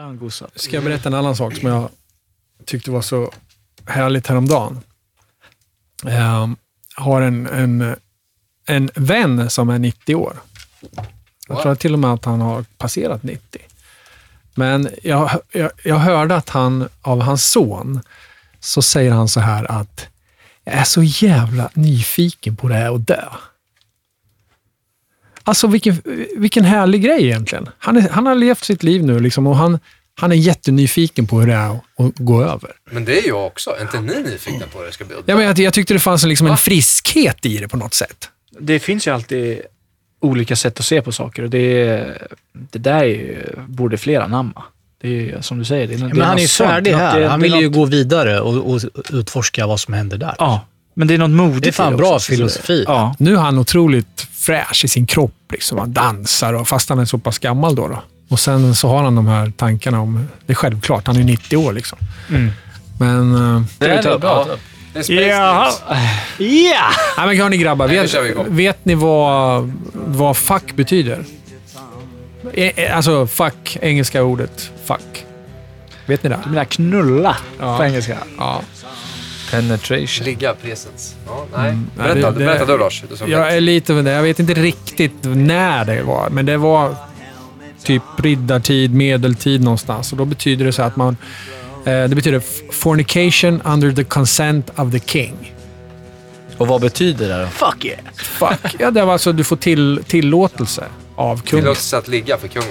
han gosar. Ska jag berätta en annan sak som jag tyckte var så härligt häromdagen? Jag har en, en, en vän som är 90 år. Jag tror till och med att han har passerat 90. Men jag, jag, jag hörde att han, av hans son, så säger han så här att jag är så jävla nyfiken på det här att dö. Alltså vilken, vilken härlig grej egentligen. Han, är, han har levt sitt liv nu liksom, och han, han är jättenyfiken på hur det är att gå över. Men det är jag också. Är inte ni nyfikna på hur det ska bli? Ja, men jag, jag tyckte det fanns liksom en friskhet i det på något sätt. Det finns ju alltid olika sätt att se på saker och det, det där är ju, borde fler anamma. Det är som du säger. Det är, Ja, det men han är ju färdig här. det är- Han är vill ju något- gå vidare och, och utforska vad som händer där. Ja, men det är något modigt Det är fan bra filosofi. Ja. Nu är han otroligt fräsch i sin kropp. Liksom. Han dansar, och, fast han är så pass gammal. Då, då. Och Sen så har han de här tankarna om... Det är självklart, han är 90 år. Liksom. Mm. Men... eh, Det är Ja. bra. Det är Jaha. News. Ja! Nej, men hörni grabbar, Nej, vet, igång. vet ni vad, vad fuck betyder? E- e- Alltså fuck, engelska ordet fuck. Vet ni det? Du menar knulla Ja. på engelska? Ja. Penetration. Ligga, presence. Ja, nej. Nej, Berätta, det- det- berätta du Lars. Du Jag är lite med det. Jag vet inte riktigt när det var, men det var typ riddartid, medeltid någonstans. Och då betyder det så att man... Eh, det betyder fornication under the consent of the king. Och vad betyder det då? Fuck yeah! Fuck. Ja, det var alltså du får till, tillåtelse av kungen. Tillåtelse att ligga för kungen.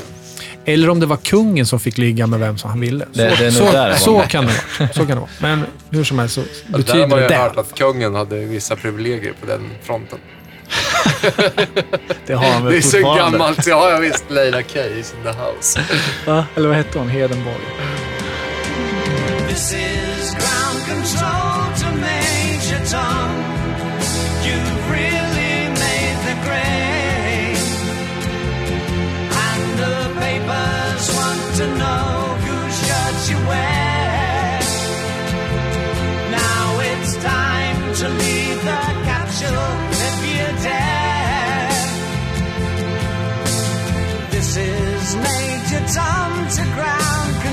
Eller om det var kungen som fick ligga med vem som han ville. Så, Det- det så, där det var. så, kan det vara. så kan det vara. Men hur som helst så Där har betyder man ju det hört att kungen hade vissa privilegier på den fronten. Det har han väl Det är så gammalt. Ja, jag visst. Leila K is in the house. Va? Eller vad hette hon? Hedenborg?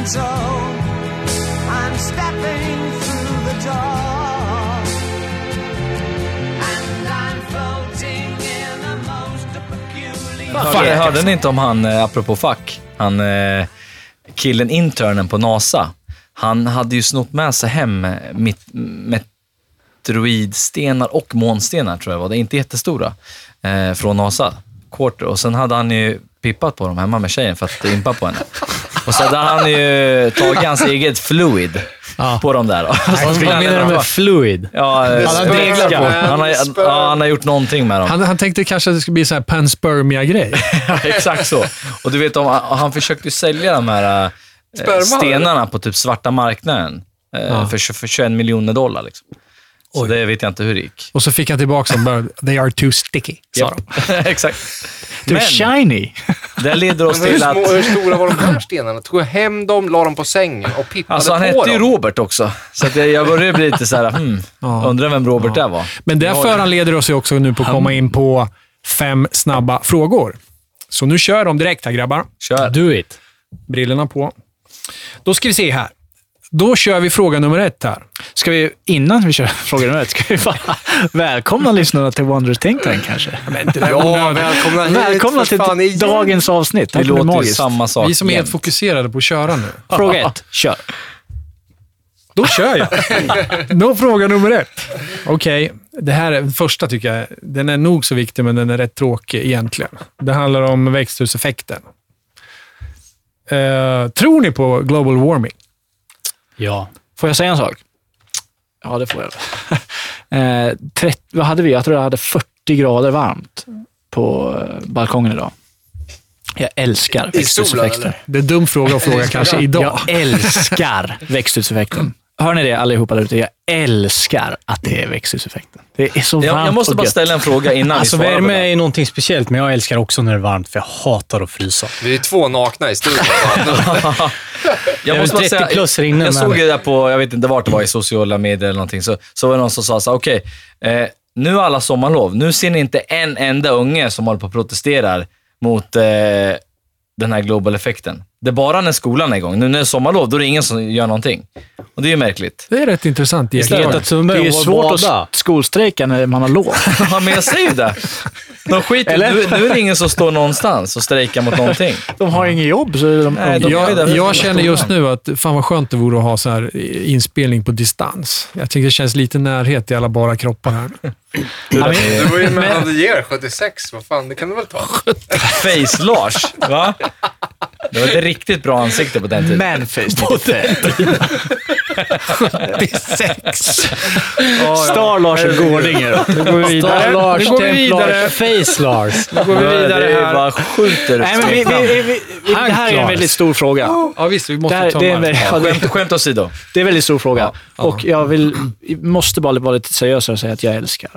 Control. I'm stepping through the door. And I'm floating in a most peculiar... Hörde, hörde ni inte om han, eh, apropå fack, han eh, killen internen på NASA. Han hade ju snott med sig hem eh, mit, meteoroidstenar och månstenar, tror jag var det. Inte jättestora, eh, från NASA. Quarter. Och sen hade han ju pippat på dem hemma med tjejen för att impa på henne. Och så hade han ju tagit hans eget fluid Ja. på dem där. Vad menar du med fluid? Ja, Han har sperma. dreglat på. Han har, ja, han har gjort någonting med dem. Han, han tänkte kanske att det skulle bli så här panspermia-grej. Ja, exakt så. Och du vet, om, han försökte ju sälja de här eh, Sperma, stenarna på typ svarta marknaden eh, för, för 21 miljoner dollar. Liksom. Så det vet jag inte hur det gick. Och så fick han tillbaka dem bara, they are too sticky, sa de. exakt. Du Men shiny! det leder oss Men hur, till att... små, hur stora var de här stenarna? Tog jag hem dem, la dem på sängen och pippade Alltså han på hette ju? Robert också. Så att jag jag började bli lite så här, hmm, Ja. undrar vem Robert där var. Men det föranleder oss ju också nu på att komma in på fem snabba frågor. Så nu kör de direkt här grabbar. Kör. Do it. Brillorna på. Då ska vi se här. Då kör vi fråga nummer ett här. Ska vi, innan vi kör fråga nummer ett, ska vi bara välkomna lyssnarna till Wonders Think Tank kanske? Ja, välkomna hit Välkomna till fan igen. dagens avsnitt. Det Det låter magiskt. samma sak Vi som är helt fokuserade på att köra nu. Fråga ett, kör. Då kör jag. Då fråga nummer ett. Okej, det här är, första tycker jag, den är nog så viktig, men den är rätt tråkig egentligen. Det handlar om växthuseffekten. Eh, tror ni på global warming? Ja. Får jag säga en sak? Ja, det får jag. eh, 30, vad hade vi? Jag tror jag hade 40 grader varmt på eh, balkongen idag. Jag älskar I solen, växthuseffekten. eller? Det är en dum fråga att fråga kanske idag. Jag älskar växthuseffekten. Hör ni det allihopa där ute? Jag älskar att det är växthuseffekten. Det är så varmt Jag, jag måste och bara gött. ställa en fråga innan Alltså vi svarar på värme det. är någonting speciellt, men jag älskar också när det är varmt, för jag hatar att frysa. Vi är två nakna i studion. Jag måste bara 30 säga, plus inne, jag men- såg ju där på, jag vet inte vart det var, i sociala medier eller någonting, så, så var det någon som sa så okej, eh, nu är alla sommarlov. Nu ser ni inte en enda unge som håller på och protesterar mot eh, den här global effekten. Det är bara när skolan är igång. Nu när det är sommarlov, då är det ingen som gör någonting. Och det är ju märkligt. Det är rätt intressant. Iakttagelse. att Sundberg Det är ju svårt att skolstrejka när man har lov. Ja, men jag säger ju det. De skiter, Eller? nu, nu är det ingen som står någonstans och strejkar mot någonting. De har ingen jobb, så är de, Nej, de- Jag, jag känner just nu att fan vad skönt det vore att ha så här inspelning på distans. Jag tycker det känns lite närhet i alla bara kroppar här. Du var ju med the year 76. Vad fan, det kan du väl ta? Face-Lars, va? Det var ett riktigt bra ansikte på den tiden. Manface 95. 96. Star Lars och Gårdinger. Nu går vi vidare. Star Lars, Nu går vi vidare. Face Lars. Nu går vi vidare det är här. bara sjukt där Nej, men vi, vi, vi, vi, det här är en väldigt stor fråga. Ja, visst. Vi Det, måste här, ta det, är ja, det, Skämt, skämt åsido. det är en väldigt stor fråga. Och jag vill, måste bara vara lite seriösare och säga att jag älskar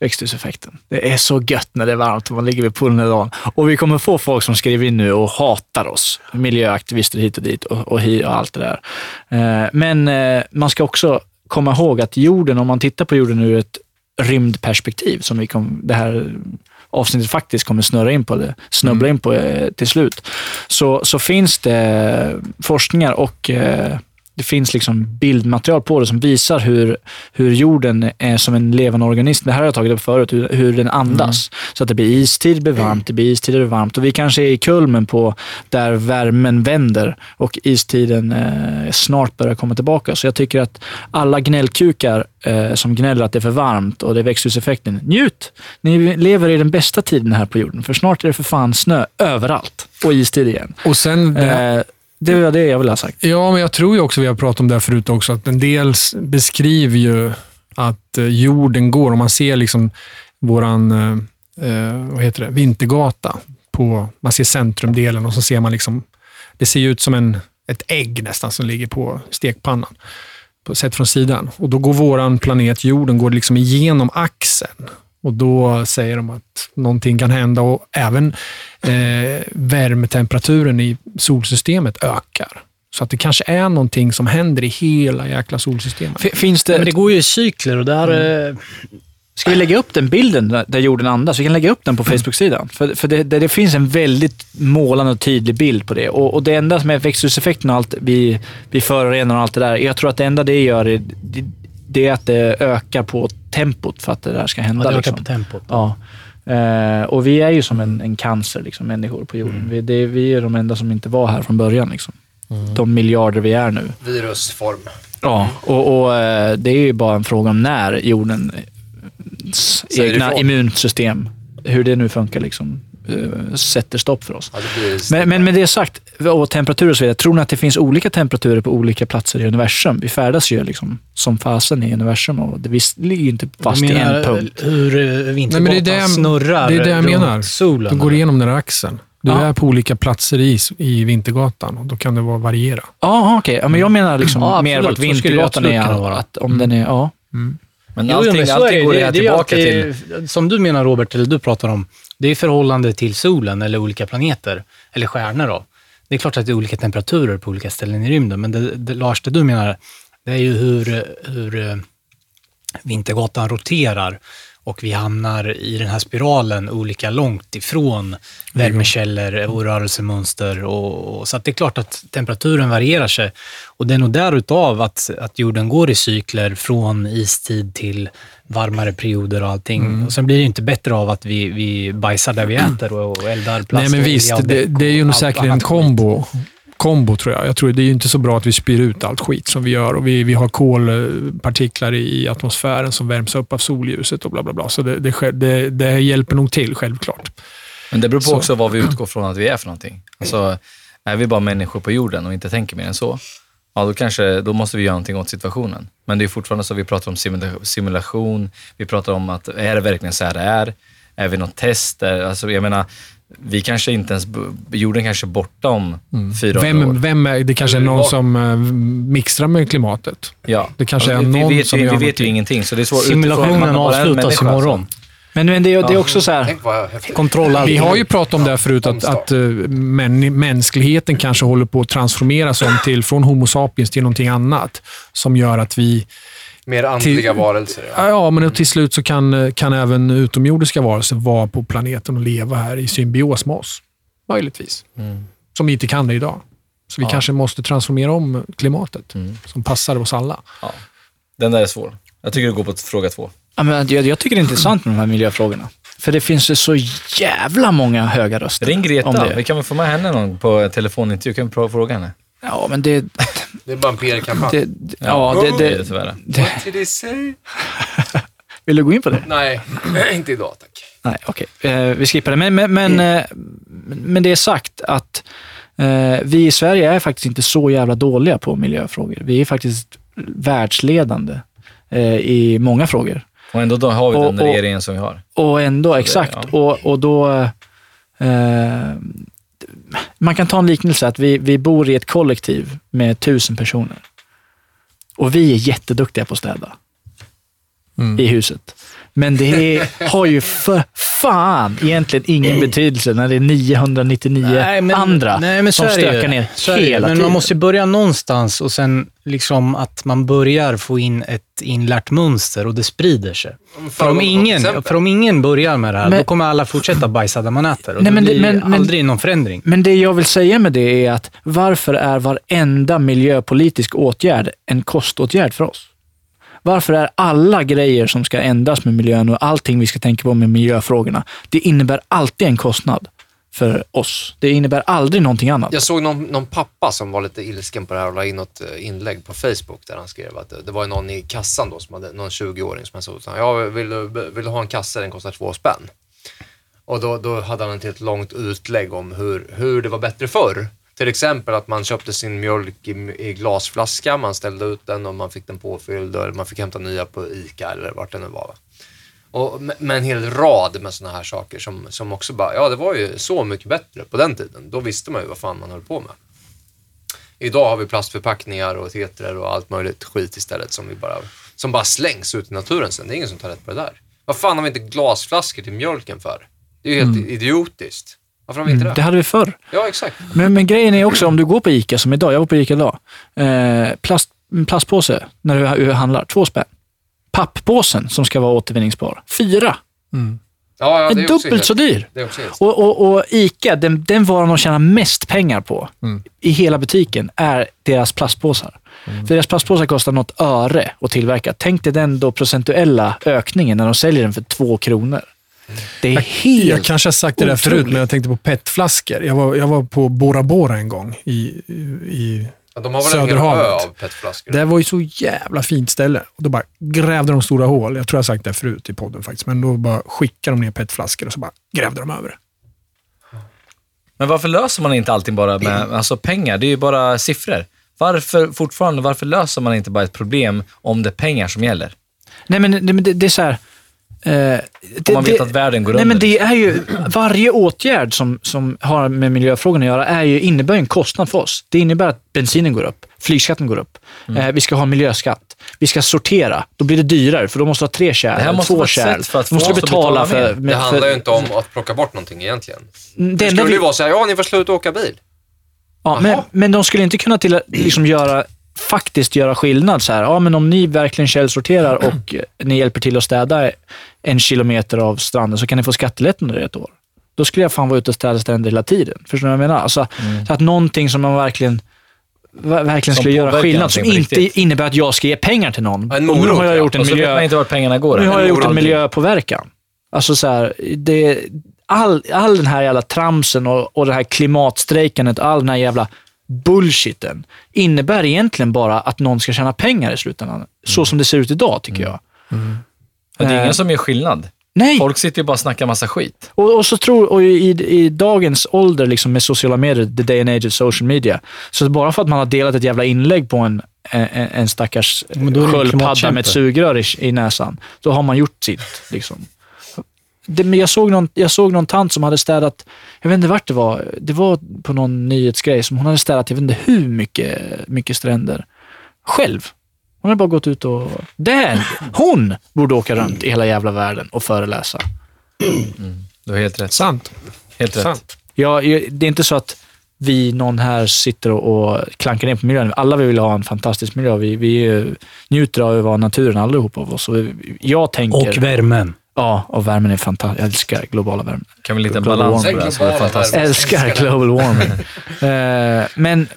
växthuseffekten. Det är så gött när det är varmt och man ligger vid poolen hela dagen. Och vi kommer få folk som skriver in nu och hatar oss. Miljöaktivister hit och dit och, och, och allt det där. Eh, Men eh, man ska också komma ihåg att jorden, om man tittar på jorden ur ett rymdperspektiv, som vi kom, det här avsnittet faktiskt kommer snurra in på, eller snubbla in på eh, till slut, så, så finns det forskningar och eh, det finns liksom bildmaterial på det som visar hur, hur jorden är som en levande organism. Det här har jag tagit upp förut, hur, hur den andas. Så att det blir istid, det blir varmt, det blir istid, det blir varmt. Och vi kanske är i kulmen på där värmen vänder och istiden eh, snart börjar komma tillbaka. Så jag tycker att alla gnällkukar eh, som gnäller att det är för varmt och det är växthuseffekten, njut! Ni lever i den bästa tiden här på jorden, för snart är det för fan snö överallt och istid igen. Och sen, Eh, det var det jag ville ha sagt. ja, men jag tror ju också, vi har pratat om det här förut också, att en del beskriver ju att eh, jorden går, om man ser liksom våran eh, eh, vad heter det, vintergata, på, man ser centrumdelen och så ser man liksom, det ser ju ut som en, ett ägg nästan som ligger på stekpannan, på, sett från sidan. Och Då går våran planet jorden går liksom igenom axeln. Och Då säger de att någonting kan hända och även eh, värmetemperaturen i solsystemet ökar. Så att det kanske är någonting som händer i hela jäkla solsystemet. F- Finns det, Men det går ju i cykler och där... eh, Ska vi lägga upp den bilden där, jorden andas? Vi kan lägga upp den på Facebook-sidan. För, för det, det, det finns en väldigt målande och tydlig bild på det. Och, och det enda som är växthuseffekten och allt, vi, vi förorenar och allt det där. Jag tror att det enda det gör är, det, det är att det ökar på tempot för att det där ska hända. Ja, det liksom. på tempot. Ja. Eh, och vi är ju som en, en cancer, liksom, människor på jorden. Vi, det, vi är de enda som inte var här från början. Liksom. De miljarder vi är nu. Virusform. Ja, och, och eh, det är ju bara en fråga om när jordens Säger egna immunsystem, hur det nu funkar, liksom, sätter stopp för oss. Men, men med det sagt, och temperatur och så vidare, tror ni att det finns olika temperaturer på olika platser i universum? Vi färdas ju liksom som fasen i universum och det, vi ligger ju inte fast Du i menar en punkt. hur eh, jag- snurrar det är det jag runt menar. solen? Du går igenom den här axeln. Du Ja. är på olika platser i, i Vintergatan och då kan det vara variera. Ja, okej. Ja, men jag menar liksom Ja, mer vart Vintergatan är. Att om den är, ja. Men Jo, jo, allting, men så allting går det, det tillbaka till... alltid, Som du menar Robert, eller du pratar om, det är förhållande till solen eller olika planeter, eller stjärnor då. Det är klart att det är olika temperaturer på olika ställen i rymden, men det, det, Lars, det du menar, det är ju hur, hur eh, Vintergatan roterar och vi hamnar i den här spiralen olika långt ifrån värmekällor och rörelsemönster. Och, och, så att det är klart att temperaturen varierar sig. Och det är nog därutav att, att jorden går i cykler från istid till varmare perioder och allting. Och sen blir det ju inte bättre av att vi, vi bajsar där vi äter och, och eldar plast. Nej, men visst. Det, det är ju nog säkert en kombo. Kombo tror jag. Jag tror det är inte så bra att vi spyr ut allt skit som vi gör och vi, vi har kolpartiklar i atmosfären som värms upp av solljuset och bla bla bla. Så det, det, det, det hjälper nog till, självklart. Men det beror på Så. också vad vi utgår från att vi är för någonting. Alltså, är vi bara människor på jorden och inte tänker mer än så, ja då, kanske, då måste vi göra någonting åt situationen. Men det är fortfarande så, vi pratar om simula- simulation, vi pratar om att är det verkligen så här det är? Är vi något test? Alltså, jag menar, vi kanske inte ens, jorden kanske är borta om 400 år. Vem, vem är, det kanske är någon Var- som uh, mixtrar med klimatet. Ja. Det kanske Alltså, är vi, någon vi vet, som ju- gör vi vet ju ingenting, så det är svårt. Simulationen avslutas människa, imorgon. Men, men det, är- det är också så här. Kontroll. Vi har ju pratat om det här förut, att, att eh, män, mänskligheten kanske håller på att transformeras om till, från Homo sapiens till någonting annat. Som gör att vi, Mer andliga varelser. Ja. ja men till slut så kan, kan även utomjordiska varelser vara på planeten och leva här i symbios med oss. Möjligtvis. Som vi inte kan det idag. Så vi Ja. kanske måste transformera om klimatet Mm. som passar oss alla. Den där är svår. Jag tycker du går på fråga två. Ja, men jag, jag tycker det är intressant med de här miljöfrågorna. För det finns ju så jävla många höga röster. Ring om Greta. det. Vi kan väl få med henne någon på telefonintervju. Kan vi prova fråga henne? Ja, men det... Det är bara en PR-kampanj. det, det ja, det, det är det det, det, What did he say? vill du gå in på det? Nej, inte idag tack. Nej, okej. Eh, vi skippar det. Men, men, men, eh, men det är sagt att eh, vi i Sverige är faktiskt inte så jävla dåliga på miljöfrågor. Vi är faktiskt världsledande eh, i många frågor. Och ändå då har vi Och- den och- regeringen som vi har. Och ändå, det- exakt. ja. Och, och då... Man kan ta en liknelse att vi, vi bor i ett kollektiv med tusen personer. Och vi är jätteduktiga på att städa Mm. i huset. Men det är, har ju för fan egentligen ingen betydelse när det är 999 andra nej, men så som är det ju. stökar ner Så hela Men tiden. man måste ju börja någonstans och sen liksom att man börjar få in ett inlärt mönster och det sprider sig. För om, ingen, för om ingen börjar med det här, Men- då kommer alla fortsätta bajsa där man äter. Och Nej, det men det- blir men- men- aldrig någon förändring. Men det jag vill säga med det är att varför är varenda miljöpolitisk åtgärd en koståtgärd för oss? Varför är alla grejer som ska ändras med miljön och allting vi ska tänka på med miljöfrågorna, det innebär alltid en kostnad för oss. Det innebär aldrig någonting annat. Jag såg någon, någon pappa som var lite ilsken på det här och la in något eh, inlägg på Facebook där han skrev att eh, det, var någon i kassan då som hade, någon 20-åring som sa, att ja, vill, du- vill du ha en kasse, den kostar två spänn. Och då, då hade han ett helt långt utlägg om hur, hur det var bättre förr. Till exempel att man köpte sin mjölk i, i glasflaska, man ställde ut den och man fick den påfylld och man fick hämta nya på ICA eller vart det nu var. Va? Och med, en hel rad med sådana här saker som, som också bara, ja det var ju så mycket bättre på den tiden. Då visste man ju vad fan man höll på med. Idag har vi plastförpackningar och tetrar och allt möjligt skit istället som, vi bara, som bara slängs ut i naturen sen. Det är ingen som tar rätt på det där. Vad fan har vi inte glasflaskor till mjölken för? Det är ju helt idiotiskt. Varför har vi inte det? Det hade vi förr. Ja, exakt. Men, men grejen är också, om du går på ICA som idag, jag var på ICA idag, eh, plast, plastpåse när du handlar, två spänn. Papppåsen som ska vara återvinningsbar, fyra. Ja, ja, är det är också dubbelt så dyr. Det är också helt... Och, och, och ICA, den, den varan de tjänar mest pengar på Mm. i hela butiken är deras plastpåsar. Mm. För deras plastpåsar kostar något öre att tillverka. Tänk dig den då procentuella ökningen när de säljer den för två kronor. Det är helt... Jag kanske har sagt det där förut, men jag tänkte på petflaskor. Jag var, jag var på Bora Bora en gång i, i Ja, de har väl en hel ö Söderhavet. av petflaskor. Det var ju så jävla fint ställe. Och då bara grävde de stora hål. Jag tror jag har sagt det förut i podden faktiskt. Men då bara skickade de ner petflaskor och så bara grävde de över det. Men varför löser man inte allting bara med alltså pengar? Det är ju bara siffror. Varför fortfarande, varför löser man inte bara ett problem om det är pengar som gäller? Nej, men det, det, det är så här... Eh, det, Om man vet det- att världen går Nej, under. men det är ju, varje åtgärd som, som har med miljöfrågorna att göra är ju, innebär en kostnad för oss. Det innebär att bensinen går upp, flygskatten går upp, Mm. eh, vi ska ha miljöskatt, vi ska sortera. Då blir det dyrare, för då måste du ha tre kärl, Det här måste två kärl. för att måste få att betala betala för... med- Det handlar ju inte om att plocka bort någonting egentligen. Det Det enda skulle vi, ju vara så här, ja ni får sluta åka bil. ja, men, men de skulle inte kunna till, liksom göra, faktiskt göra skillnad. Så här. Ja, men om ni verkligen källsorterar och eh, ni hjälper till att städa en kilometer av stranden så kan ni få skattelättnader i ett år. Då skulle jag fan vara ute och städa stränder hela tiden. Förstår du vad jag menar? Alltså, så att någonting som man verkligen ver- verkligen Som skulle göra skillnad, som inte riktigt. innebär att jag ska ge pengar till någon. En och nu morot, har jag ja. gjort en Och så vet man miljö... inte vart pengarna går. Nu har jag gjort en morot. miljöpåverkan. Alltså så här, det, all, all den här jävla tramsen och, och det här klimatstrejkandet all den här jävla bullshiten innebär egentligen bara att någon ska tjäna pengar i slutändan. Så som det ser ut idag, tycker jag. Och det är Eh, ingen som gör skillnad. Nej, Folk sitter ju bara och snackar massa skit. och, och så tror, och i, i dagens ålder liksom med sociala medier, the day and age of social media, så bara för att man har delat ett jävla inlägg på en, en, en stackars sköldpadda med ett sugrör i, i näsan, då har man gjort sitt. Liksom. Det, men jag, såg någon, jag såg någon tant som hade städat, jag vet inte vart det var, det var på någon nyhetsgrej, som hon hade städat, jag vet inte hur mycket, mycket stränder, själv. Hon hade bara gått ut och... Den, hon borde åka runt i hela jävla världen och föreläsa. Du har helt rätt. Sant. Helt rätt. Sant. Ja, det är inte så att vi, någon här, sitter och, och klankar ner på miljön. Alla vi vill ha en fantastisk miljö. Vi, vi njuter av att vara naturen allihop av oss. Jag tänker... Och värmen. Ja, och värmen är fantastisk. Jag älskar globala värmen. Kan vi lite Global balans på det här så det är fantastiskt. värme. Älskar global warming. Eh, Men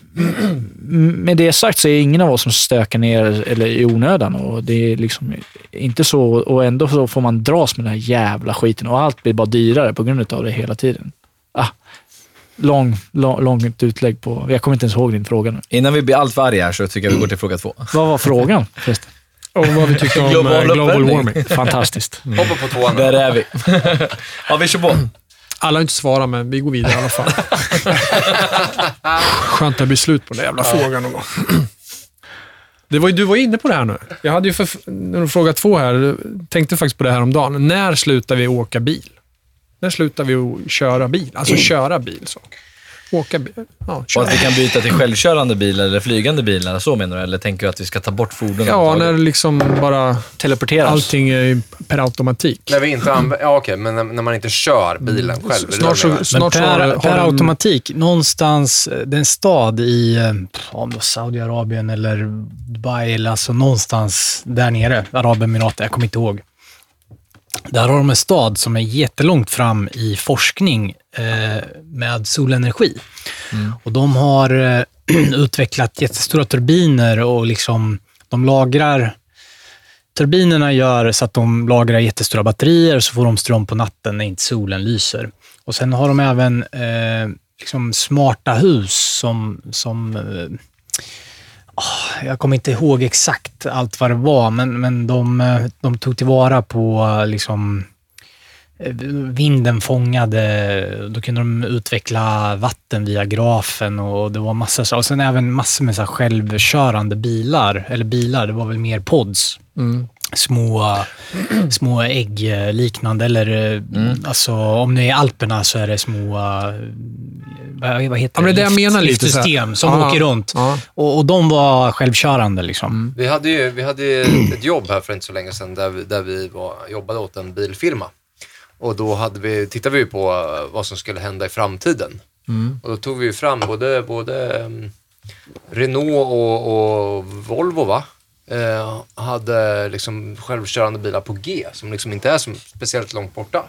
med det sagt så är ingen av oss som stökar ner eller i onödan. Och det är liksom inte så, och ändå så får man dras med den här jävla skiten och allt blir bara dyrare på grund av det hela tiden. Ah, lång, lång, långt utlägg på... Jag kommer inte ens ihåg din fråga nu. Innan vi blir allt arga här så tycker jag vi går till fråga två. Vad var frågan förresten? Och vad vi tycker om Global global, global warming. Fantastiskt. Hoppa på tvåan. Där är vi. ja, vi kör på. Alla har inte svarat, men vi går vidare i alla fall. Skönt att det blir slut på den jävla frågan någon gång. Det var ju, du var inne på det här nu. Jag hade ju för, frågade två här, tänkte faktiskt på det här om dagen. När slutar vi åka bil? När slutar vi att köra bil? Alltså köra bil. Så. Åka bil. Ja, Och köra. att vi kan byta till självkörande bilar eller flygande bilar, så menar du? Eller tänker du att vi ska ta bort fordonen? ja, när liksom bara Teleporteras. allting är per automatik. När vi inte använder, ja okej, men när, när man inte kör bilen själv. är det Snart det så, Men snart så per, per den- automatik, någonstans, eh, det är en stad i eh, om det Saudiarabien eller Dubai, eller alltså någonstans där nere, Arabemiraten, jag kommer inte ihåg. Där har de en stad som är jättelångt fram i forskning eh, med solenergi. Och de har eh, utvecklat jättestora turbiner och liksom, de lagrar Turbinerna gör så att de lagrar jättestora batterier så får de ström på natten när inte solen lyser. Och Sen har de även eh, liksom smarta hus som... som eh, Ah, jag kommer inte ihåg exakt allt vad det var, men, men de, eh, de tog tillvara på eh, liksom, eh, vinden fångade, då kunde de utveckla vatten via grafen och det var massa så. Och sen även massor med så självkörande bilar, eller bilar, det var väl mer pods. Mm. Små, små äggliknande, eller eh, alltså om det är Alperna så är det små, eh, vad, vad heter Ja, men det jag menar lite så här. Liftsystem som Ja, åker runt. ja. Och, och de var självkörande liksom. Vi hade ju vi hade ju ett jobb här för inte så länge sedan där vi, där vi var, jobbade åt en bilfirma. Och då hade vi, tittade vi på eh, vad som skulle hända i framtiden. Och då tog vi ju fram både, både um, Renault och, och Volvo, va? Eh, hade liksom självkörande bilar på G som liksom inte är som speciellt långt borta.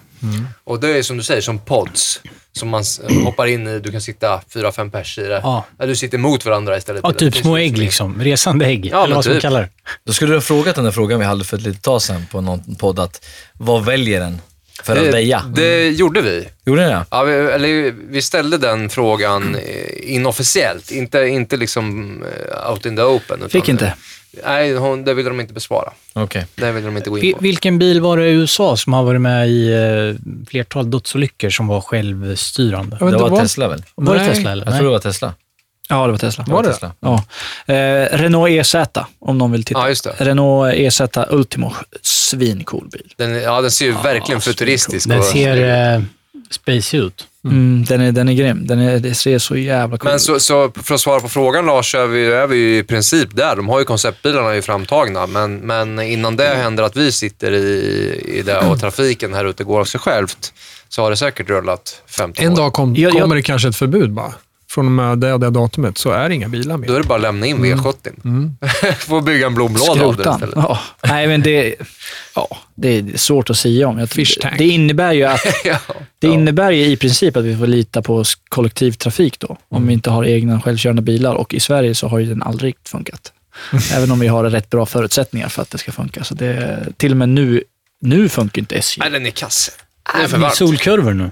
Och det är som du säger, som pods. Som man hoppar in i, du kan sitta fyra, fem pers i det. Ja. Eller du sitter mot varandra istället. Ja, typ små ägg liksom. Resande ägg. Ja, eller vad ska man typ. kalla det. Då skulle du ha frågat den där frågan vi hade för ett litet tag sedan på någon podd, att vad väljer den för att det, väja? det gjorde vi. Gjorde ni det? Ja, vi, eller, vi ställde den frågan eh, inofficiellt, inte, inte liksom eh, out in the open. Utan, Fick inte. Nej, hon, det ville de inte besvara. Okej. Det ville de inte gå in på. Vilken bil var det i USA som har varit med i eh, flertal dödsolyckor som var självstyrande? Jag vet Det var Tesla väl? Var det Nej. Tesla eller? Jag tror det var Tesla. Ja, det var Tesla. Var det? Tesla. Ja. Eh, Renault EZ, om någon vill titta. Ja, just det. Renault EZ Ultimo, svincool bil. Den, ja, den ser ju verkligen futuristisk Den och- ser eh, space ut. Mm, den, är, den är grym. Den är, det ser så jävla cool Men ut. så, så för att svara på frågan Lars, så är vi, är vi ju i princip där. De har ju konceptbilarna ju framtagna, men, men innan det händer att vi sitter i, i det och trafiken här ute går av sig självt, så har det säkert rullat 15 En år. dag kom, Jag- jag- kommer det kanske ett förbud bara. Från och med det och det datumet så är det inga bilar mer. Då är det bara att lämna in V70. Får bygga en blomlåda av det istället. Ja. Nej, men det, ja, det är svårt att säga om. Jag, Fish tank. det innebär ju att Ja. det innebär ju i princip att vi får lita på kollektivtrafik då, om vi inte har egna självkörande bilar. Och i Sverige så har ju den aldrig funkat. Även om vi har rätt bra förutsättningar för att det ska funka. Så det, till och med nu, nu funkar inte SJ. Nej, den är kass. Det är för Det varmt. solkurvor nu.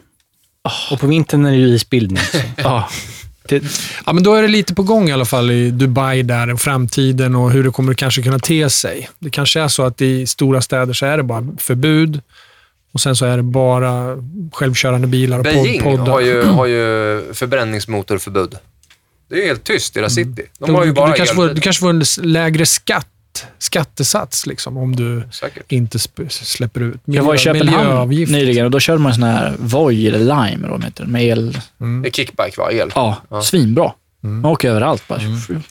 Och på vintern är det ju isbildning. så. Ja, det, Ja, men då är det lite på gång i alla fall i Dubai där, och framtiden och hur det kommer kanske kunna te sig. Det kanske är så att i stora städer så är det bara förbud och sen så är det bara självkörande bilar och Beijing pod- poddar. har ju, har ju förbränningsmotorförbud. Det är helt tyst i deras city. De Du, har ju bara du, kanske får, du kanske får en lägre skatt, skattesats liksom, om du Säkert. inte släpper ut jag var i miljö- Köpenhamn nyligen och då körde man en sån här Voi eller Lime, heter, med el. Det är kickbike, va? El. Ja, Ja. svinbra. Man åker överallt bara.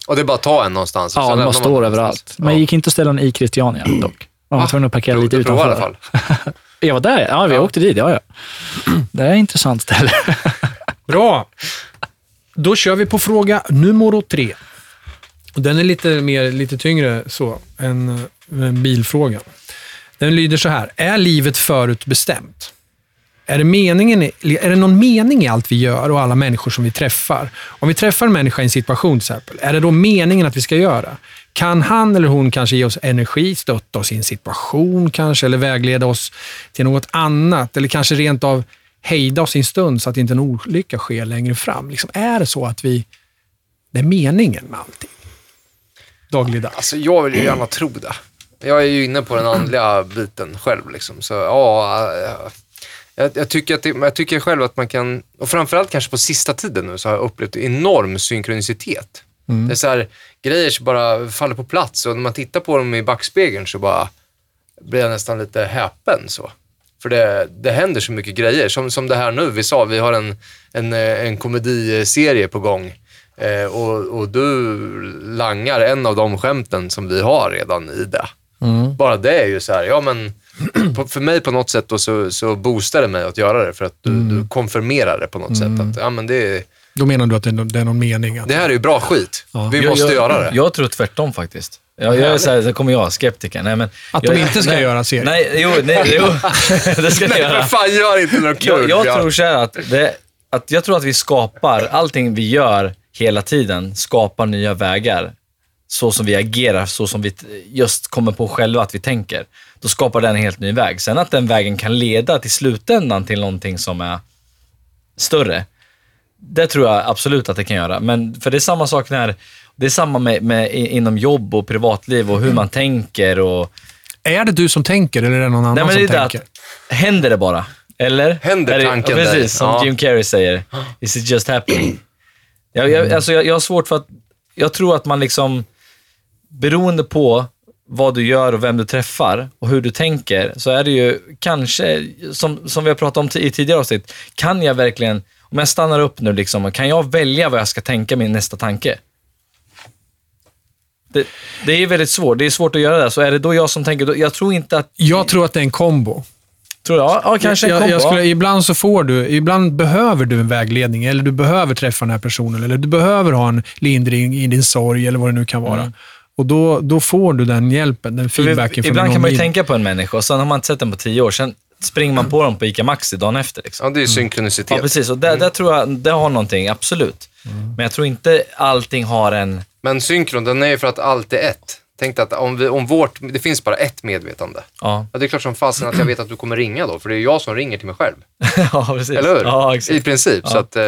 Och det är bara att ta en någonstans. Ja, bara man står den överallt. någonstans. Men Ja. gick inte att ställa den i Christiania dock. Man var Va? tvungen att parkera Du- lite du provar i utanför. alla fall. Jag var där, ja. Vi Ja. åkte dit, ja, ja. Det är ett intressant ställe. Bra! Då kör vi på fråga nummer tre. Den är lite, mer, lite tyngre så än, eh, än bilfrågan. Den lyder så här. Är livet förutbestämt? Är det, meningen, är det någon mening i allt vi gör och alla människor som vi träffar? Om vi träffar en människa i en situation till exempel, är det då meningen att vi ska göra? Kan han eller hon kanske ge oss energi, stötta oss i en situation kanske, eller vägleda oss till något annat? Eller kanske rent av hejda oss i en stund så att inte en olycka sker längre fram? Liksom, är det så att vi... Det är meningen med allting? Dagligdags. Alltså jag vill ju gärna tro det. Jag är ju inne på den andliga biten själv. Liksom. Så, ja, äh, jag, jag, tycker att det, jag tycker själv att man kan, och framförallt kanske på sista tiden nu, så har jag upplevt enorm synkronicitet. Det är så här, grejer som bara faller på plats och när man tittar på dem i backspegeln så bara blir jag nästan lite häpen. Så. För det, det händer så mycket grejer. Som, som det här nu, vi sa, vi har en, en, eh, en komediserie på gång. Eh, och, och du langar en av de skämten som vi har redan i det. Bara det är ju så här, ja men för mig på något sätt då så, så boostar det mig att göra det för att du, du konfirmerar det på något sätt. Att, ja, men det, är- Då menar du att det är, nå- det är någon mening? Att, det här är ju bra skit. Ja. Vi Jag- måste jag, göra det. Jag tror tvärtom faktiskt. Jag, jag är så här, så kommer jag, skeptiker. Nej, men, Att de jag, inte ska nej, göra serien? Nej, jo, nej, jo. det ska Nej, göra. för fan gör inte något kul. Jag, jag Ja. tror så här att, det, att jag tror att vi skapar, allting vi gör hela tiden skapar nya vägar. Så som vi agerar, så som vi just kommer på själva att vi tänker. Då skapar den en helt ny väg. Sen att den vägen kan leda till slutändan till någonting som är större. Det tror jag absolut att det kan göra. Men för det är samma sak när, det är samma med, med inom jobb och privatliv och hur man tänker och Är det du som tänker eller är det någon annan Nej, men som det är det tänker? att, händer det bara? Eller? Händer Är det, tanken ja, där? Precis, som Ja. Jim Carrey säger. Is it just happening? Jag, jag, alltså, jag, jag har svårt för att, jag tror att man liksom, beroende på vad du gör och vem du träffar och hur du tänker, så är det ju kanske, som, som vi har pratat om i tidigare avsnitt, kan jag verkligen, om jag stannar upp nu, liksom, kan jag välja vad jag ska tänka min nästa tanke? Det, det är väldigt svårt. Det är svårt att göra det. Så är det då jag som tänker, jag tror inte att... Jag tror att det är en kombo. Tror jag, ja, kanske en jag, kombo. jag skulle, ibland så får du, ibland behöver du en vägledning, eller du behöver träffa den här personen, eller du behöver ha en lindring i din sorg, eller vad det nu kan vara. Och då, då får du den hjälpen, den Mm. Vi- feedbacken från Ibland kan man ju tänka på en människa och sen har man inte sett den på tio år. Sen springer man på dem på ICA Maxi dagen efter. Liksom. Ja, det är ju synkronicitet. Ja, precis. Och där, där tror jag det har någonting, absolut. Men jag tror inte allting har en... Men synkron, den är ju för att allt är ett. Tänk dig att om, vi, om vårt, det finns bara ett medvetande. Ja, Ja, det är klart som fasen att jag vet att du kommer ringa då, för det är jag som ringer till mig själv. ja precis. Eller hur? Ja, I princip. Så Ja. att, eh,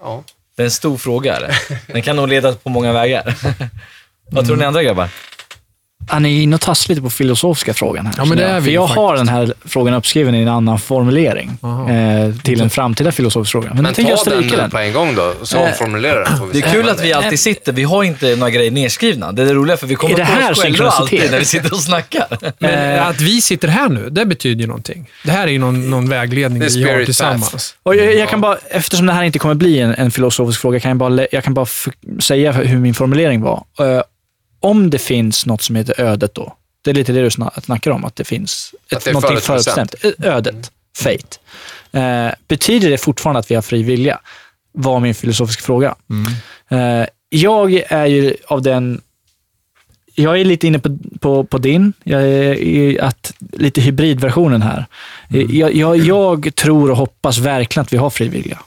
ja. Det är en stor fråga. Den kan nog leda på många vägar. Vad tror ni andra grabbar? Han är inne och tassar lite på filosofiska frågan här. Ja, men det är vi För jag har faktiskt. den här frågan uppskriven i en annan formulering eh, till en framtida filosofisk fråga. Men, Men jag tänker jag den stryka den. på en gång då, så Eh, omformulera den. Får vi Det är kul att vi alltid sitter, vi har inte några grejer nedskrivna. Det är det roliga, för vi kommer på här oss själva alltid när vi sitter och snackar. Men Eh. att vi sitter här nu, det betyder ju någonting. Det här är ju någon, någon vägledning vi har tillsammans. path. Och jag, jag kan bara, eftersom det här inte kommer bli en, en filosofisk fråga, kan jag bara, jag kan bara säga hur min formulering var. Eh, om det finns något som heter ödet då, det är lite det du sna- snackar om, att det finns Att det någonting förutbestämt. Eh, Ödet, fate. Eh, betyder det fortfarande att vi har fri vilja? Var min filosofiska fråga. Eh, jag är ju av den jag är lite inne på, på, på din, jag är att, lite hybridversionen här. Jag, jag, jag tror och hoppas verkligen att vi har fri vilja.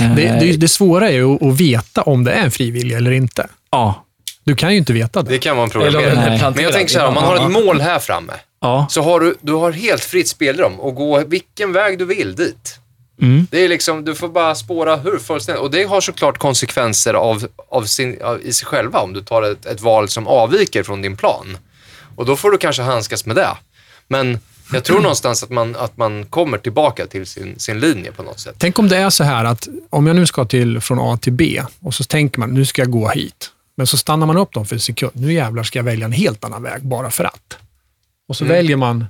Eh, Det, det, det svåra är ju att, veta om det är en frivillig eller inte. Ja. Du kan ju inte veta det. Det kan är Nej. planterad. Men jag tänker så här, om man har ett mål här framme, Ja. så har du, du har helt fritt spelrum och gå vilken väg du vill dit. Mm. Det är liksom, du får bara spåra hur fullständigt. Och det har såklart konsekvenser av, av sin, av, i sig själva om du tar ett, ett val som avviker från din plan. Och då får du kanske handskas med det. Men jag tror någonstans att man, att man kommer tillbaka till sin, sin linje på något sätt. Tänk om det är så här att om jag nu ska till från A till B och så tänker man, nu ska jag gå hit. Men så stannar man upp dem för en sekund. Nu jävlar ska jag välja en helt annan väg bara för att. Och så väljer man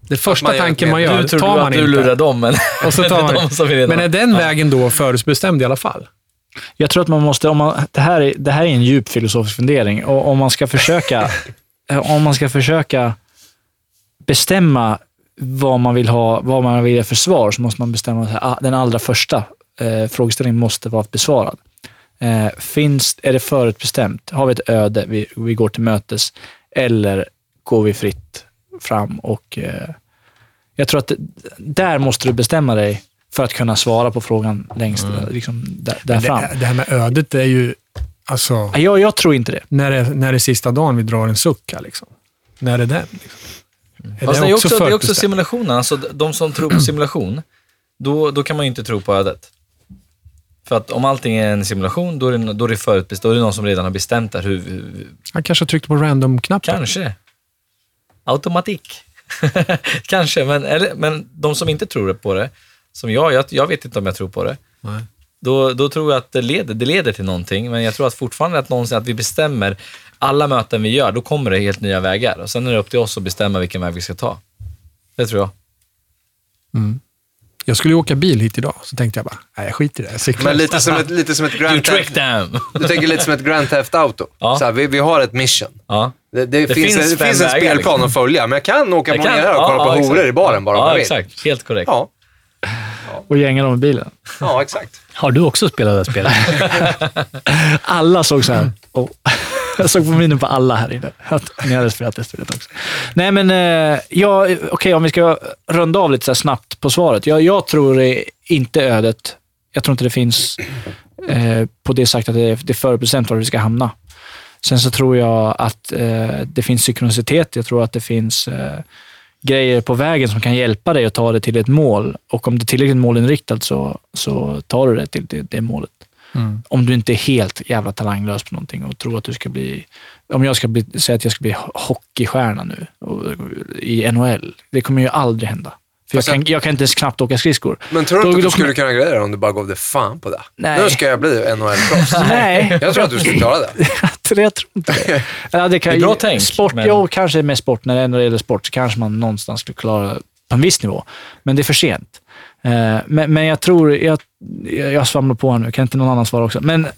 det första man tanken man gör, Du tror tar du man att du inte. lurar dem, men Och så tar är man de Men är den Ja. vägen då förutbestämd i alla fall? Jag tror att man måste, om man, det, här är, det här är en djup filosofisk fundering och om man ska försöka, om man ska försöka bestämma vad man vill ha, vad man vill ha för svar, så måste man bestämma att ah, den allra första eh, frågeställningen måste vara besvarad. Eh, finns, är det förutbestämt? Har vi ett öde vi, vi går till mötes? Eller går vi fritt fram och eh, jag tror att det, där måste du bestämma dig för att kunna svara på frågan längst liksom, där, där Men fram. det, det här med ödet är ju, alltså, Jag, jag tror inte det. när det, när det är sista dagen vi drar en suck liksom. När är den? Liksom? Är Fast det är också, det är också simulationen. Alltså, de som tror på simulation, då, då kan man ju inte tro på ödet. För att om allting är en simulation, då är det, då är det förutbestämt. Då är det någon som redan har bestämt där hur, hur Han kanske har tryckt på random-knappen. Kanske. Automatik. Kanske, men, eller, men de som inte tror på det, som jag, jag, jag vet inte om jag tror på det, Nej. då, då tror jag att det leder, det leder till någonting. Men jag tror att fortfarande att någonsin att vi bestämmer alla möten vi gör, då kommer det helt nya vägar. Och sen är det upp till oss att bestämma vilken väg vi ska ta. Det tror jag. Jag skulle ju åka bil hit idag, så tänkte jag bara, nej jag skiter i det. Jag cyklar. Men lite som ett, lite som ett Grand Theft... Du tänker lite som ett Grand Theft Auto. Ja. Så här, vi, vi har ett mission. Ja. Det, det, Det finns, finns en, det finns en spelplan liksom. att följa, men jag kan åka Jag på kan- och ja, kolla på ja, horor exakt. i baren bara om Ja, jag vill. exakt. Helt korrekt. Ja, Och gänga dem i bilen. ja, exakt. Har du också spelat det spelet? Alla såg så här. Och jag såg på minen på alla här inne att ni hade spelat det spelet också. Nej, men eh, ja, okej, om vi ska runda av lite så här snabbt på svaret. Jag, jag tror inte ödet. Jag tror inte det finns eh, på det sagt att det är, det är förutbestämt var vi ska hamna. Sen så tror jag att eh, det finns synkronicitet. Jag tror att det finns eh, grejer på vägen som kan hjälpa dig att ta det till ett mål. Och om det är tillräckligt målinriktat så, så tar du det till det, det målet. Mm. Om du inte är helt jävla talanglös på någonting och tror att du ska bli... Om jag ska bli, säga att jag ska bli hockeystjärna nu och, i NHL. Det kommer ju aldrig hända. För jag kan, jag kan inte ens knappt åka skridskor. Men tror du Då- inte att då du skulle kommer- kunna greja det om du bara gav det fan på det? Nej. Nu ska jag bli NHL-proffs. Nej, Jag tror att du skulle klara det. jag tror inte det. Ja, det, kan, Det är bra tänk, Sport, men- Jo, kanske med sport. När det ändå gäller sport så kanske man någonstans skulle klara på en viss nivå. Men det är för sent. Eh, men, men jag tror... Jag, jag, svamlar på här nu. Kan inte någon annan svara också? Men... Eh,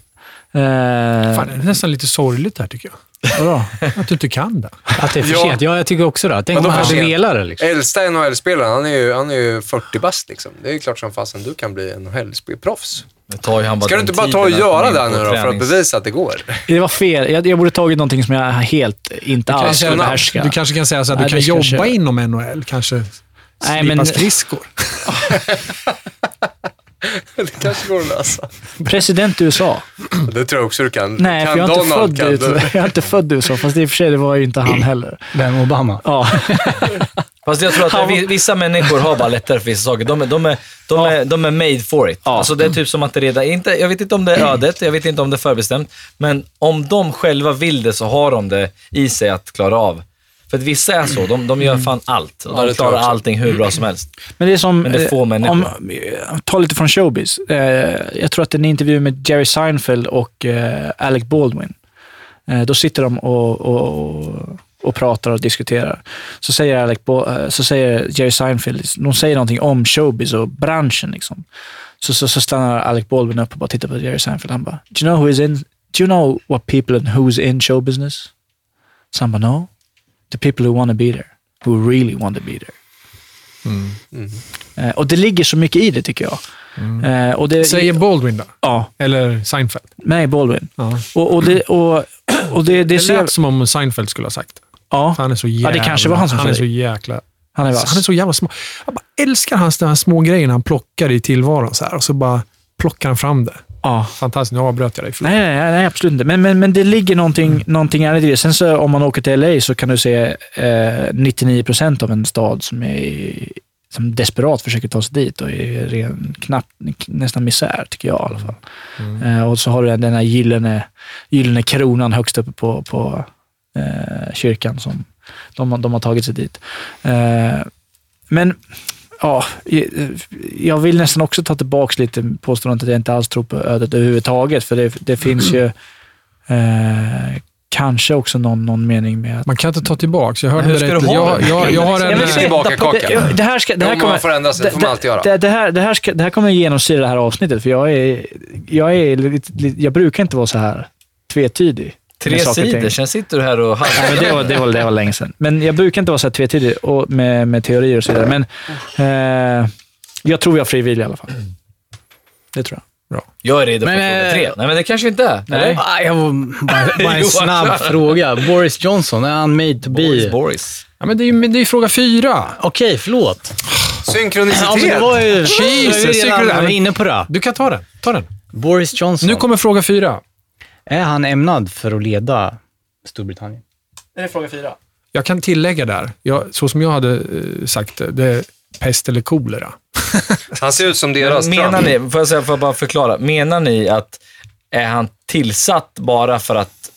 Fan, det är nästan lite sorgligt här tycker jag. vadå? Att du inte kan det. Att det är för Ja. sent? Ja, jag tycker också det. Tänk om Vadå man hade sent? velat det. Liksom. Äldsta NHL-spelaren, han är ju, han är ju 40 bast liksom. Det är ju klart som fasen du kan bli NHL-proffs. Det tar ju han bara Ska du den inte bara ta och att göra komma in det på nu då, för att tränings- bevisa att det går? Det var fel. Jag, jag borde tagit någonting som jag helt inte alls skulle behärska. Du kanske kan säga så att Nej, du kan det ska jag jobba köra. inom NHL, kanske Nej, slipa men- skridskor. det kanske går att lösa. President i USA. Det tror jag också du kan. Nej, kan för jag är, inte Donald född i, du. jag är inte född i USA, fast i och för sig det var ju inte han heller. Vem? Obama? Ja. Fast jag tror att vissa människor har bara lättare för vissa saker. De är, de är, de är, de är made for it. Ja. Alltså det är typ som att det redan, inte, jag vet inte om det är ödet, jag vet inte om det är förbestämt, men om de själva vill det så har de det i sig att klara av. För att vissa är så, de, de gör fan allt. Ja, det De klarar allting hur bra som helst. Men det är som... Men det är få eh, människor. Om, eh, ta lite från showbiz. Eh, jag tror att det är en intervju med Jerry Seinfeld och eh, Alec Baldwin. Eh, då sitter de och, och, och pratar och diskuterar. Så säger, Alec Ba- eh, så säger Jerry Seinfeld, de säger någonting om showbiz och branschen. Liksom. Så, så, så stannar Alec Baldwin upp och bara tittar på Jerry Seinfeld. Han bara, do you know who is in, do you know what people and who's in show business? Så han bara, no. The people who want to be there. Who really want to be there. Eh, och det ligger så mycket i det tycker jag. Eh, och det, Säger Baldwin då? Ja, Eller Seinfeld? nej, Baldwin. Ja. Och, och, det, och, och det, det, Det lät som om Seinfeld skulle ha sagt det. Ja, För han är så Ja, jävla... det kanske var han som Han är sa så det. jäkla... han är Han är vass. så jävla små. Jag bara älskar hans de här små grejerna han plockar i tillvaron så här, och så bara plockar han fram det. Ja. Fantastiskt. Nu avbröt jag dig. Förlåt. Nej, nej, nej, absolut inte. Men, men, men det ligger någonting, någonting ärligt i det. Sen så om man åker till LA så kan du se eh, 99 procent av en stad som är som desperat försöker ta sig dit och är ren, knappt, nästan misär, tycker jag i alla fall. Eh, och så har du den här gyllene, gyllene kronan högst uppe på, på eh, kyrkan som de, har- de har tagit sig dit. Eh, men ja, jag vill nästan också ta tillbaka lite påståendet att jag inte alls tror på ödet överhuvudtaget. För det, det finns ju eh, kanske också någon, någon mening med att... Man kan inte ta tillbaka. Jag hörde Hur ska berätta- du ha jag, det? jag, jag har en... se- tillbaka kakan. Det, det här ska... Det här Om kommer, man får ändra sig, det får man alltid göra. Det, det, här, det, här ska, det här kommer genomsyra det här avsnittet, för jag är, jag är jag brukar inte vara så här tvetydig. Tre sidor, sen sitter du här och Nej, men det, var, det, var, det var länge sedan. Men jag brukar inte vara så här tvetydig och med, med teorier och så vidare. Men eh, jag tror vi har fri vilja i alla fall. Det tror jag. Jag är redo Men, för fråga eh, tre. Nej, men det kanske inte är. Eller? Ah, jag var bara, bara en snabb fråga. Boris Johnson, är han made to Boris, be? Boris. Ja, men det är ju det är ju fråga fyra. Okej, förlåt. Synkronicitet. Ja, men det var ju... Jesus, jag var inne på det. Du kan ta den. Ta den. Boris Johnson. Nu kommer fråga fyra. Är han ämnad för att leda Storbritannien? Är det fråga fyra? Jag kan tillägga där, jag, så som jag hade eh, sagt det, det är pest eller kolera. Han ser ut som deras Menar Trump. ni, får jag, säga, får jag bara förklara, menar ni att är han tillsatt bara för att,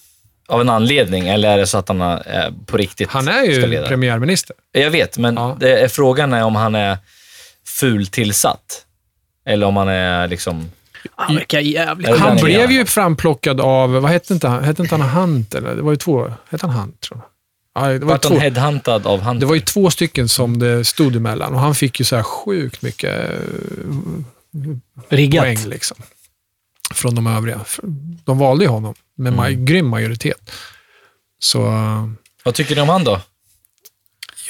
av en anledning, eller är det så att han är eh, på riktigt Han är ska ju leda? premiärminister. Jag vet, men Ja. det är, frågan är om han är fultillsatt. Eller om han är liksom... Han verkar jävligt... Han blev ju framplockad av, vad hette inte han? Hette inte han Hunt? Eller? Det var ju två, hette han Hunt tror jag? Ja, det, var Vart han headhuntad av han? det var ju två stycken som det stod emellan och han fick ju så här sjukt mycket eh, Riggat. poäng liksom. Från de övriga. De valde ju honom med maj, grym majoritet. Så eh, Vad tycker ni om han då?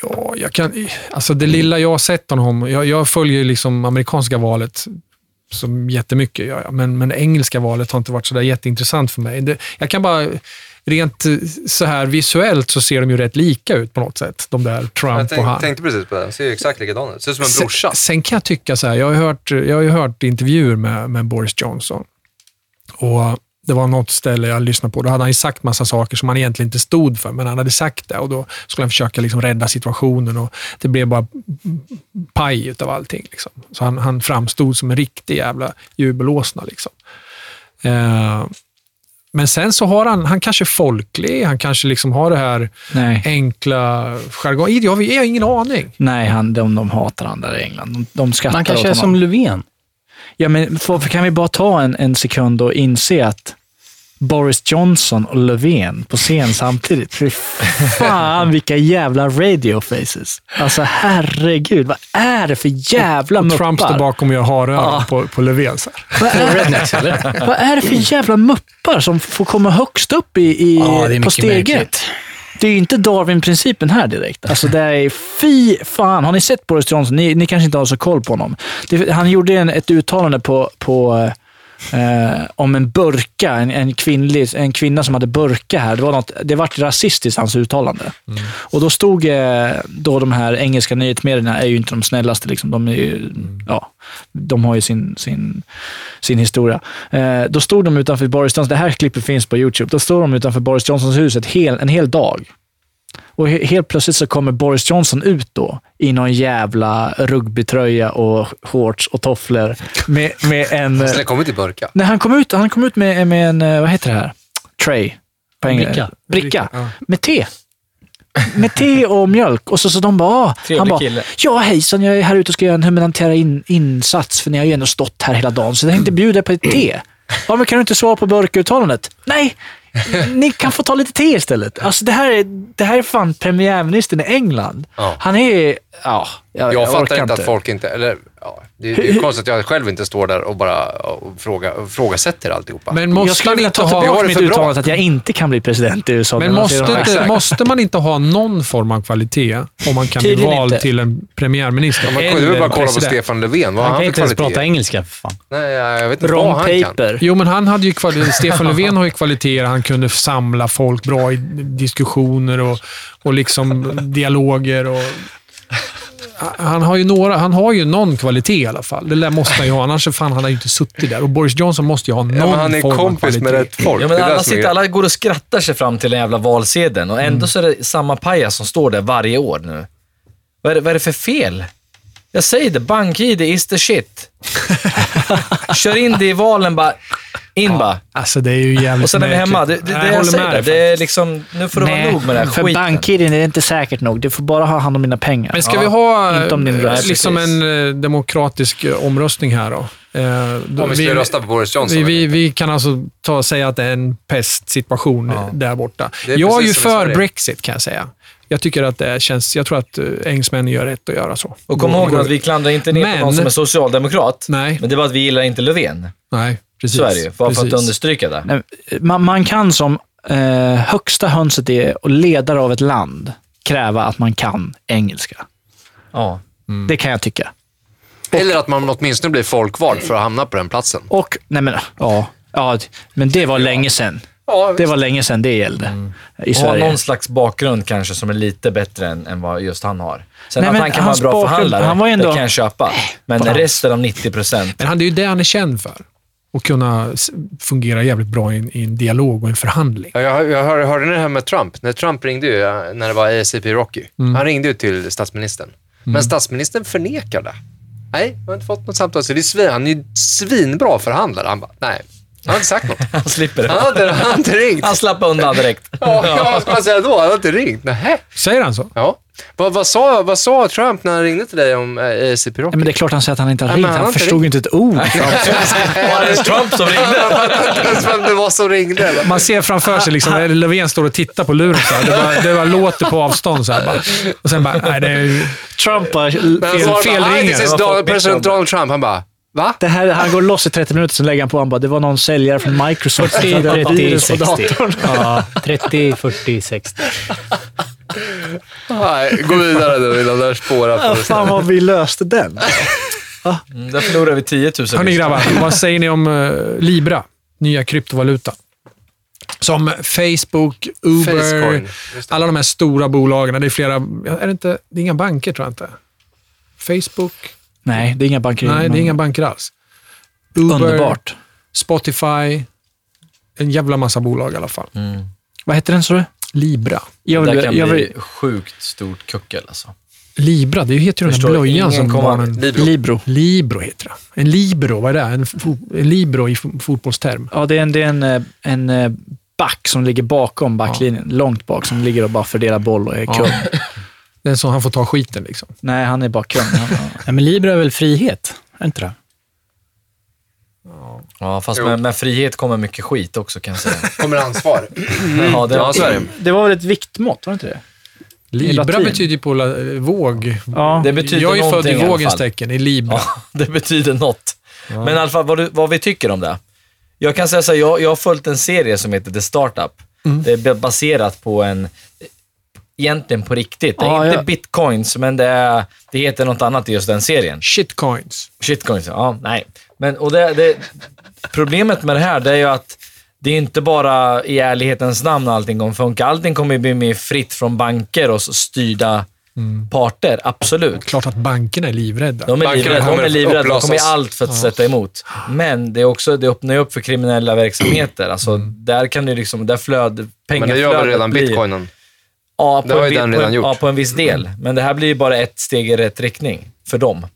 Ja, jag kan, alltså det lilla jag har sett honom, jag, jag följer ju liksom amerikanska valet som jättemycket, gör jag, men, men engelska valet har inte varit så där jätteintressant för mig. Det, jag kan bara, rent eh, så här visuellt så ser de ju rätt lika ut på något sätt, de där Jag Trump och tänk, han. tänkte precis på det. Han ser ju exakt likadan ut. Ser ut som en brorsa. Sen, sen kan jag tycka så här, jag har ju hört, jag har hört intervjuer med, med Boris Johnson. Och det var något ställe jag lyssnade på, då hade han ju sagt massa saker som han egentligen inte stod för, men han hade sagt det och då skulle han försöka liksom rädda situationen och det blev bara paj utav allting. Liksom. Så han, han framstod som en riktig jävla jubelåsna. Liksom. Eh, men sen så har han, han kanske är folklig, han kanske liksom har det här Nej. enkla jargong. Jag har jag har ingen aning. Nej, han, de, de hatar han där i England. De, de skrattar Han kanske åt är honom. som Löfven. Ja, men för, för kan vi bara ta en, en sekund och inse att Boris Johnson och Löfven på scen samtidigt. Fy fan vilka jävla radio faces. Alltså herregud, vad är det för jävla muppar? Trump står bakom och gör haröron Ja. på, på Löfven. så här. Vad är, vad är det för jävla muppar som får komma högst upp i, i, Ja, det är på steget? märkligt. Det är ju inte Darwin-principen här direkt. Alltså det är fy fan. Har ni sett Boris Johnson? Ni, ni kanske inte har så koll på honom. Det, han gjorde en, ett uttalande på, på eh, om en burka, en, en, kvinnlig, en kvinna som hade burka här. Det var, något, det var rasistiskt, hans uttalande. Och då stod eh, då de här engelska nyhetsmedierna, är ju inte de snällaste. Liksom. De, är ju, ja, de har ju sin, sin, sin historia. Eh, då stod de utanför Boris Johnson, det här klippet finns på YouTube, då står de utanför Boris Johnsons hus hel, en hel dag. Och he- helt plötsligt så kommer Boris Johnson ut då i någon jävla rugbytröja och shorts och tofflor med, med en... Han kommer till burka. Nej, han kom ut, han kom ut med, med en, eh, vad heter det här? Tray. På Bricka. engelska. Bricka. Ja. Med te. Med te och mjölk. Och så, så de bara, ah. Trevlig han bara, kille. ja hejsan, jag är här ute och ska göra en humanitär in, insats, för ni har ju ändå stått här hela dagen, så jag tänkte bjuda på ett te. Ja, men kan du inte svara på burkuttalandet? Nej, ni kan få ta lite te istället. Alltså det här är, det här är fan premiärministern i England. Ja. Han är, ja, jag, Jag, jag fattar inte att folk inte, eller det, det är konstigt att jag själv inte står där och bara och fråga, och frågasätter alltihopa. Men Jag måste skulle man vilja inte ta tillbaka mitt uttalande att jag inte kan bli president i USA. Men måste, inte, måste man inte ha någon form av kvalitet om man kan bli vald inte. till en premiärminister? Man kunde väl bara kolla på? Stefan Löfven. Vad har Han kan han inte för ens prata engelska för fan. Nej, jag vet inte Ron vad han kan. Paper. Jo, men han hade ju kvalitet. Stefan Löfven har ju kvaliteter. Han kunde samla folk bra i diskussioner och, och liksom dialoger. Och, han har ju några, han har ju någon kvalitet i alla fall. Det där måste han ju ha, annars fan han har ju inte suttit där. Och Boris Johnson måste ju ha någon Ja, han är form av kompis med rätt folk. Ja, men alla, sitter, alla går och skrattar sig fram till den jävla valsedeln och ändå så är det samma pajas som står där varje år nu. Vad är det, vad är det för fel? Jag säger det, bank-id is the shit. Kör in det i valen bara. In bara. Alltså det är ju jävligt Och sen är vi hemma. Det, det, det jag, jag håller säger med det. dig det är liksom, nu får det vara nog med den här för skiten. bank-id är det inte säkert nog. Du får bara ha hand om mina pengar. Men ska Ja, vi ha inte om din eh, liksom precis. en eh, demokratisk eh, omröstning här då? Eh, Om vi skulle rösta på Boris Johnson. vi, vi, vi kan alltså ta och säga att det är en pestsituation Ja. där borta. Jag är ju för. Brexit kan jag säga. Jag tycker att det känns, jag tror att engelsmännen gör rätt att göra så. Och kom ihåg att vi klandrar inte ner Men- på någon som är socialdemokrat. Nej, Men det var att vi gillar inte Löfven. nej, precis. Så är det ju. Bara för att understryka det. Nej, Man, man kan som eh, högsta hönset är och ledare av ett land kräva att man kan engelska. Ja. Det kan jag tycka. Eller att man åtminstone blir folkvald för att hamna på den platsen. Och, nej men, ja, ja, men det var länge sedan. Ja, Det var länge sedan det gällde i Och ha Sverige. någon slags bakgrund kanske som är lite bättre än, än vad just han har. Sen Nej, att han kan vara en bra bakgrund- förhandlare, han var ändå- det kan jag köpa. Men resten av 90 procent, Men han, det är ju det han är känd för. Att kunna fungera jävligt bra i en, i en dialog och en förhandling. Ja, jag, jag hör- hörde det här med Trump? När Trump ringde ju, när det var ASAP Rocky. Han ringde ju till statsministern. Men statsministern förnekade. Nej, jag har inte fått något samtal. Så det är svin, han är ju svinbra förhandlare. Han bara, nej, jag har inte sagt något. han slipper det. Han har inte, han har inte ringt. Han slapp undan direkt. Ja, ja, vad ska man säga då? Han har inte ringt. Nähä. Säger han så? Ja. Vad, vad, sa, vad sa Trump när han ringde till dig om eh, Ja, Rocky? men det är klart han säger att han inte har ringt. han Han, förstod ringt. inte ett ord. Var det Trump som ringde? Jag vet inte vem det var som ringde. eller? Man ser framför sig liksom, när Löfven står och tittar på luren så här. Det, bara, det bara låter på avstånd så här, bara. Och sen bara, nej det är ju... Trump bara, han fel- fel bara, "Hi, ringare." this is Donald, president. Donald Trump. Han bara, va? det här, han går loss i 30 minuter, sen lägger han på. Han bara, det var någon säljare från Microsoft. 40, som hade 30, virus på 60. datorn. Ja, 30, 40, 60. Nej, gå vidare nu innan det här spårar. Ja, fan vad vi löste den. Mm, där förlorar vi 10 000 Hörni grabbar, vad säger ni om eh, Libra? Nya kryptovaluta. Som Facebook, Uber, Facecoin. Alla de här stora bolagen. Det är flera... Är det, inte, det är inga banker tror jag inte. Facebook? Nej, det är inga banker. Nej, det är inga banker alls. Uber, Underbart. Spotify. En jävla massa bolag i alla fall. Mm. Vad heter den, sa du? Libra. Jag Det vill, där kan jag bli vill, sjukt stort kuckel alltså. Libra, det heter ju den där blöjan som kommer- barnen... Libro. Libro. Libro heter det. En libro, vad är det? En, fo- en libro i fo- fotbollsterm. Ja, det är en, det är en, eh, en eh, back som ligger bakom backlinjen. Långt bak, som ligger och bara fördelar boll och är Ja. Det är så han får ta skiten liksom. Nej, han är bara kung. Ja, men Libra är väl frihet? Är inte det? Ja, fast med, med frihet kommer mycket skit också kan jag säga. Kommer ansvar. Ja, det Ja, så är det. det var väl ett viktmått, var det inte det? Libra betyder ju på la, våg. Ja. Det betyder Jag är född i vågens fall. tecken, i Libra. Ja, det betyder något. Men i alla fall, vad, du, vad vi tycker om det. Jag kan säga så här, jag, jag har följt en serie som heter The Startup. Mm. Det är baserat på en, egentligen på riktigt. Det är Ja, inte ja. bitcoins, men det, är, det heter något annat i just den serien. Shitcoins. Shitcoins, ja, nej. Men, och det, det, problemet med det här, det är ju att det är inte bara i ärlighetens namn allting kommer funka. Allting kommer ju bli mer fritt från banker och styrda parter, absolut. Klart att bankerna är livrädda. De är Bankerna livrädda, de kommer är livrädda. De kommer göra allt för att sätta emot. Men det, är också, det öppnar ju upp för kriminella verksamheter. Alltså, Där kan det liksom, där flöd, Men det gör väl redan blir- bitcoinen? Ja, Det på har en, ju den redan en, gjort. ja, på en viss del. Men det här blir ju bara ett steg i rätt riktning för dem.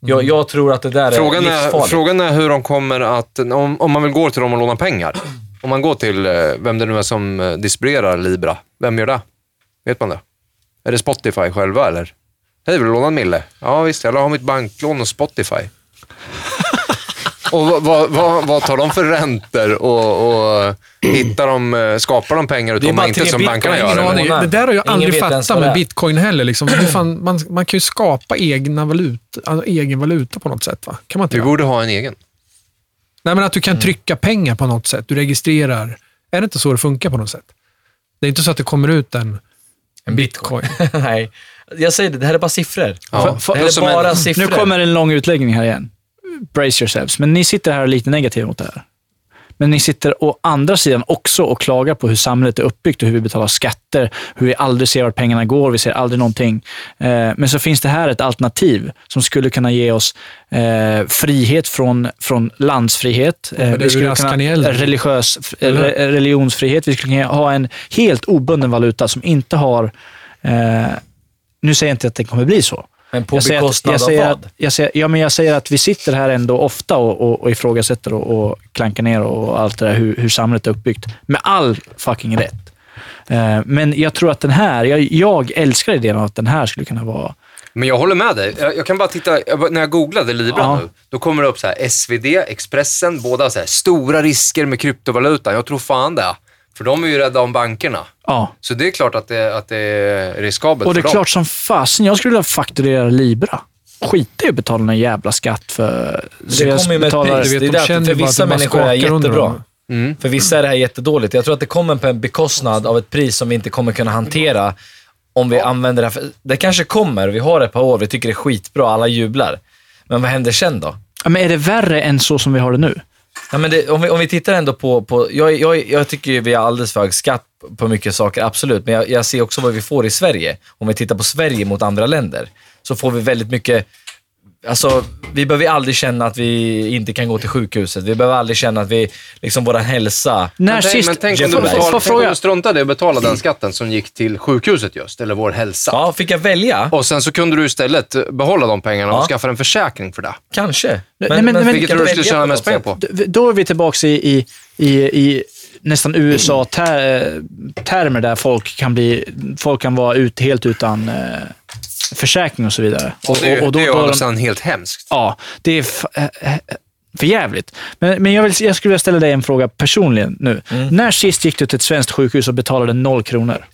Jag, jag tror att det där Frågan är är, livsfarligt. frågan är hur de kommer att... Om, om man vill gå till dem och låna pengar. Om man går till eh, vem det nu är som eh, distribuerar Libra. Vem gör det? Vet man det? Är det Spotify själva eller? Hej, vill du låna en mille? Ja visst, jag har mitt banklån och Spotify. Och vad, vad, vad, tar de för räntor och, och hittar de, skapar de pengar utav bara man inte som bitcoin, bankerna gör? Eller? Det där har jag aldrig fattat med bitcoin heller. Liksom. Fan, man, man kan ju skapa egna valuta, alltså egen valuta på något sätt. Va? Kan man inte det? borde ha en egen. Nej, men att du Mm. kan trycka pengar på något sätt. Du registrerar. Är det inte så det funkar på något sätt? Det är inte så att det kommer ut en, En bitcoin. Nej, jag säger det, det här är bara siffror. Ja. Det här är en- bara siffror. Nu kommer en lång utläggning här igen. Brace yourselves. Men ni sitter här och är lite negativa mot det här. Men ni sitter å andra sidan också och klagar på hur samhället är uppbyggt och hur vi betalar skatter, hur vi aldrig ser vart pengarna går, vi ser aldrig någonting. Eh, Men så finns det här ett alternativ som skulle kunna ge oss eh, frihet från, från landsfrihet. Eh, vi skulle kunna, religiös, religionsfrihet. Vi skulle kunna ha en helt obunden valuta som inte har... Nu säger jag inte att det kommer bli så. Men på Jag säger, att, bekostnad jag, av säger vad? att, jag, säger, ja, men jag säger att vi sitter här ändå ofta och, och, och ifrågasätter och, och klankar ner och allt det där, hur, hur samhället är uppbyggt. Med all fucking rätt. Eh, men jag tror att den här, jag, jag älskar idén av att den här skulle kunna vara... Men jag håller med dig. Jag, jag kan bara titta, jag, när jag googlade Libra Ja. nu, då kommer det upp så här SvD, Expressen, båda så här, stora risker med kryptovaluta. Jag tror fan det. För de är ju rädda om bankerna. Ja. Så det är klart att det, att det är riskabelt Och det är för dem. klart som fasen, jag skulle vilja fakturera Libra. Skita i att betala någon jävla skatt för... så Det kommer ju med ett pris. Det är de därför för vissa det människor är det under jättebra. Mm. För vissa är det här jättedåligt. Jag tror att det kommer på en bekostnad av ett pris som vi inte kommer kunna hantera om vi använder det här. För det kanske kommer, vi har ett par år, vi tycker det är skitbra, alla jublar. Men vad händer sen då? Ja, men är det värre än så som vi har det nu? Ja, men det, om, vi, om vi tittar ändå på, på jag, jag, jag tycker ju vi har alldeles för hög skatt på mycket saker, absolut. Men jag, jag ser också vad vi får i Sverige. Om vi tittar på Sverige mot andra länder, så får vi väldigt mycket Alltså, vi behöver aldrig känna att vi inte kan gå till sjukhuset. Vi behöver aldrig känna att vi, liksom vår hälsa... När Men tänk, sist... men tänk om du, betal, tänk om du struntade i att betala den skatten som gick till sjukhuset just, eller vår hälsa. Ja, fick jag välja? Och sen så kunde du istället behålla de pengarna och Ja. skaffa en försäkring för det. Kanske. Nej, men- men- Vilket tror du skulle tjäna på mest pengar på? Då är vi tillbaka i, i, i, i nästan USA-termer där folk kan, bli, folk kan vara ut, helt utan eh, försäkring och så vidare. Och det, är- och då- det är ju de- helt hemskt. Ja, det är eh, eh, för jävligt. Men, men jag, vill, jag skulle vilja ställa dig en fråga personligen nu. Mm. När sist gick du till ett svenskt sjukhus och betalade noll kronor?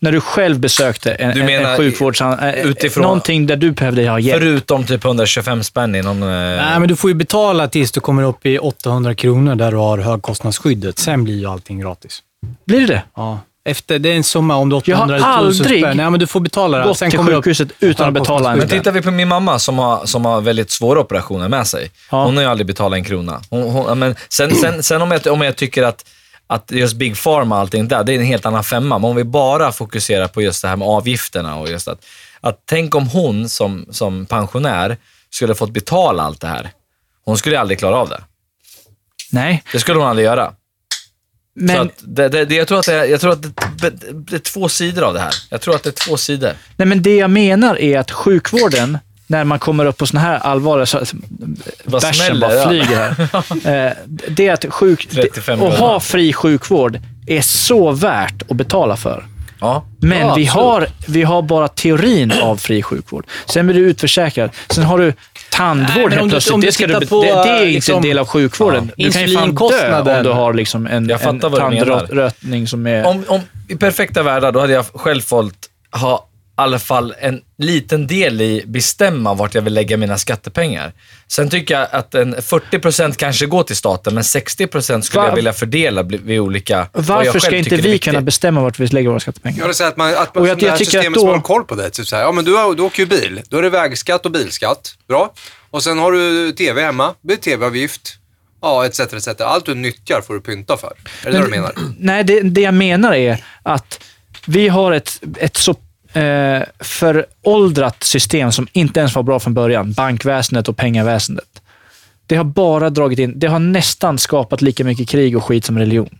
När du själv besökte en, Du en, menar en sjukvårds... eh, utifrån- Någonting där du behövde ha hjälp. Förutom typ 125 spänn i någon... eh, Nej, men du får ju betala tills du kommer upp i 800 kronor där du har högkostnadsskyddet. Sen blir ju allting gratis. Blir det det? Ja. Efter, det är en summa om du har Jag har 800 000 aldrig spänn. Nej, men du får betala det. Gått till kommer upp- sjukhuset utan att betala en Men spänn. tittar vi på min mamma som har, som har väldigt svåra operationer med sig. Ja. Hon har ju aldrig betalat en krona. Hon, hon, ja, men sen sen, sen om, jag, om jag tycker att, att just Big Pharma och allting där, det är en helt annan femma. Men om vi bara fokuserar på just det här med avgifterna och just att, att tänk om hon som, som pensionär skulle fått betala allt det här. Hon skulle aldrig klara av det. Nej, Det skulle hon aldrig göra. Så men, att det, det, det, jag tror att, det, jag tror att det, är två sidor av det här. Jag tror att det är två sidor. nej, men det jag menar är att sjukvården, när man kommer upp på såna här allvarliga... Så, Vad bärsen bara flyger här. Eh, det är att sjuk, 35 att ha fri sjukvård är så värt att betala för. Ja. Men ja, vi, absolut. har, vi har bara teorin av fri sjukvård. Sen blir du utförsäkrad. Sen har du tandvård Nej, helt plötsligt. det, ska du, på, det, det är inte liksom, en del av sjukvården. ja, du kan ju fan dö om du har liksom en, en tandrötning som är... Om, om, I perfekta världar, då hade jag själv fått ha alla fall en liten del i bestämma vart jag vill lägga mina skattepengar. Sen tycker jag att en 40% kanske går till staten, men 60% skulle Va- jag vilja fördela vid olika... Varför ska inte är vi kunna bestämma vart vi lägger våra skattepengar? Jag vill säga att man, att man Och jag- jag tycker systemet att då- som har koll på det. Typ så här, ja, men du, har, du åker ju bil. Då är det vägskatt och bilskatt. Bra. Och sen har du tv hemma. Det blir tv-avgift. Ja, etc, etc. Allt du nyttjar får du pynta för. Är det det du menar? Nej, det, det jag menar är att vi har ett, ett så eh, föråldrat system som inte ens var bra från början. Bankväsendet och pengaväsendet. Det har bara dragit in, det har nästan skapat lika mycket krig och skit som religion.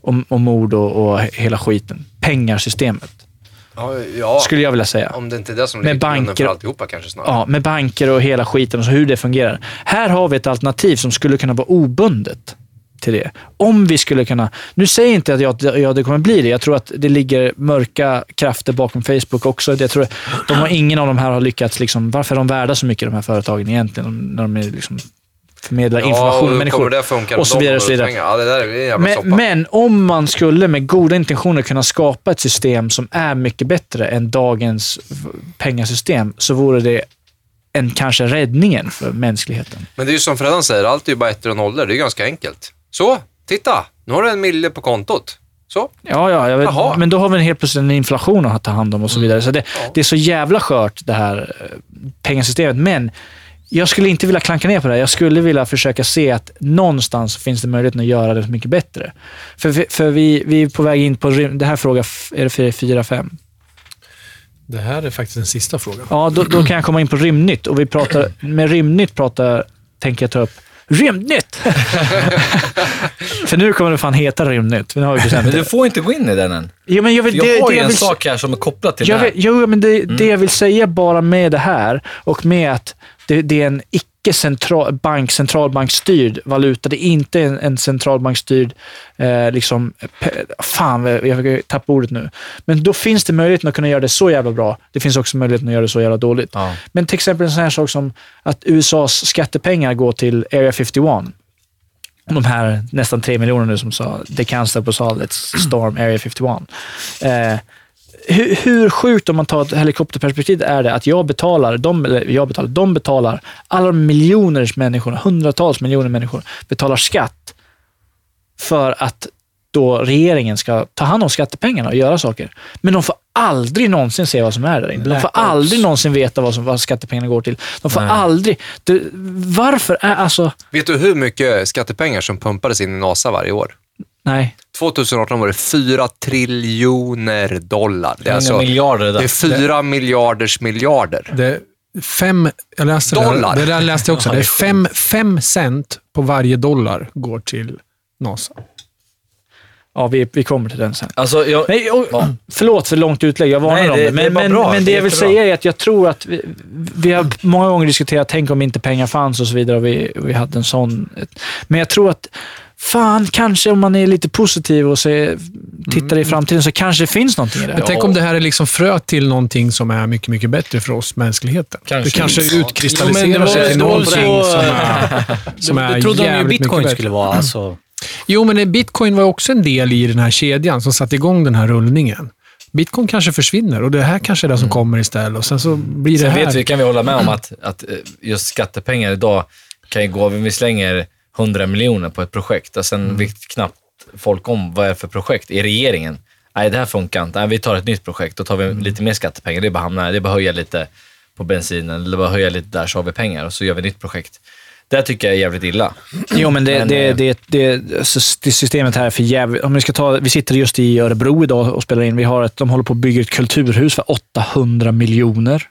Och, och mord och, och hela skiten. Pengarsystemet, Ja, ja. skulle jag vilja säga. om det inte är det som Med banker- för alltihopa kanske snarare. Ja, med banker och hela skiten och hur det fungerar. Här har vi ett alternativ som skulle kunna vara obundet till det. Om vi skulle kunna... Nu säger jag inte att jag, ja, det kommer bli det. Jag tror att det ligger mörka krafter bakom Facebook också. Jag tror, de har, ingen av de här har lyckats... Liksom, varför är de värda så mycket, de här företagen egentligen? När de är liksom förmedlar information till människor. det funka? och så vidare. Och så vidare. Ja, det där är en jävla soppa. Men, men om man skulle med goda intentioner kunna skapa ett system som är mycket bättre än dagens pengasystem, så vore det en kanske räddningen för mänskligheten. Men det är ju som Freddan säger, allt är ju bara ettor och nollor. Det är ganska enkelt. Så, titta! Nu har du en mille på kontot. Så. Ja, ja, jag vet. Mm. men då har vi helt plötsligt en inflation att ta hand om och så vidare. Så det, det är så jävla skört det här eh, pengasystemet. Men jag skulle inte vilja klanka ner på det här. Jag skulle vilja försöka se att någonstans finns det möjlighet att göra det mycket bättre. För, vi- för vi, vi är på väg in på, det här fråga, är det 4-5? Det här är faktiskt den sista frågan. Ja, då, då kan jag komma in på Rymdnytt. Och vi pratar, med Rymdnytt pratar, tänker jag ta upp Rymdnytt! För nu kommer det fan heta Rymdnytt. Nu har vi bestämt Men du får inte gå in i den än. Jo, men jag vill, Jag det, har det ju jag en vill, sak här som är kopplad till jag det vill, här. Jo, men det, det jag vill säga bara med det här och med att det, det är en icke central, bank, centralbankstyrd valuta. Det är inte en, en centralbankstyrd, eh, liksom, fan, jag tappar ordet nu. Men då finns det möjligheten att kunna göra det så jävla bra. Det finns också möjligheten att göra det så jävla dåligt. Ja. Men till exempel en sån här sak som att USAs skattepengar går till Area 51. De här nästan tre miljoner nu som sa “The cancer på let's storm Area 51”. Eh, hur, hur sjukt om man tar ett helikopterperspektiv är det att jag betalar, de, jag betalar, de betalar, alla miljoners människor, hundratals miljoner människor betalar skatt för att då regeringen ska ta hand om skattepengarna och göra saker. Men de får aldrig någonsin se vad som är där inne. De får Ops. aldrig någonsin veta vad, som, vad skattepengarna går till. De får Nej. aldrig... Det, varför är alltså... Vet du hur mycket skattepengar som pumpades in i NASA varje år? Nej. 2018 var det 4 triljoner dollar. Det är, alltså, miljarder det det är 4 miljarders miljarder. Det fem, jag läste Dollar. Det, det där läste jag också. Det det är fem, fem cent på varje dollar går till NASA. Ja, vi, vi kommer till den sen. Alltså, jag, Nej, och, Ja. Förlåt för långt utlägg, jag varnar Nej, om det- det. det Men, bara men, bra. men det Det jag vill säga är att jag tror att vi, vi har många gånger diskuterat, tänk om inte pengar fanns och så vidare och vi, vi hade en sån. Men jag tror att, fan, kanske om man är lite positiv och ser, tittar i framtiden så kanske det finns någonting i det. Men tänk om det här är liksom frö till någonting som är mycket, mycket bättre för oss, mänskligheten. Kanske. Det kanske utkristalliserar det sig till någonting så- som är, som är det trodde de ju bitcoin skulle vara. Alltså. Jo, men bitcoin var också en del i den här kedjan som satte igång den här rullningen. Bitcoin kanske försvinner och det här kanske är det som kommer istället och sen så blir det Sen här. vet vi, kan vi hålla med om att, att eh, just skattepengar idag kan ju gå, om vi slänger 100 miljoner på ett projekt och sen vet knappt folk om vad det är för projekt i regeringen. Nej, det här funkar inte. Nej, vi tar ett nytt projekt, då tar vi lite mer skattepengar. Det är bara hamna, det är bara höja lite på bensinen, eller bara höja lite där så har vi pengar och så gör vi ett nytt projekt. Det tycker jag är jävligt illa. Jo, men det, Men, det, eh, det, det, alltså, det systemet här är för jävligt. Om vi, ska ta, vi sitter just i Örebro idag och spelar in. Vi har ett, de håller på att bygga ett kulturhus för 800 miljoner.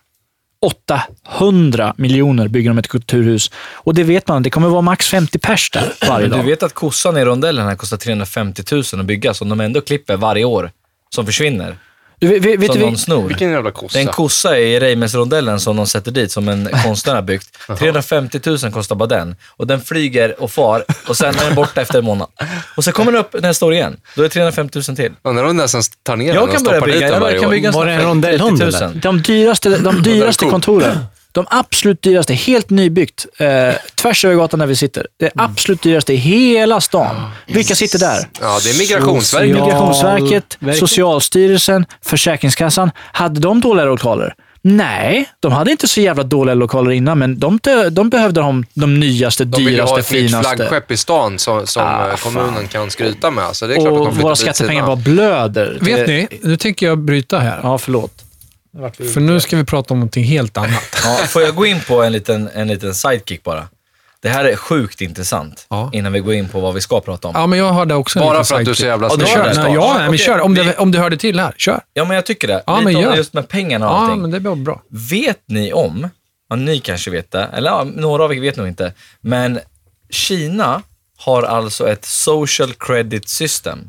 800 miljoner bygger de ett kulturhus. Och det vet man, det kommer vara max 50 pers där varje Men du dag. vet att kossan i rondellen här kostar 350 000 att bygga, som de ändå klipper varje år, som försvinner. Du, vet, vet, som du, någon snor. Vilken jävla Det är kossa. en kossa i Reimers-rondellen som de sätter dit, som en konstnär har byggt. 350 000 kostar bara den. Och den flyger och far och sen är den borta efter en månad. Och sen kommer den upp nästa år igen. Då är det 350 000 till. Undrar om de nästan tar ner den Jag och kan stoppar dit den jag varje kan år. bygga en Var det en sån här 30 rondellhund, 000. eller? de dyraste, de dyraste kontoren, de absolut dyraste, helt nybyggt, eh, tvärs över gatan där vi sitter. Det absolut dyraste i hela stan. Vilka sitter där? Ja, det är Migrationsverket. Social- Migrationsverket, Verket. Socialstyrelsen, Försäkringskassan. Hade de dåliga lokaler? Nej, de hade inte så jävla dåliga lokaler innan, men de, de behövde de, de nyaste, De vill ju ha dyraste, ett nytt finaste. flaggskepp i stan som, som Ah, eh, kommunen fan. kan skryta med. Så det är klart att de Och våra skattepengar bara blöder. Vet Det- ni, nu tänker jag bryta här. Ja, förlåt. För nu ska vi prata om någonting helt annat. Ja, får jag gå in på en liten, en liten sidekick bara? Det här är sjukt intressant, Ja. innan vi går in på vad vi ska prata om. Ja, men jag hade också Bara för att du är så jävla Ja, det. nej, ja, nej, men kör. Om, vi- det, om du hörde till här, kör. Ja, men jag tycker det. Ja, Lite men gör. just med pengarna och Ja, allting. men det var bra. Vet ni om, ja, ni kanske vet det, eller ja, några av er vet nog inte, men Kina har alltså ett social credit system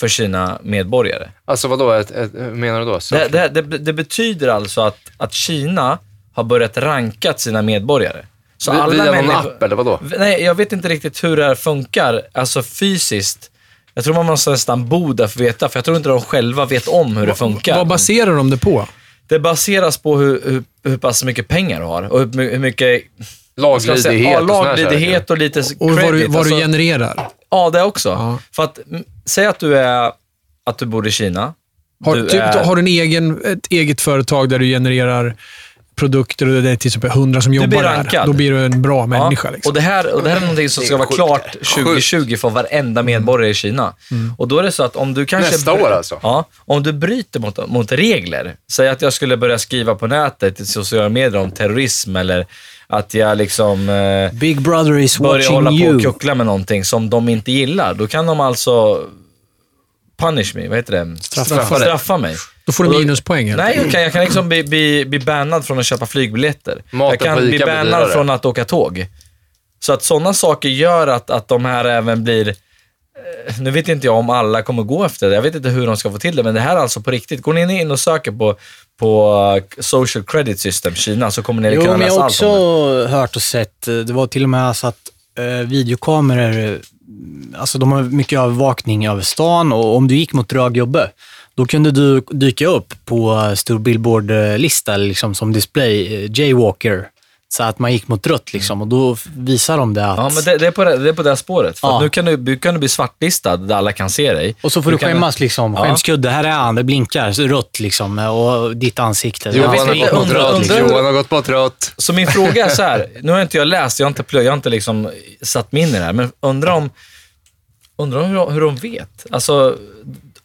för sina medborgare. Alltså vadå, ett, ett, hur menar du då? Det, det, det, det betyder alltså att, att Kina har börjat ranka sina medborgare. Så vi- alla via någon app eller vadå? Nej, jag vet inte riktigt hur det här funkar, alltså fysiskt. Jag tror man måste nästan bo där för att veta, för jag tror inte de själva vet om hur det funkar. Vad baserar de det på? Det baseras på hur, hur, hur pass mycket pengar du har och hur, hur mycket jag säga? Laglydighet ja, och laglydighet och lite Och vad du, credit. vad du alltså, genererar? ja, det också. Ja. För att, mm, säg att du, är, att du bor i Kina. Har, du typ, är- har du en egen, ett eget företag där du genererar produkter och det är till exempel 100 som jobbar där. Då blir du en bra människa. Ja, Liksom. och, det här, och det här är någonting som ska vara klart Sjukt. 2020 för varenda medborgare i Kina. Och då är det så att om du kanske... Nästa år alltså? Ja, om du bryter mot, mot regler. Säg att jag skulle börja skriva på nätet i sociala medier om terrorism eller att jag liksom eh, Big brother is börjar hålla watching på och you. kuckla med någonting som de inte gillar. Då kan de alltså punish me, vad heter det? Straffa dig. Straffa mig. Då får du minuspoäng. Nej, jag kan, jag kan liksom bli, bli, bli bannad från att köpa flygbiljetter. Maten jag kan bli bannad från att åka tåg. Så att sådana saker gör att, att de här även blir... eh, Nu vet inte jag om alla kommer gå efter det. Jag vet inte hur de ska få till det, men det här är alltså på riktigt. Går ni in och söker på, på eh, Social Credit System Kina så kommer ni Jo, kunna men jag läsa har allt om det. också hört och sett, eh, det var till och med så att eh, videokameror, alltså de har mycket övervakning över stan och om du gick mot röd gubbe, då kunde du dyka upp på stor billboardlista liksom som display, jaywalker, så att man gick mot rött liksom och då visar de det att... Ja, men det, det, är på det, det är på det här spåret. För Ja. nu kan du, du kan du bli svartlistad där alla kan se dig. och så får du, kan- skämmas liksom. Ja. Skämskudde, här är han, det blinkar så rött liksom och ditt ansikte. Johan har gått mot undrar- rött. undrar- Johan har gått mot rött. Så min fråga är så här, nu har inte jag läst, jag har inte, plö- jag har inte liksom satt mig in i det här, men undrar om, undrar om hur, hur de vet? Alltså,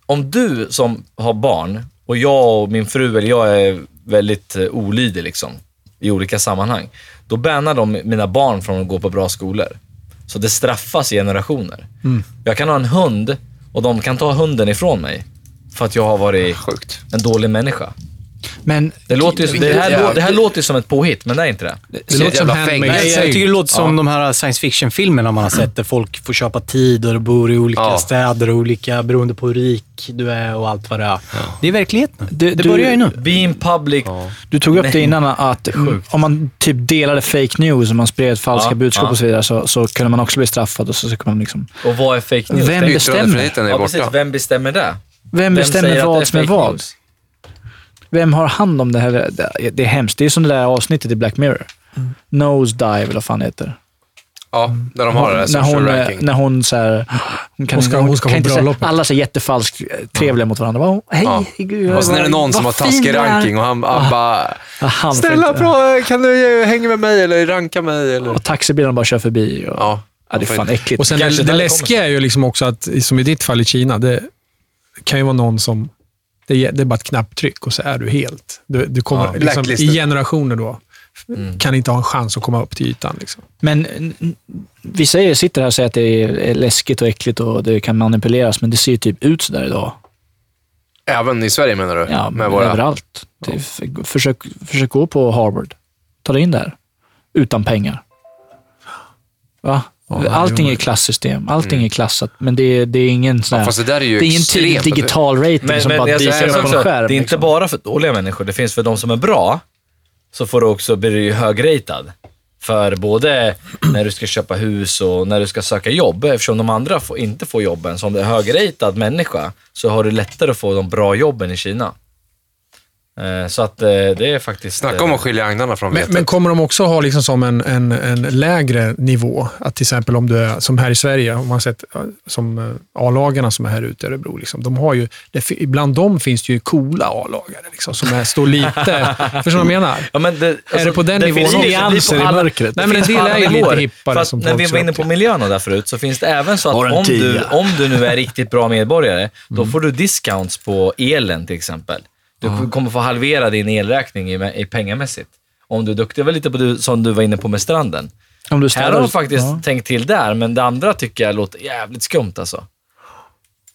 om du som har barn och och jag och min fru, eller jag är väldigt eh, olydig liksom, i olika sammanhang, då bannar de mina barn från att gå på bra skolor. Så det straffas i generationer. Jag kan ha en hund och de kan ta hunden ifrån mig för att jag har varit Sjukt. en dålig människa. Men Det, låter ju, det, här, Ja. det här låter ju som ett påhitt, men det är inte det. Det låter som fängelse. Nej, jag tycker det låter som de här science fiction-filmerna man har sett, där folk får köpa tid och bor i olika Ja. städer och olika, beroende på hur rik du är och allt vad det är. Det är verkligheten. Det du- börjar ju nu. Be in public. Du tog upp det innan att om man typ delade fake news, om man spred falska Ja, budskap ja. och så vidare, så, så kunde man också bli straffad. Och så, så man liksom, Och vad är fake news? Vem Det bestämmer? Är Ja, precis. Vem bestämmer det? vem bestämmer vad det som är vad? Vem har hand om det här? Det- Det är hemskt. Det är som det där avsnittet i Black Mirror. Nose dive, eller vad fan det heter. Ja, där de har det där när hon, eh, ranking. när hon så här, hon kan, Hon ska- hon ska kan inte säga. Alla är jättefalskt eh, trevliga mot varandra. Bara, Hej, Ja. gud, Och sen är det vad- någon som har taskig du är." ranking och han han bara Ja, han Snälla bra, kan du eh, hänga med mig eller ranka mig? Eller? Och taxibilarna bara kör förbi. Och, Ja, ja, det är fan äckligt. Och sen det, det läskiga är ju liksom också att, som i ditt fall i Kina, det kan ju vara någon som... Det är, det är bara ett knapptryck och så är du helt... Du, du kommer Ja, liksom, I generationer då, kan inte ha en chans att komma upp till ytan. Liksom. Men mm, vi säger, sitter här och säger att det är läskigt och äckligt och det kan manipuleras, men det ser ju typ ut sådär idag. Även i Sverige menar du? Ja, med våra... överallt. F- försök, försök gå på Harvard. Ta dig in där. Utan pengar. Va? Ja, Allting är klassystem. Allting är klassat, men det är, det är ingen sån Ja, här, fast det där är ju det är ingen extremt. digital rating Men, som men bara dyker upp på en skärm. det är inte liksom. bara för dåliga människor. Det finns för de som är bra, så får du också bli högratad. För både när du ska köpa hus och när du ska söka jobb, eftersom de andra får, inte får jobben. Så om du är högratad människa, så har du lättare att få de bra jobben i Kina. Eh, Så att eh, det är faktiskt... Snacka om eh, att skilja agnarna från Men, vetet. men kommer de också ha liksom som en, en, en lägre nivå? Att till exempel om du är, som här i Sverige, om man sett som A-lagarna som är här ute i Örebro, liksom, de har ju, det, bland dem finns det ju coola A-lagare liksom, som är, står lite... förstår du vad jag menar? Ja, men det, alltså, det på den nivån finns också? Nyanser i mörkret. Nej, men en finns del är ju lite hippare som när vi var inne på miljön där förut, så finns det även så att om du, om du nu är riktigt bra medborgare, Mm. då får du discounts på elen till exempel. Du kommer få halvera din elräkning i, i pengamässigt. Om du är duktig. Det var lite på det som du var inne på med stranden. Om du Här har de faktiskt ja. tänkt till där, men det andra tycker jag låter jävligt skumt alltså.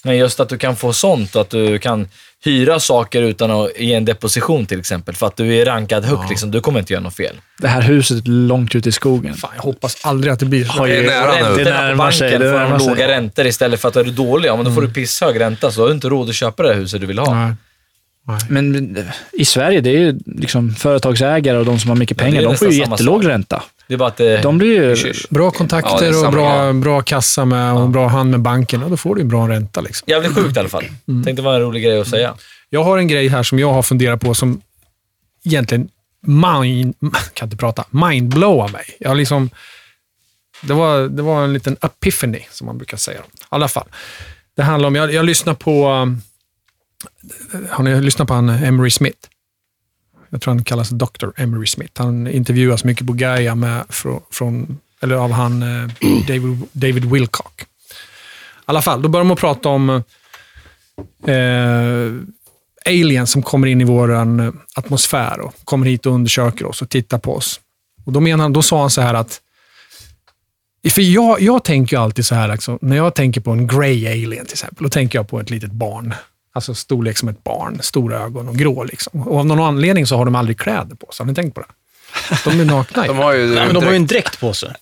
Men just att du kan få sånt och att du kan hyra saker utan att ge en deposition till exempel. För att du är rankad högt, liksom, du kommer inte göra något fel. Det här huset långt ute i skogen. Fan, jag hoppas aldrig att det blir så. Det är nära nu. det närmar sig, det närmar sig. låga räntor istället för att är du dålig, ja, men då får du pisshög ränta så har du inte råd att köpa det huset du vill ha. Nej. Men eh, i Sverige, det är ju liksom företagsägare och de som har mycket Ja, det är pengar, de får ju jättelåg sak. ränta. Det är bara att det... De blir ju... Bra Ja, kontakter är och bra, ja. bra kassa med och bra hand med banken, och då får du en bra ränta. Liksom. Jävligt sjukt i alla fall. Tänkte det var en rolig grej att säga. Jag har en grej här som jag har funderat på som egentligen mind, kan inte prata, mindblowar mig. Jag har liksom, det, var, det var en liten epiphany, som man brukar säga. I alla fall. Det handlar om, jag, jag lyssnar på, um, har ni lyssnat på han Emery Smith? Jag tror han kallas Dr. Emery Smith. Han intervjuas mycket på Gaia med, från, från, eller av han eh, David, David Wilcock. I alla fall, då börjar de prata om eh, aliens som kommer in i vår eh, atmosfär och kommer hit och undersöker oss och tittar på oss. Och då, menar då sa han så här att för jag, jag tänker alltid så här, liksom, när jag tänker på en grey alien till exempel, då tänker jag på ett litet barn. Alltså storlek som ett barn, stora ögon och grå. Liksom. Och av någon anledning så har de aldrig kläder på sig. Har ni tänkt på det? De är nakna. De har ju... Nej, men de har ju en dräkt på sig.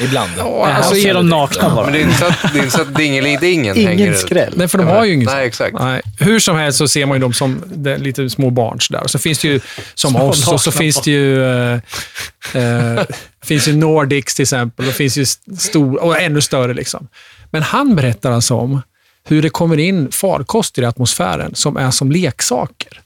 Ibland. Ja, alltså, ser de nakna bara. Men det är inte så att, det är inte så att dingelidingen hänger Ingen skräll. Nej, för de har ju ingen Nej, exakt. Nej. Hur som helst så ser man ju dem som det är lite små barn. Så, där. Och så finns det ju som Små oss, och så finns det ju eh, eh, finns ju Nordics till exempel. Och finns ju stor, och ännu större. liksom. Men han berättar alltså om hur det kommer in farkoster i atmosfären som är som leksaker.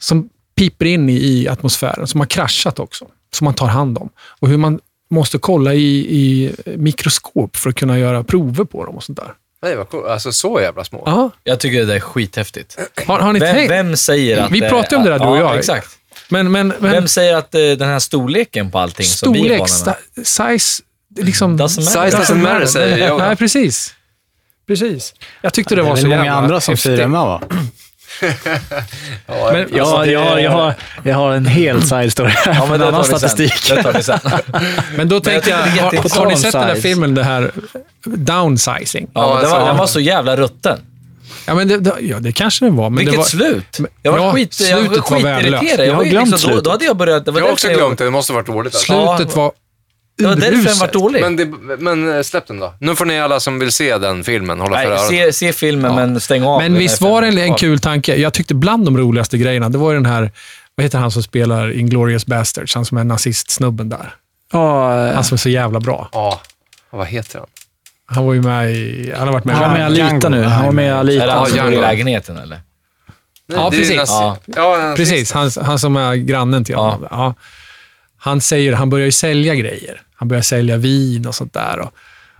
Som piper in i, i atmosfären, som har kraschat också. Som man tar hand om. Och hur man måste kolla i, i mikroskop för att kunna göra prover på dem och sånt där. Nej, vad cool. Alltså så jävla små. Ja. Jag tycker det där är skithäftigt. Har, har ni Vem, tänkt? vem säger att... Vi det- pratade om det där, du och ja, jag. exakt. Men, men, men Vem säger att eh, den här storleken på allting som vi är storlek, vana med... sta- size, liksom... Doesn't matter. Size doesn't matter, säger jag. Nej, precis. Precis. Jag tyckte det Det var är så väl många jävla andra som firar med, va? Ja, Men- Ja, Alltså, det- jag, har, jag, har, jag har en hel side story här Ja, men en det annan statistik. Det tar vi sen. Men då tänkte jag, det är har, har ni sett den där filmen, det här downsizing? Ja, men den, var, den var så jävla rutten. Ja, men det, det, ja, det kanske den var. Men Vilket det var, slut! Jag var Ja, skit, jag var skitirriterad. Jag Jag har var glömt liksom, då, slutet. då hade jag börjat... Det var jag har också jag- glömt det. Det måste ha varit dåligt. Alltså. slutet var Det var därför den var dålig. Men, det, men eh, släpp den då. Nu får ni alla som vill se den filmen hålla för Nej, öronen. se, se filmen, men stäng av. Men den visst här var det en, filmen. en kul tanke? Jag tyckte bland de roligaste grejerna, det var ju den här, vad heter han som spelar Inglourious Basterds? Han som är nazistsnubben där. Ja, Han som är så jävla bra. Ja, vad heter han? Han var ju med i... Han har varit med han var med i i Alita nu. Han var med i Är det Alita. han som Ja, bor i Django. lägenheten, eller? Nej, Ja, det är ju precis. nazi- Ja. Ja, Precis, han, han som är grannen till honom. Ja. Han säger, han börjar ju sälja grejer. Han börjar sälja vin och sånt där. Och,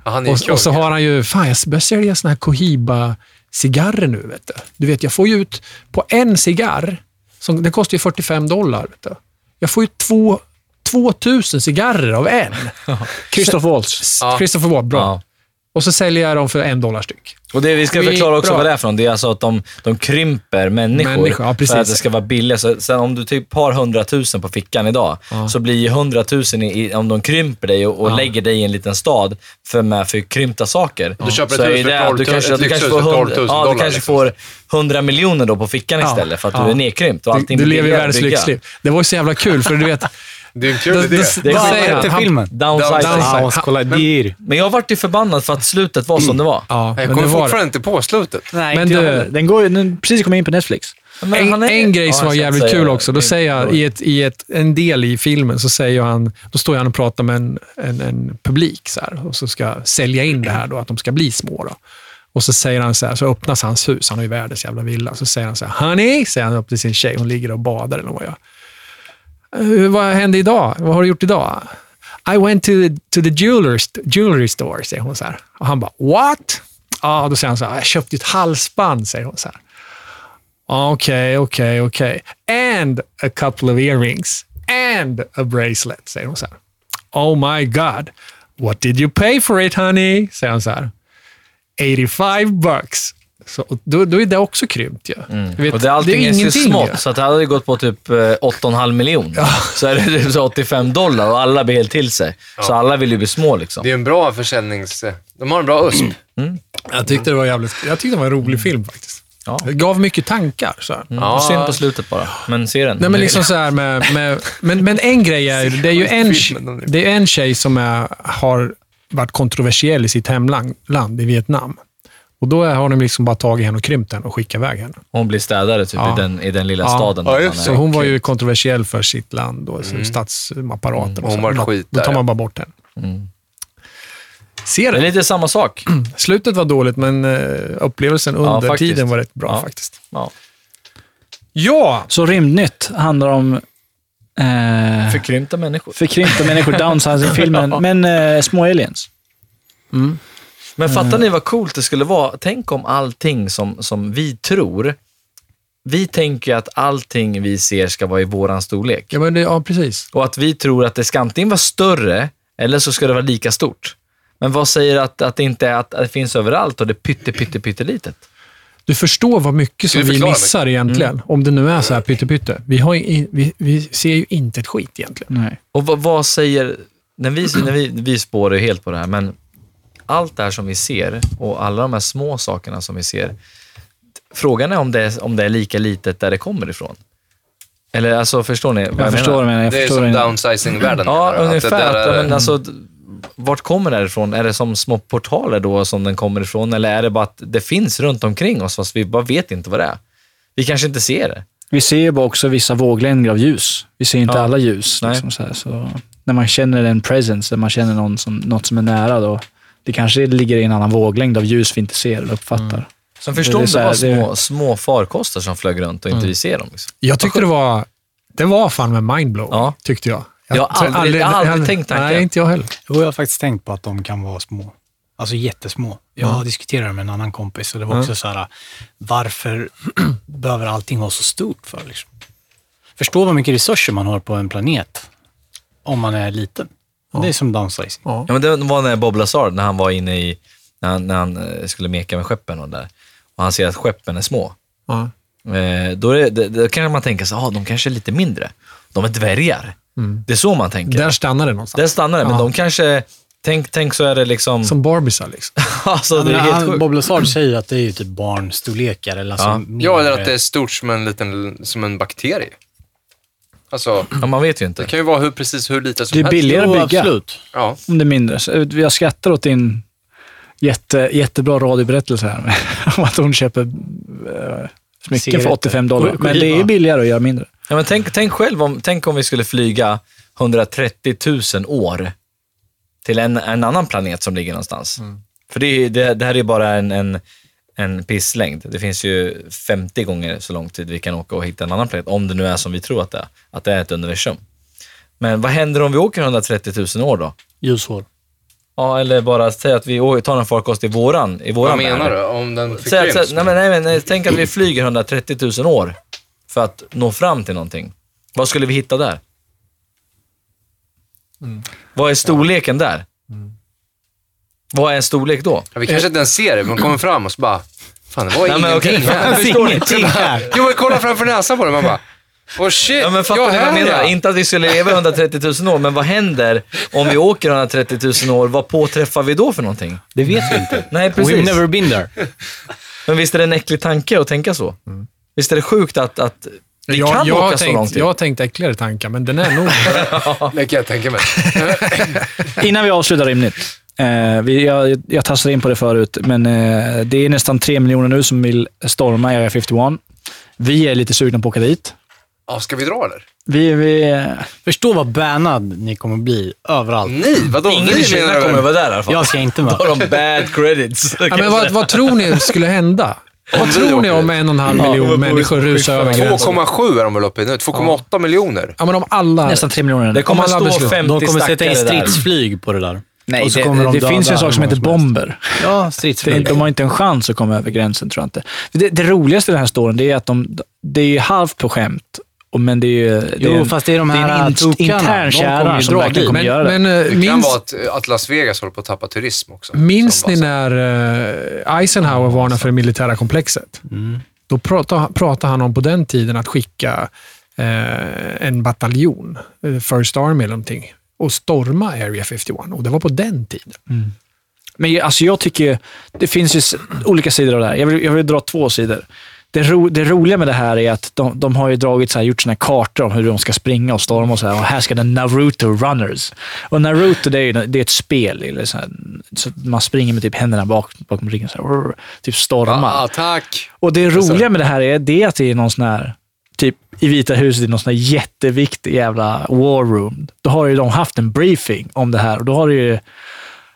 Ja, och, och så har han ju, fan jag börjar sälja såna här Cohiba-cigarrer nu. Vet du. du vet, jag får ju ut på en cigarr, som, den kostar ju 45 dollar. Vet du. Jag får ju två, 2000 cigarrer av en. Christoph Waltz. Ja. Christopher Watt, bra. Ja. Och så säljer jag dem för en dollar styck. Och det vi ska förklara också vad det är för något. Det är alltså att de, de krymper människor, Människor, ja, precis. för att det ska vara billigt. Så, sen om du typ har 100 000 på fickan idag, så blir ju 100 000 i, om de krymper dig och, och lägger dig i en liten stad för, med för krympta saker. Du köper så ett hus för det- 12 du kanske, ett du kanske får för 12 100, 000 ja, du dollar, kanske liksom. får 100 miljoner då på fickan Ja. istället för att Ja. du är nedkrympt och Du, allting du blir lever att världens lyxliv. Det var ju så jävla kul, för du vet, Det är en kul idé. Det är Han- filmen? Downsizing. Men jag vart ju förbannad för att slutet var som det var. Ja, Jag men kommer fortfarande inte på slutet. Nej, Men inte du-. Den går ju, den precis kommit in på Netflix. En, en grej Ja, som var jävligt kul också, då säger jag i, ett, i ett, en del i filmen, så säger han, då står han och pratar med en, en, en publik så här, och så ska sälja in det här då, att de ska bli små. Då. Och så säger han så här, så öppnas hans hus, han har ju världens jävla villa, så säger han så här, honey, säger han upp till sin tjej, hon ligger och badar eller vad jag vad hände idag? Vad har du gjort idag? I went to, to the jewelry, st- jewelry store, säger hon så här. Och han bara, what? Ja, då säger han så här, jag köpte ett halsband, säger hon så här. Okej, okej, okej. And a couple of earrings. And a bracelet, säger hon så här. Oh my god. What did you pay for it honey? Säger han så här. 85 bucks. Så, och då, då är det också krympt ju. Du vet, Och det, allting är, så ingenting ju. smått, så att det hade gått på typ eh, 8,5 miljon. Så är det typ så 85 dollar och alla blir helt till sig. Så alla vill ju bli små liksom. Det är en bra försäljnings... De har en bra USP. Jag tyckte det var jävligt, jag tyckte det var en rolig film faktiskt. Ja. Det gav mycket tankar. Så här. Ja. Synd på slutet bara, men se den. Nej, men liksom så här med, med, men, men en grej är ju, det är ju en, det är en tjej som är, har varit kontroversiell i sitt hemland, land, i Vietnam. Och då har de liksom bara tagit henne och krympt henne och skickat iväg henne. Hon blir städare typ Ja. i, den, i den lilla Ja. staden. Ja, där just Så är. hon var ju kontroversiell för sitt land och mm. statsapparaten. och Hon var skit Då tar ja. man bara bort henne. Mm. Se Det är lite samma sak. Slutet var dåligt, men eh, upplevelsen under faktiskt. tiden var rätt bra Ja. faktiskt. Ja. Ja! Så Rymdnytt handlar om eh, Förkrympta människor. förkrympta människor, downsizing-filmen, men eh, små aliens. Men fattar ni vad coolt det skulle vara? Tänk om allting som, som vi tror, vi tänker att allting vi ser ska vara i våran storlek. Ja, men det, ja, precis. Och att vi tror att det ska antingen vara större, eller så ska det vara lika stort. Men vad säger att, att det inte är att det finns överallt och det är pytte, pytte, pyttelitet? Du förstår vad mycket som vi missar egentligen, om det nu är så här pytte-pytte. Vi, har i, vi, vi ser ju inte ett skit egentligen. Nej. Och vad, vad säger, när vi, när vi, vi spårar ju helt på det här, men allt det här som vi ser och alla de här små sakerna som vi ser, frågan är om det är, om det är lika litet där det kommer ifrån. Eller alltså, förstår ni vad Jag förstår vad du menar. Jag Det är förstår som downsizing-världen. Ja, ungefär. där Att, är- men alltså, vart kommer det ifrån? Är det som små portaler då som den kommer ifrån? Eller är det bara att det finns runt omkring oss fast vi bara vet inte vad det är? Vi kanske inte ser det. Vi ser ju bara också vissa våglängder av ljus. Vi ser inte Ja. alla ljus. Liksom så här, så när man känner en presence, när man känner någon som, något som är nära, då det kanske ligger i en annan våglängd av ljus vi inte ser eller uppfattar. Sen Det är förstå om så det här, var det- små, små farkoster som flög runt och inte vi ser dem. Liksom. Jag tyckte det var, det var fan med mindblowing, Ja. tyckte jag. Jag har aldrig- jag har aldrig tänkt tanken. Nej, inte jag heller. Jo, jag har faktiskt tänkt på att de kan vara små. Alltså jättesmå. Jag har diskuterat det med en annan kompis och det var också så här, varför behöver allting vara så stort för? Liksom? Förstå vad mycket resurser man har på en planet om man är liten. Det är som downsizing. Ja. Ja, men det var när Bob Lazar, när han var inne i, när han, när han eh, skulle meka med skeppen och där. Och han ser att skeppen är små. Ja. Eh, då, är det, då kan man tänka sig, ah, de kanske är lite mindre. De är dvärgar. Det är så man tänker. Där stannar det någonstans. Där stannar det, men Ja. de kanske... Tänk, tänk så är det liksom... Som Barbisar liksom. alltså, det är Ja, helt sjukt. Bob Lazar säger att det är ju typ barnstorlekar. Eller alltså Ja. mindre- Ja, eller att det är stort som en liten, som en bakterie. Alltså, Ja, man vet ju inte. det kan ju vara hur, precis hur litet som Det är helst. billigare Jo, att bygga Absolut. Ja. om det är mindre. Så, eh, Jag skrattar åt din jätte, jättebra radioberättelse här. Om att hon köper uh, smycken för Cigaretter. 85 dollar. Men det är billigare att göra mindre. Ja, men tänk, tänk själv om, tänk om vi skulle flyga 130 000 år till en, en annan planet som ligger någonstans. För det, är- det, det här är bara en, en, en pisslängd. Det finns ju 50 gånger så lång tid vi kan åka och hitta en annan planet, om det nu är som vi tror att det är, att det är ett universum. Men vad händer om vi åker 130 000 år då? Ljusår. Ja, eller bara säg att vi tar en farkost i våran, i våran Vad menar du? Om den Säg att, säg, nej, men, nej, men, nej, tänk att vi flyger 130 000 år för att nå fram till någonting. Vad skulle vi hitta där? Vad är storleken där? Vad är en storlek då? Ja, vi kanske inte ens ser det, men kommer fram och så bara, fan det var Nej, men ingenting. okej, här. jag förstår Ingenting här. Jo, men kolla framför näsan på det. Man bara, oh shit, Ja, men fattar vad jag här menar? ja. Inte att vi skulle leva 130 000 år, men vad händer om vi åker 130 000 år? Vad påträffar vi då för någonting? Det vet vi inte. Nej, We've precis. never been there. Men visst är det en äcklig tanke att tänka så? Visst är det sjukt att, att vi jag, kan jag, har åka så lång tänkt, tid? jag har tänkt äckligare tankar, men den är nog... Det kan jag tänka mig. Innan vi avslutar rimligt. Eh, vi, jag, jag tassade in på det förut, men eh, det är nästan tre miljoner nu som vill storma Area 51. Vi är lite sugna på att åka dit. Ja, ska vi dra eller? Vi, vi, Förstå vad bannad ni kommer bli överallt. Nej, vadå? Ingen i Kina menar kommer väl- vara där i alla fall. Jag ska inte Då med. har de bad credits. ja, men vad, vad tror ni skulle hända? Vad tror ni om en och en halv Ja, miljon men- människor rusar över gränsen? 2,7 är de väl uppe i nu? 2,8 miljoner. Ja, men om alla... nästan tre miljoner. Det kommer Om alla stå beslut. 50 De kommer sätta in stackare där. stridsflyg på det där. Nej, Och så det, kommer de det finns ju en sak som heter bomber. Ja, Det, stridsflyg. de har inte en chans att komma över gränsen, tror jag inte. Det, det roligaste i den här storyn det är att de, det är ju halvt på skämt, men det är ju... Det Jo, är en, fast det är de det är här in, tokarna. intern De kärna kommer ju som verkligen kommer göra Men, det. men eh, Det kan vara att, att Las Vegas håller på att tappa turism också. minns ni när eh, Eisenhower varnade för det militära komplexet? Mm. Då pratade, pratade han om på den tiden att skicka eh, en bataljon, eh, First Army eller någonting, och storma Area 51. Och det var på den tiden. Men jag- alltså jag tycker, det finns ju olika sidor av det här. Jag vill, jag vill dra två sidor. Det, ro, det roliga med det här är att de, de har ju dragit så här, gjort såna här kartor om hur de ska springa och storma och så här. Och här ska den Naruto Runners. Och Naruto det är, ju, det är ett spel. Eller så här, så man springer med typ händerna bak, bakom ryggen. Så här, rrr, typ stormar. Ah, tack! Och det roliga med det här är, det är att det är någon sån här, typ i Vita huset, i någon sån här jätteviktig jävla war room. Då har ju de haft en briefing om det här och då har det ju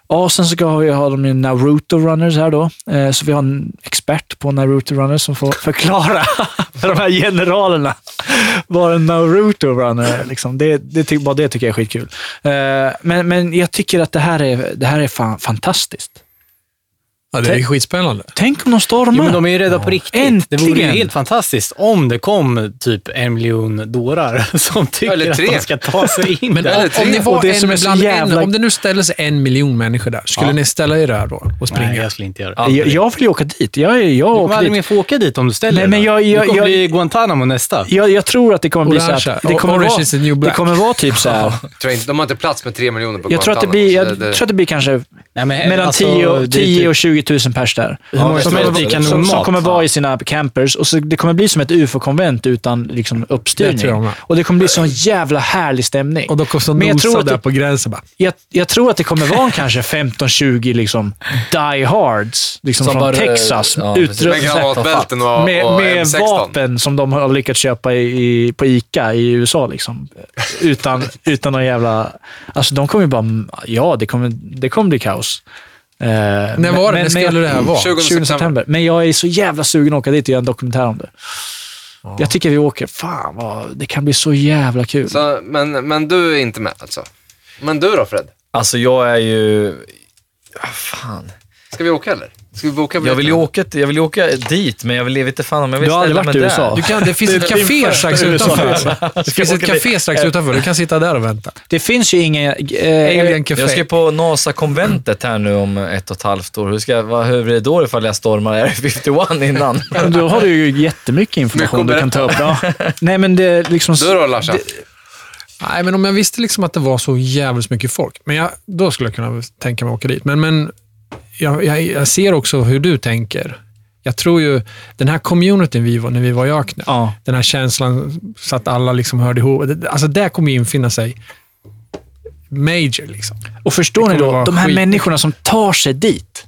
Ja, sen så ska vi ha de ju Naruto Runners här då. Eh, så vi har en expert på Naruto Runners som får förklara för de här generalerna vad en Naruto Runner är. Liksom. Det, det, bara det tycker jag är skitkul. Eh, men, men jag tycker att det här är, det här är fan fantastiskt. Ja, det är skitspännande. Tänk om de stormar? Jo, men de är ju rädda på riktigt. Äntligen! Det vore ju helt fantastiskt om det kom typ en miljon dårar som tycker att de ska ta sig in men där. Om, om, ni var det en, som jävla... en, om det nu ställer sig en miljon människor där, skulle ja. ni ställa er där då och springa? Nej, jag skulle inte göra det. Jag, jag vill ju åka dit. Jag, jag du kommer aldrig mer få åka dit om du ställer Nej, där. jag, jag, Du kommer jag, bli Guantanamo nästa. Jag, jag tror att det kommer bli Orange. så att... Det kommer, Orange vara, is the new black. det kommer vara typ så här... de har inte plats med tre miljoner på jag Guantanamo. Jag tror att det blir kanske mellan alltså, 10 och 20 20 000 pers där. Det som är det. som, som kommer vara i sina campers. Och så, det kommer bli som ett ufo-konvent utan liksom, Det uppstyrning. med. Och det kommer bli sån jävla härlig stämning. Och de kommer stå Men jag tror nosa att där det- på gränsen bara. Jag, jag tror att det kommer vara en kanske 15-20 liksom, die hards liksom Som från bara, Texas. ja, precis. Med granatbälten och, med, med M16. vapen som de har lyckats köpa i, i, på Ica i USA. Liksom. Utan, utan någon jävla... Alltså de kommer ju bara... Ja, det kommer, det kommer bli kaos. Eh, När var det? När skulle det här vara? 20 20 september. Men jag är så jävla sugen att åka dit och göra en dokumentär om det. Jag tycker vi åker. Fan, vad, det kan bli så jävla kul. Så, men, men du är inte med alltså? Men du då Fred? Alltså jag är ju... Ja, fan. Ska vi åka eller? Ska vi boka Jag vill, ju åka, jag vill ju åka dit, men jag vill inte fan om jag vill Du har aldrig ställa varit i mig USA? där. Du kan, det finns ett café strax utanför. Det finns ett åka café strax utanför. Du kan sitta där och vänta. Det finns ju inga... Eh, Alien Café. Jag ska på NASA-konventet här nu om ett och ett halvt år. Hur, ska, vad, hur blir det då ifall jag stormar Area 51 innan? Då har du ju jättemycket information du kan ta upp. Ja. Nej, men det är liksom... Du då Larsa? Nej, men om jag visste liksom att det var så jävligt mycket folk, men jag, då skulle jag kunna tänka mig att åka dit. Men, men jag, jag, jag ser också hur du tänker. Jag tror ju, den här communityn vi var när vi var i öknen, Ja. den här känslan så att alla liksom hörde ihop. Alltså det kommer ju infinna sig major. Liksom. Och förstår ni då, de här skit- människorna som tar sig dit.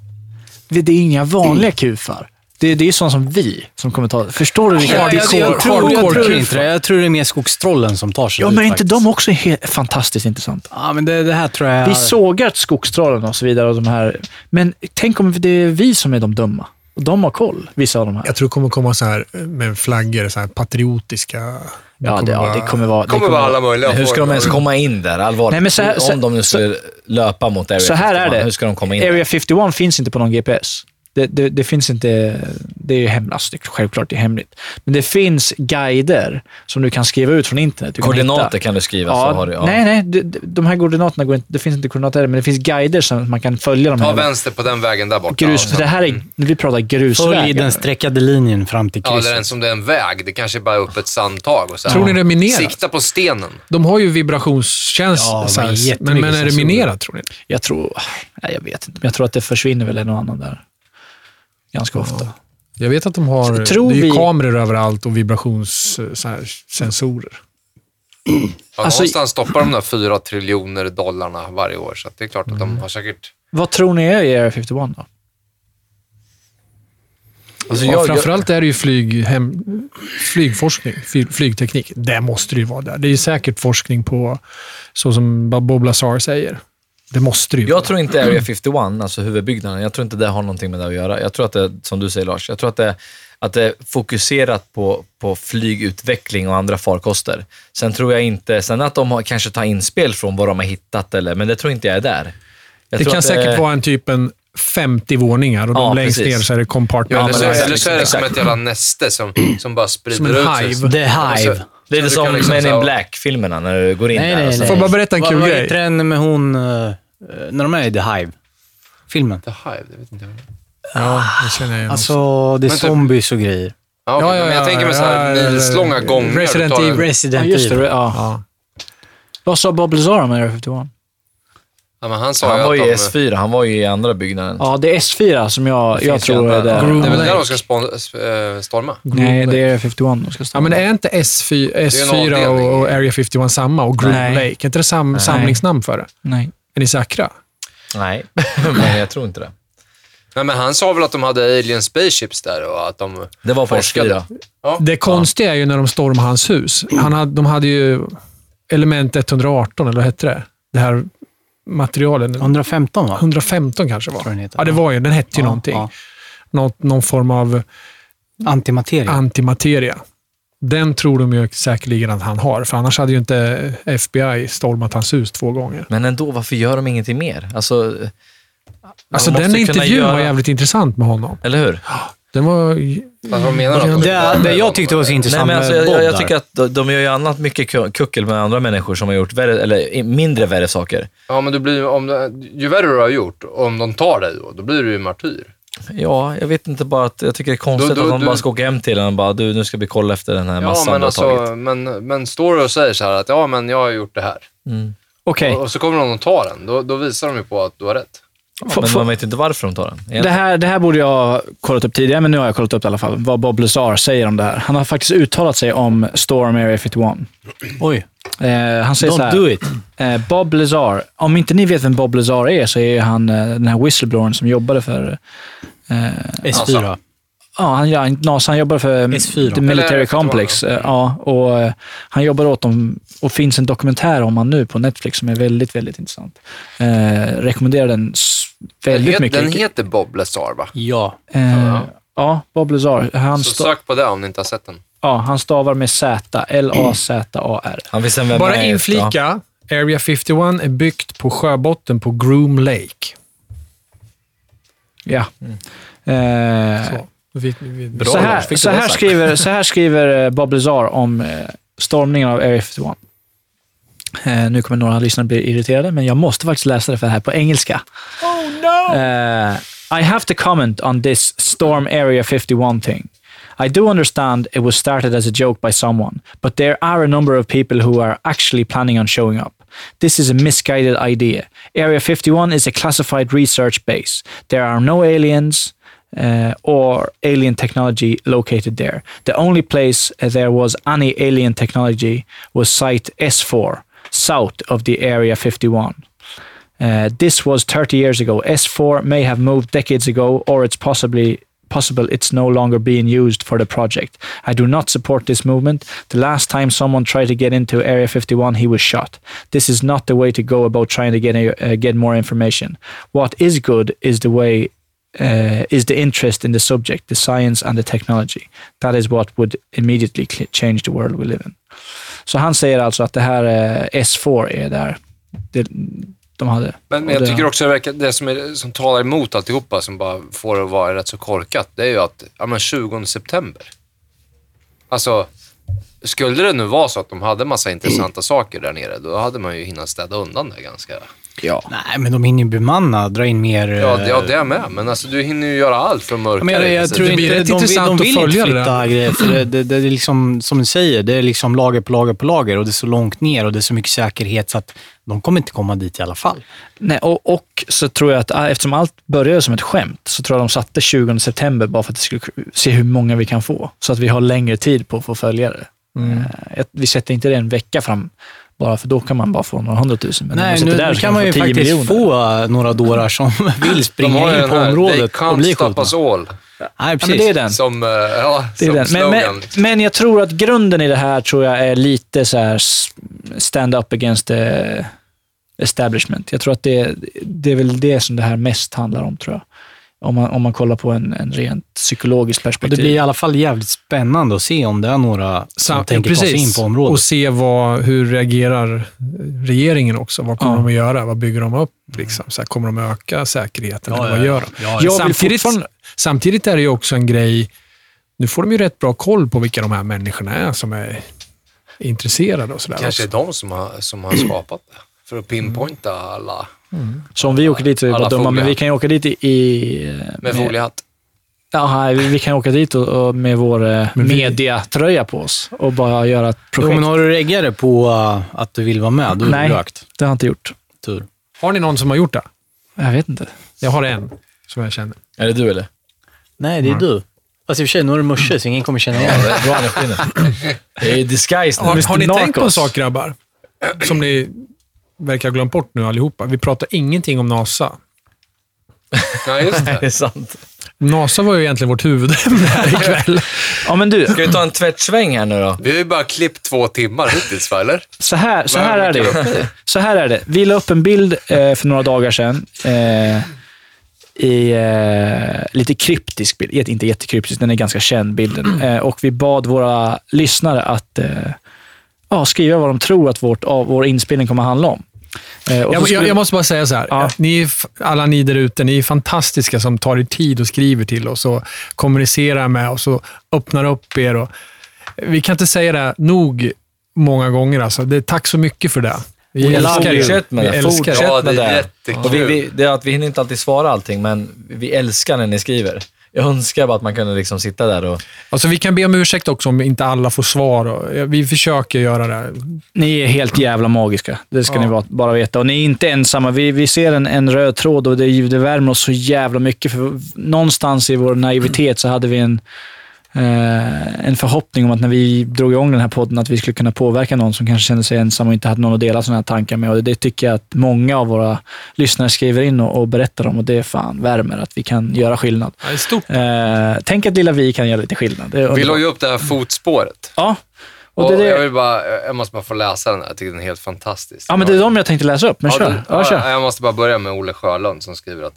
Det, det är inga vanliga kufar. Det, det är sådana som vi som kommer ta Förstår du vilka... Ja, jag, jag, jag, tror, jag tror inte det. Jag tror det är mer skogstrollen som tar sig Ja, dit men är inte faktiskt. de också he- fantastiskt intressanta? Ja, men det, det här tror jag... Vi sågar skogstrollen och så vidare. Och de här. Men tänk om det är vi som är de dumma. Och de har koll, vissa av de här. Jag tror det kommer komma så här med flaggor, så här patriotiska. Ja, det, ja, det kommer vara... Det kommer vara alla möjliga hur ska de ens komma in där? Allvarligt. Nej, men så här- så- om de nu skulle löpa mot Area Så här är 51, det. hur ska de komma in Area där? 51 finns inte på någon GPS. Det, det, det finns inte... Det är ju hemligt. Alltså, det är självklart det är hemligt. Men det finns guider som du kan skriva ut från internet. Du kan Koordinater hitta. kan du skriva. så Ja, har du, ja. Nej, nej. De, här koordinaterna går inte... Det finns inte koordinater, men det finns guider som man kan följa. De Ta här vänster på den vägen där borta. grus... För det här är... När vi pratar grusvägar. Följ den streckade linjen fram till Ja, det är krysset. en som det är en väg. Det kanske är bara upp ett sandtag och så. Tror ni det är minerat? Sikta på stenen. De har ju vibrationstjänst, Ja, så men, men är det minerat tror ni? Jag tror... Nej, jag vet inte. Men jag tror att det försvinner väl en och annan där. Ganska ofta. Jag vet att de har Tror det är vi- kameror överallt och vibrationssensorer. Ja, Alltså- någonstans stoppar de där fyra triljoner dollarna varje år, så att det är klart att Mm. de har säkert... Vad tror ni är i Area 51 då? Alltså, Ja, jag, jag, framförallt är det ju flyg, hem, flygforskning, fly, flygteknik. Det måste det ju vara där. Det är ju säkert forskning på, så som Bob Lazar säger. Det måste det ju jag tror inte Area 51, alltså huvudbyggnaden, jag tror inte det har någonting med det att göra. Jag tror att det, som du säger Lars, jag tror att det, att det är fokuserat på, på flygutveckling och andra farkoster. Sen tror jag inte, sen att de har, kanske tar inspel från vad de har hittat, eller, men det tror inte jag är där. Jag det kan att säkert vara en typ en 50 våningar och Ja, de längst precis. ner så är det Ja, compartment. eller, så, eller så är det som ett jävla näste som, som bara sprider Som en ut hive. sig. The Ja, Hive. Det är lite så du som liksom Men in Black-filmerna, när du går in Nej, där. nej, nej. Får jag bara berätta en Vad- kul vad grej? heter den med hon, eh, när de är i The Hive-filmen? The Hive, det vet inte jag. Ja, det känner jag igen. Alltså, det är Men typ- zombies och grejer. Ja, okej, men jag tänker mig så här ja, ja, milslånga ja, gånger. Resident tar Evil. Resident Ja, just det. Evil. Ja. ja. Vad sa Bob Lazar om Area 51? Ja, men han sa Han ju var att ju de... i S4, han var ju i andra byggnaden. Ja, det är S4 som jag, jag finns ju tror är där. Det är väl där de ska spon- äh, storma? Nej, det är Area 51 de ska. Ja, men är inte S4, är en S4 avdelning. och, och Area 51 samma och Groom Nej. Lake? Är inte det sam, Nej. samlingsnamn för det? Nej. Är ni säkra? Nej, men jag tror inte det. Nej, men han sa väl att de hade alien spaceships där och att de... Det var på Forskade. S4. Ja. Det konstiga är ju när de stormar hans hus. Han hade, de hade ju element 118, eller vad hette det? Det här materialet. 115 va? 115 kanske var. Tror heter. Ja, det var ju. Den hette ju Ja, någonting. ja. Något, någon form av Antimateria. antimateria. Den tror de ju säkerligen att han har, för annars hade ju inte FBI stormat hans hus två gånger. Men ändå, varför gör de ingenting mer? Alltså, Alltså den intervjun göra- var jävligt intressant med honom. eller hur? Den var... Vad de menar de? Det, det jag tyckte var så Nej, intressant men alltså, jag, jag, tycker att de, gör ju annat mycket ku- kuckel med andra människor som har gjort värre, eller mindre värre saker. Ja, men du blir, om ju värre du har gjort, om de tar dig då, då blir du ju martyr. Ja, jag vet inte bara att jag tycker det är konstigt Då- då- att de du- bara ska åka hem till en och bara du, nu ska vi kolla efter den här Ja, massan men, du har tagit. alltså, men, men står du och säger så här att ja, men jag har gjort det här. Mm. Okej, Och, och så kommer någon och tar den. Då, då visar de ju på att du har rätt. Få- Men man vet inte varför de tar den. det, här, det här borde jag ha kollat upp tidigare, men nu har jag kollat upp det i alla fall. Vad Bob Lazar säger om det här. Han har faktiskt uttalat sig om Storm Area 51. Oj, Eh, han säger så don't här. do it. Eh, Bob Lazar. Om inte ni vet vem Bob Lazar är så är han eh, den här whistleblowern som jobbade för eh, S4. Ja, han, NASA, han jobbar för S4. The Military Eller Complex. eh, Ja, och eh, han jobbar åt dem och finns en dokumentär om han nu på Netflix som är väldigt, väldigt intressant. Eh, rekommenderar den väldigt den, mycket. den heter Bob Lazar, va? Ja. eh, Ja. ja, Bob Lazar. Han, Så sök på det om ni inte har sett den. ja, han stavar med Z, L-A-Z-A-R. Vem Bara inflika, Area 51 är byggt på sjöbotten på Groom Lake. Ja. Eh, Så. Vi, vi, Bra, så, här, så, här skriver, så här skriver eh, Bob Lazar om eh, stormningen av Area 51. Eh, nu kommer några lyssnare bli irriterade, men jag måste faktiskt läsa det för det här på engelska. Oh no! I have to comment on this Storm Area 51 thing. I do understand it was started as a joke by someone, but there are a number of people who are actually planning on showing up. This is a misguided idea. Area 51 is a classified research base. There are no aliens uh, or alien technology located there. The only place uh, there was any alien technology was Site S4, south of the Area 51. Uh, this was 30 years ago. S4 may have moved decades ago, or it's possibly possible it's no longer being used for the project. I do not support this movement. The last time someone tried to get into Area 51, he was shot. This is not the way to go about trying to get a, uh, get more information. What is good is the way uh, is the interest in the subject, the science and the technology. That is what would immediately change the world we live in. Så han säger alltså att det här eh, S4 är där det, de hade. Men, men jag det- tycker också det, det som, är, som talar emot alltihopa, som bara får det att vara rätt så korkat, det är ju att, ja men 20 september. Alltså, skulle det nu vara så att de hade massa intressanta saker där nere, då hade man ju hinnat städa undan det ganska. Ja. Nej, men de hinner ju bemanna, dra in mer... Ja, det, ja, eh, det är med, men alltså du hinner ju göra allt för att mörka Ja, men jag, det. jag Så tror det inte blir rätt de, vill- intressant de vill att inte följa det flytta grejer, för det, det, det är liksom, som du säger, det är liksom lager på lager på lager och det är så långt ner och det är så mycket säkerhet så att de kommer inte komma dit i alla fall. Nej, och, och så tror jag att ah, eftersom allt började som ett skämt så tror jag de satte 20 september bara för att det skulle se hur många vi kan få. Så att vi har längre tid på att få följa det. Mm. Eh, Vi sätter inte det en vecka fram bara för då kan man bara få några hundratusen. Men Nej, nu, där nu kan man vi ju få 10 faktiskt miljoner. få eh, några dårar som vill springa in på här, området They och bli stop skjutna. us all. Nej, Ja, precis. det är den. Som, eh, ja, Det är som den. Men, men, liksom. men jag tror att grunden i det här tror jag är lite så här stand up against the establishment. Jag tror att det, det är väl det som det här mest handlar om, tror jag. Om man, om man kollar på en, en rent psykologiskt Och perspektiv. det blir i alla fall jävligt spännande att se om det är några som Sam- tänker ta sig in på området. Och se vad, hur reagerar regeringen också. Vad kommer Ja. de att göra? Vad bygger de upp? Liksom? Så här, kommer de att öka säkerheten? Ja, eller vad ja. gör de? Ja, ja. Samtidigt, fortfarande- samtidigt är det ju också en grej, nu får de ju rätt bra koll på vilka de här människorna är som är intresserade och sådär. kanske är de som har, som har skapat det. För att pinpointa alla Så om vi åker dit så är Alla bara dumma, men vi kan ju åka dit i... i med foliehatt. Ja, vi, vi kan åka dit och, och med vår eh, mediatröja på oss och bara göra ett Jo, projekt. men har du reggare på uh, att du vill vara med, då är Nej. du rökt. Det har jag inte gjort. Tur. Har ni någon som har gjort det? Jag vet inte. Jag har en som jag känner. Är det du eller? Nej, det är du. Fast i och för sig, nu är det morse, så ingen kommer känna igen dig. det är bra energi. Det är disguise nu. Har, har ni tänkt på en Narcos. sak grabbar? Som ni verkar ha glömt bort nu allihopa. Vi pratar ingenting om NASA. Ja, just Det är det. sant. NASA var ju egentligen vårt huvudämne här ikväll. Ja, men du. Ska vi ta en tvättsväng här nu då? Vi har ju bara klippt två timmar hittills, va, eller? Så här, så här är det. Så här är det. Vi la upp en bild eh, för några dagar sedan. Eh, i eh, lite kryptisk bild. Jätte- Inte jättekryptisk, den är ganska känd bilden. Eh, och vi bad våra lyssnare att eh, ja, skriva vad de tror att vårt, av, vår inspelning kommer att handla om. Eh, och Jag, jag, skulle- jag måste bara säga så här. Ja. Ni, alla ni där ute, ni är fantastiska som tar er tid och skriver till oss och kommunicerar med oss och öppnar upp er. Och, vi kan inte säga det nog många gånger. Alltså. Det, tack så mycket för det. Vi We älskar er. Fortsätt med Vi det. älskar er. Fortsätt Ja, det med är det. jättekul. Och vi, vi, det är att vi hinner inte alltid svara allting, men vi älskar när ni skriver. Jag önskar bara att man kunde liksom sitta där och... Alltså, vi kan be om ursäkt också om inte alla får svar. Vi försöker göra det. Ni är helt jävla magiska. Det ska Ja. ni bara- bara veta. Och ni är inte ensamma. Vi, vi ser en, en röd tråd och det, det värmer oss så jävla mycket. För någonstans i vår naivitet så hade vi en, eh, en förhoppning om att när vi drog igång den här podden att vi skulle kunna påverka någon som kanske kände sig ensam och inte hade någon att dela sådana här tankar med. Och det tycker jag att många av våra lyssnare skriver in och, och berättar om och det fan värmer att vi kan göra skillnad. Ja, det är stort. Eh, tänk att lilla vi kan göra lite skillnad. Är Vi la ju upp det här fotspåret. Ja. Och Och det, är jag, vill bara, jag måste bara få läsa den här. Jag tycker den är helt fantastisk. ja, men det är de jag tänkte läsa upp, men Ja, kör. du- Ja, kör. ja, jag måste bara börja med Olle Sjölund som skriver att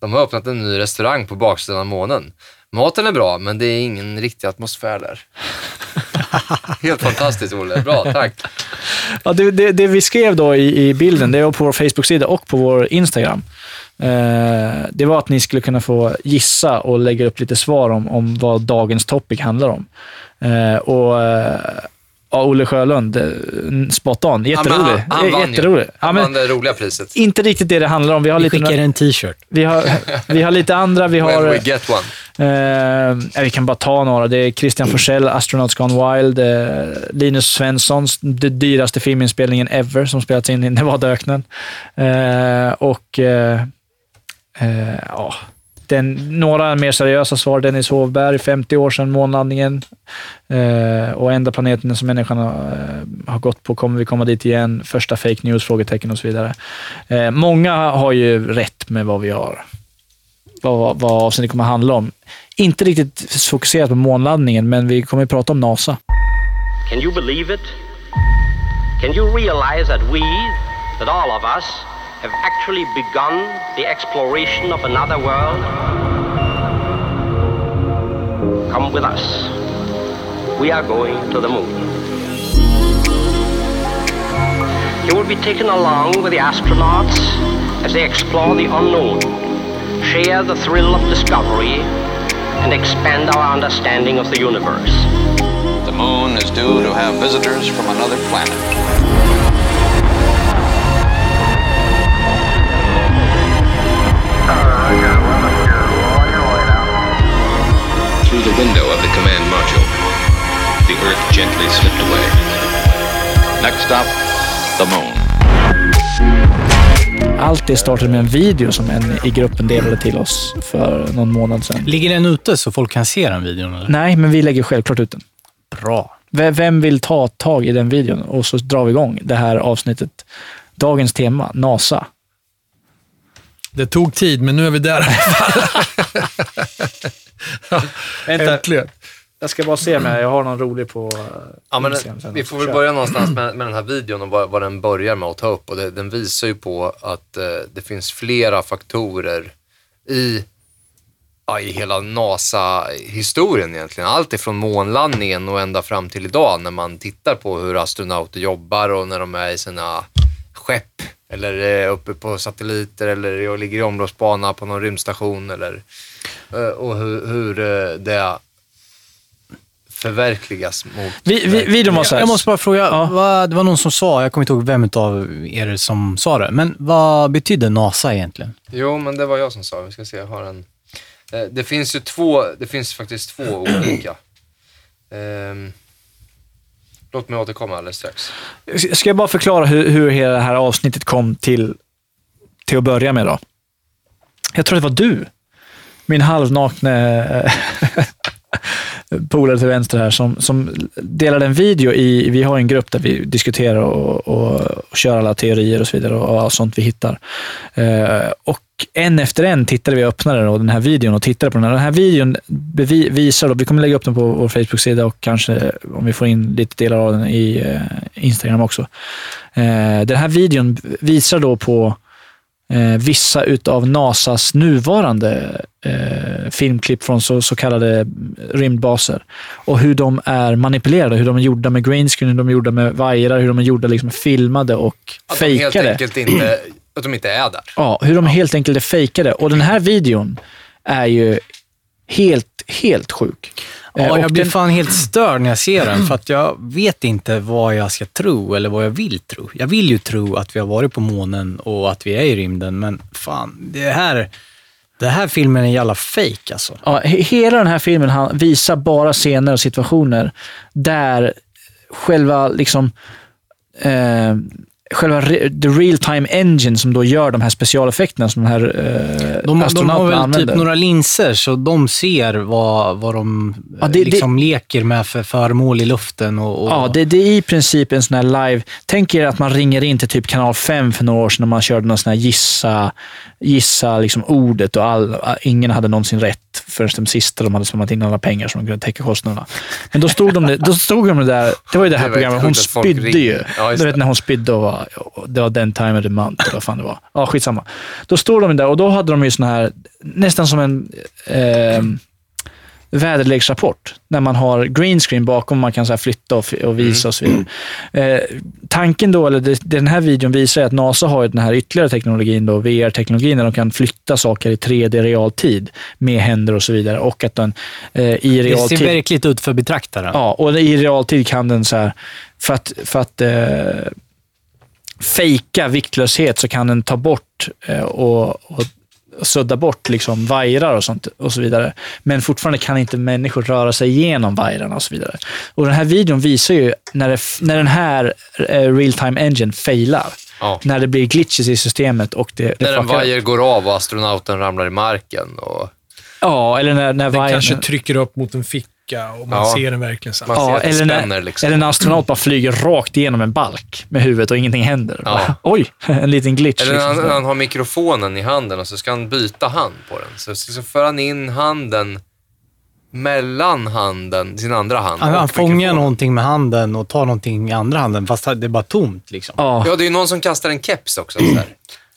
de har öppnat en ny restaurang på baksidan av månen. Maten är bra, men det är ingen riktig atmosfär där. Helt fantastiskt Olle, bra, tack. Ja, det, det, det vi skrev då i, i bilden, det var på vår Facebook-sida och på vår Instagram. Eh, det var att ni skulle kunna få gissa och lägga upp lite svar om, om vad dagens topic handlar om. Eh, och eh, ja, Olle Sjölund, eh, spot on. Jätterolig. han, han vann Jätterolig. ju. Ja, Han men, vann det roliga priset. inte riktigt det det handlar om. Vi har, Vi lite, skickar en t-shirt. vi har, vi har lite andra. Vi When har, we get one. Eh, ja, vi kan bara ta några. Det är Christian Forsell, Astronauts Gone Wild, eh, Linus Svenssons, den dyraste filminspelningen ever som spelats in i Nevadaöknen. Eh, och eh, eh, ja, den, några mer seriösa svar. Dennis Hovberg, 50 år sedan månlandningen. Eh, och enda planeten som människan har, eh, har gått på, kommer vi komma dit igen? Första fake news? Frågetecken och så vidare. Eh, många har ju rätt med vad vi har vad, vad avsnittet kommer att handla om. Inte riktigt fokuserat på månlandningen, men vi kommer att prata om NASA. Can you believe it? Can you realize that we, that all of us, have actually begun the exploration of another world? Come with us. We are going to the moon. You will be taken along with the astronauts as they explore the unknown, share the thrill of discovery, and expand our understanding of the universe. The moon is due to have visitors from another planet. The window of the command module, the Earth gently slipped away. Next stop, the moon. Allt det startade med en video som en i gruppen delade till oss för någon månad sedan. Ligger den ute så folk kan se den videon? Eller? Nej, men vi lägger självklart ut den. Bra. V- Vem vill ta tag i den videon? Och så drar vi igång det här avsnittet. Dagens tema, NASA. Det tog tid, men nu är vi där i alla fall. Äntligen. Jag ska bara se om jag har någon rolig på Ja, men Instagram vi får väl börja någonstans med, med den här videon och vad, vad den börjar med att ta upp. Och det, den visar ju på att eh, det finns flera faktorer i, ja, i hela NASA-historien egentligen. Allt ifrån månlandningen och ända fram till idag när man tittar på hur astronauter jobbar och när de är i sina skepp eller är uppe på satelliter eller ligger i omloppsbana på någon rymdstation eller eh, och hur, hur eh, det förverkligas mot Vi, vi, här. Jag måste bara fråga, Ja. vad, det var någon som sa, jag kommer inte ihåg vem av er som sa det, men vad betyder NASA egentligen? Jo, men det var jag som sa. Vi ska se, jag har en. Eh, det finns ju två, det finns faktiskt två olika. Ehm, låt mig återkomma alldeles strax. Ska jag bara förklara hur, hur hela det här avsnittet kom till, till att börja med då? Jag tror det var du, min halvnakne eh, polare till vänster här, som, som delade en video i, vi har en grupp där vi diskuterar och, och, och kör alla teorier och så vidare och, och sånt vi hittar. Eh, och en efter en tittade vi och öppnade då, den här videon och tittade på den här. Den här videon visar, då, vi kommer lägga upp den på vår Facebook-sida och kanske om vi får in lite delar av den i eh, Instagram också. Eh, den här videon visar då på eh, vissa utav NASAs nuvarande eh, filmklipp från så, så kallade rymdbaser och hur de är manipulerade, hur de är gjorda med greenscreen, hur de är gjorda med vajrar, hur de är gjorda liksom filmade och Att de helt fejkade. enkelt inte, att de inte är där. Ja, hur de helt enkelt är fejkade. Och den här videon är ju helt, helt sjuk. Eh, Ja, och jag blir den- fan helt störd när jag ser den, för att jag vet inte vad jag ska tro eller vad jag vill tro. Jag vill ju tro att vi har varit på månen och att vi är i rymden, men fan, det här, det här filmen är en jävla fake alltså. Ja, he- hela den här filmen han visar bara scener och situationer där själva liksom eh, själva the real time engine som då gör de här specialeffekterna som de här eh, De, de har astronauterna väl använder. typ några linser så de ser vad, vad de Ja, det- liksom leker med för föremål i luften. Och, och Ja, det, det är i princip en sån här live... Tänk er att man ringer in till typ kanal 5 för några år sedan när man körde någon sån här gissa, gissa liksom ordet och all, ingen hade någonsin rätt förrän de sista de hade spamat in alla pengar så de kunde täcka kostnaderna. Men då stod de, då stod de där, det var ju det här Det programmet, hon spydde ju. Ja, du vet när hon spydde och var, det var den time of the month, eller vad fan det var. Ja, skitsamma. Då stod de där och då hade de ju sån här, nästan som en... Eh, väderleksrapport. När man har green screen bakom man kan så flytta och, och visa och så vidare. Eh, tanken då, eller det, den här videon visar ju att NASA har ju den här ytterligare teknologin, då, VR-teknologin, där de kan flytta saker i 3D realtid med händer och så vidare. Och att den eh, i Det ser realtid... verkligt ut för betraktaren. Ja, och i realtid kan den så här, för att, för att eh, fejka viktlöshet så kan den ta bort eh, och, och sudda bort liksom vajrar och sånt och så vidare. Men fortfarande kan inte människor röra sig igenom vajrarna och så vidare. Och den här videon visar ju när, det, när den här eh, real time engine failar. Ja. När det blir glitches i systemet och det, det När en vajer går av och astronauten ramlar i marken. Och Ja, eller när, när vajern... kanske trycker upp mot en ficka och man Ja. ser den verkligen så Ja, eller när, spänner liksom. eller när en astronaut bara flyger rakt igenom en balk med huvudet och ingenting händer. Ja. Bara, Oj, en liten glitch. Eller när han, liksom. när han har mikrofonen i handen och så ska han byta hand på den. Så, så för han in handen mellan handen, sin andra hand Han, han fångar någonting med handen och tar någonting i andra handen, fast det är bara tomt. Liksom. Ja. Ja, det är ju någon som kastar en keps också.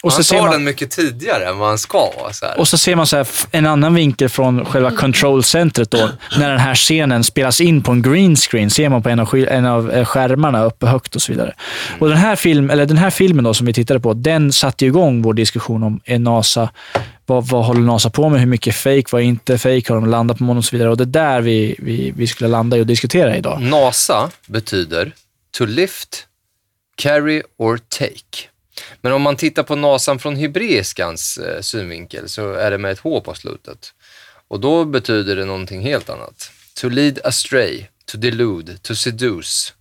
Så. Och så han ser tar man- den mycket tidigare än vad han ska. Så här. Och så ser man så här, en annan vinkel från själva control-centret då. När den här scenen spelas in på en green screen ser man på en av, en av eh, skärmarna uppe högt och så vidare. Och den här, film, eller den här filmen då som vi tittade på, den satte igång vår diskussion om är NASA, vad, vad håller NASA på med? Hur mycket fake? Vad är inte fake? Har de landat på månen och så vidare? Och det är där vi, vi, vi skulle landa i och diskutera idag. NASA betyder to lift, carry or take. Men om man tittar på NASAn från hebreiskans eh, synvinkel så är det med ett H på slutet. Och då betyder det någonting helt annat. To lead astray, to delude, to seduce.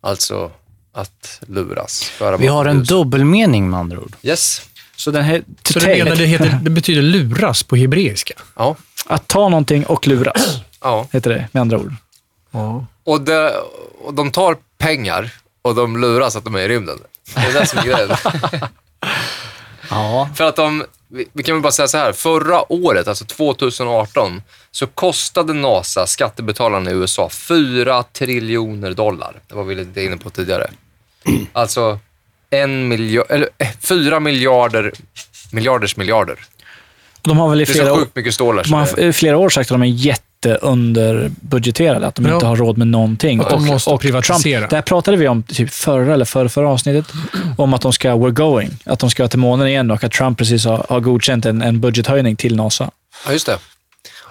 Alltså att luras. Vi har en ljus. dubbelmening med andra ord. Yes. Så den här, Så du menar det, heter, det betyder luras på hebreiska? Ja. att ta någonting och luras, ja. heter det med andra ord. Ja. Och, det, och de tar pengar och de luras att de är i rymden. Det är det som är grejen. Ja. För att de, vi vi kan väl bara säga så här, förra året, alltså 2018, så kostade NASA skattebetalarna i USA 4 triljoner dollar. Det var vi lite inne på tidigare. Alltså en miljard, eller eh, 4 miljarder, miljarders miljarder. De har väl i Det är flera så sjukt mycket stålar. de har i flera år sagt att de är jätteunderbudgeterade, att de Ja. inte har råd med någonting. Att de måste privatisera. Trump, där pratade vi om typ förra eller förra, förra avsnittet, om att de ska we're going, att de ska till månen igen och att Trump precis har, har godkänt en, en budgethöjning till NASA. Ja, just det.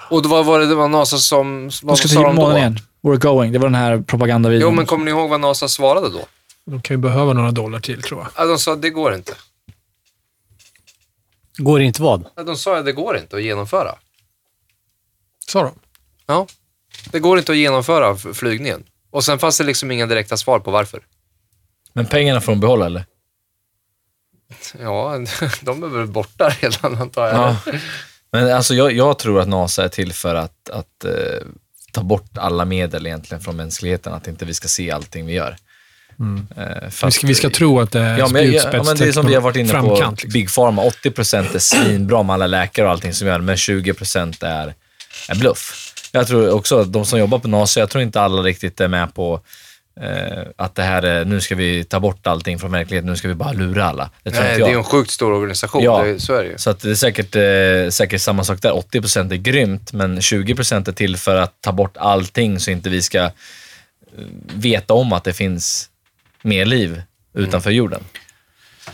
Och då var var det, det var NASA som... De Vad ska sa till de månen då? igen. We're going. Det var den här propagandavideon. Jo, men kommer ni ihåg vad NASA svarade då? De kan ju behöva några dollar till tror jag. Ja, de sa det går inte. Går inte vad? De sa att det går inte att genomföra. Sa de? Ja, det går inte att genomföra flygningen. Och sen fanns det liksom inga direkta svar på varför. Men pengarna får de behålla eller? Ja, de är väl borta redan antar jag. Ja. Men alltså jag, jag tror att NASA är till för att, att eh, ta bort alla medel egentligen från mänskligheten, att inte vi ska se allting vi gör. Eh, för Vi ska, vi ska tro att det är Ja, men, ja, men det är som vi har varit inne på, framkant, liksom. Big Pharma. 80% är svinbra med alla läkare och allting som gör, men 20% är, är bluff. Jag tror också att de som jobbar på NASA, jag tror inte alla riktigt är med på eh, att det här är, nu ska vi ta bort allting från verkligheten, nu ska vi bara lura alla. Det tror Nej, inte det är en sjukt stor organisation, Ja. det, så är det ju. Så att det är säkert, eh, säkert samma sak där. 80% är grymt, men 20% är till för att ta bort allting så inte vi ska eh, veta om att det finns mer liv utanför jorden.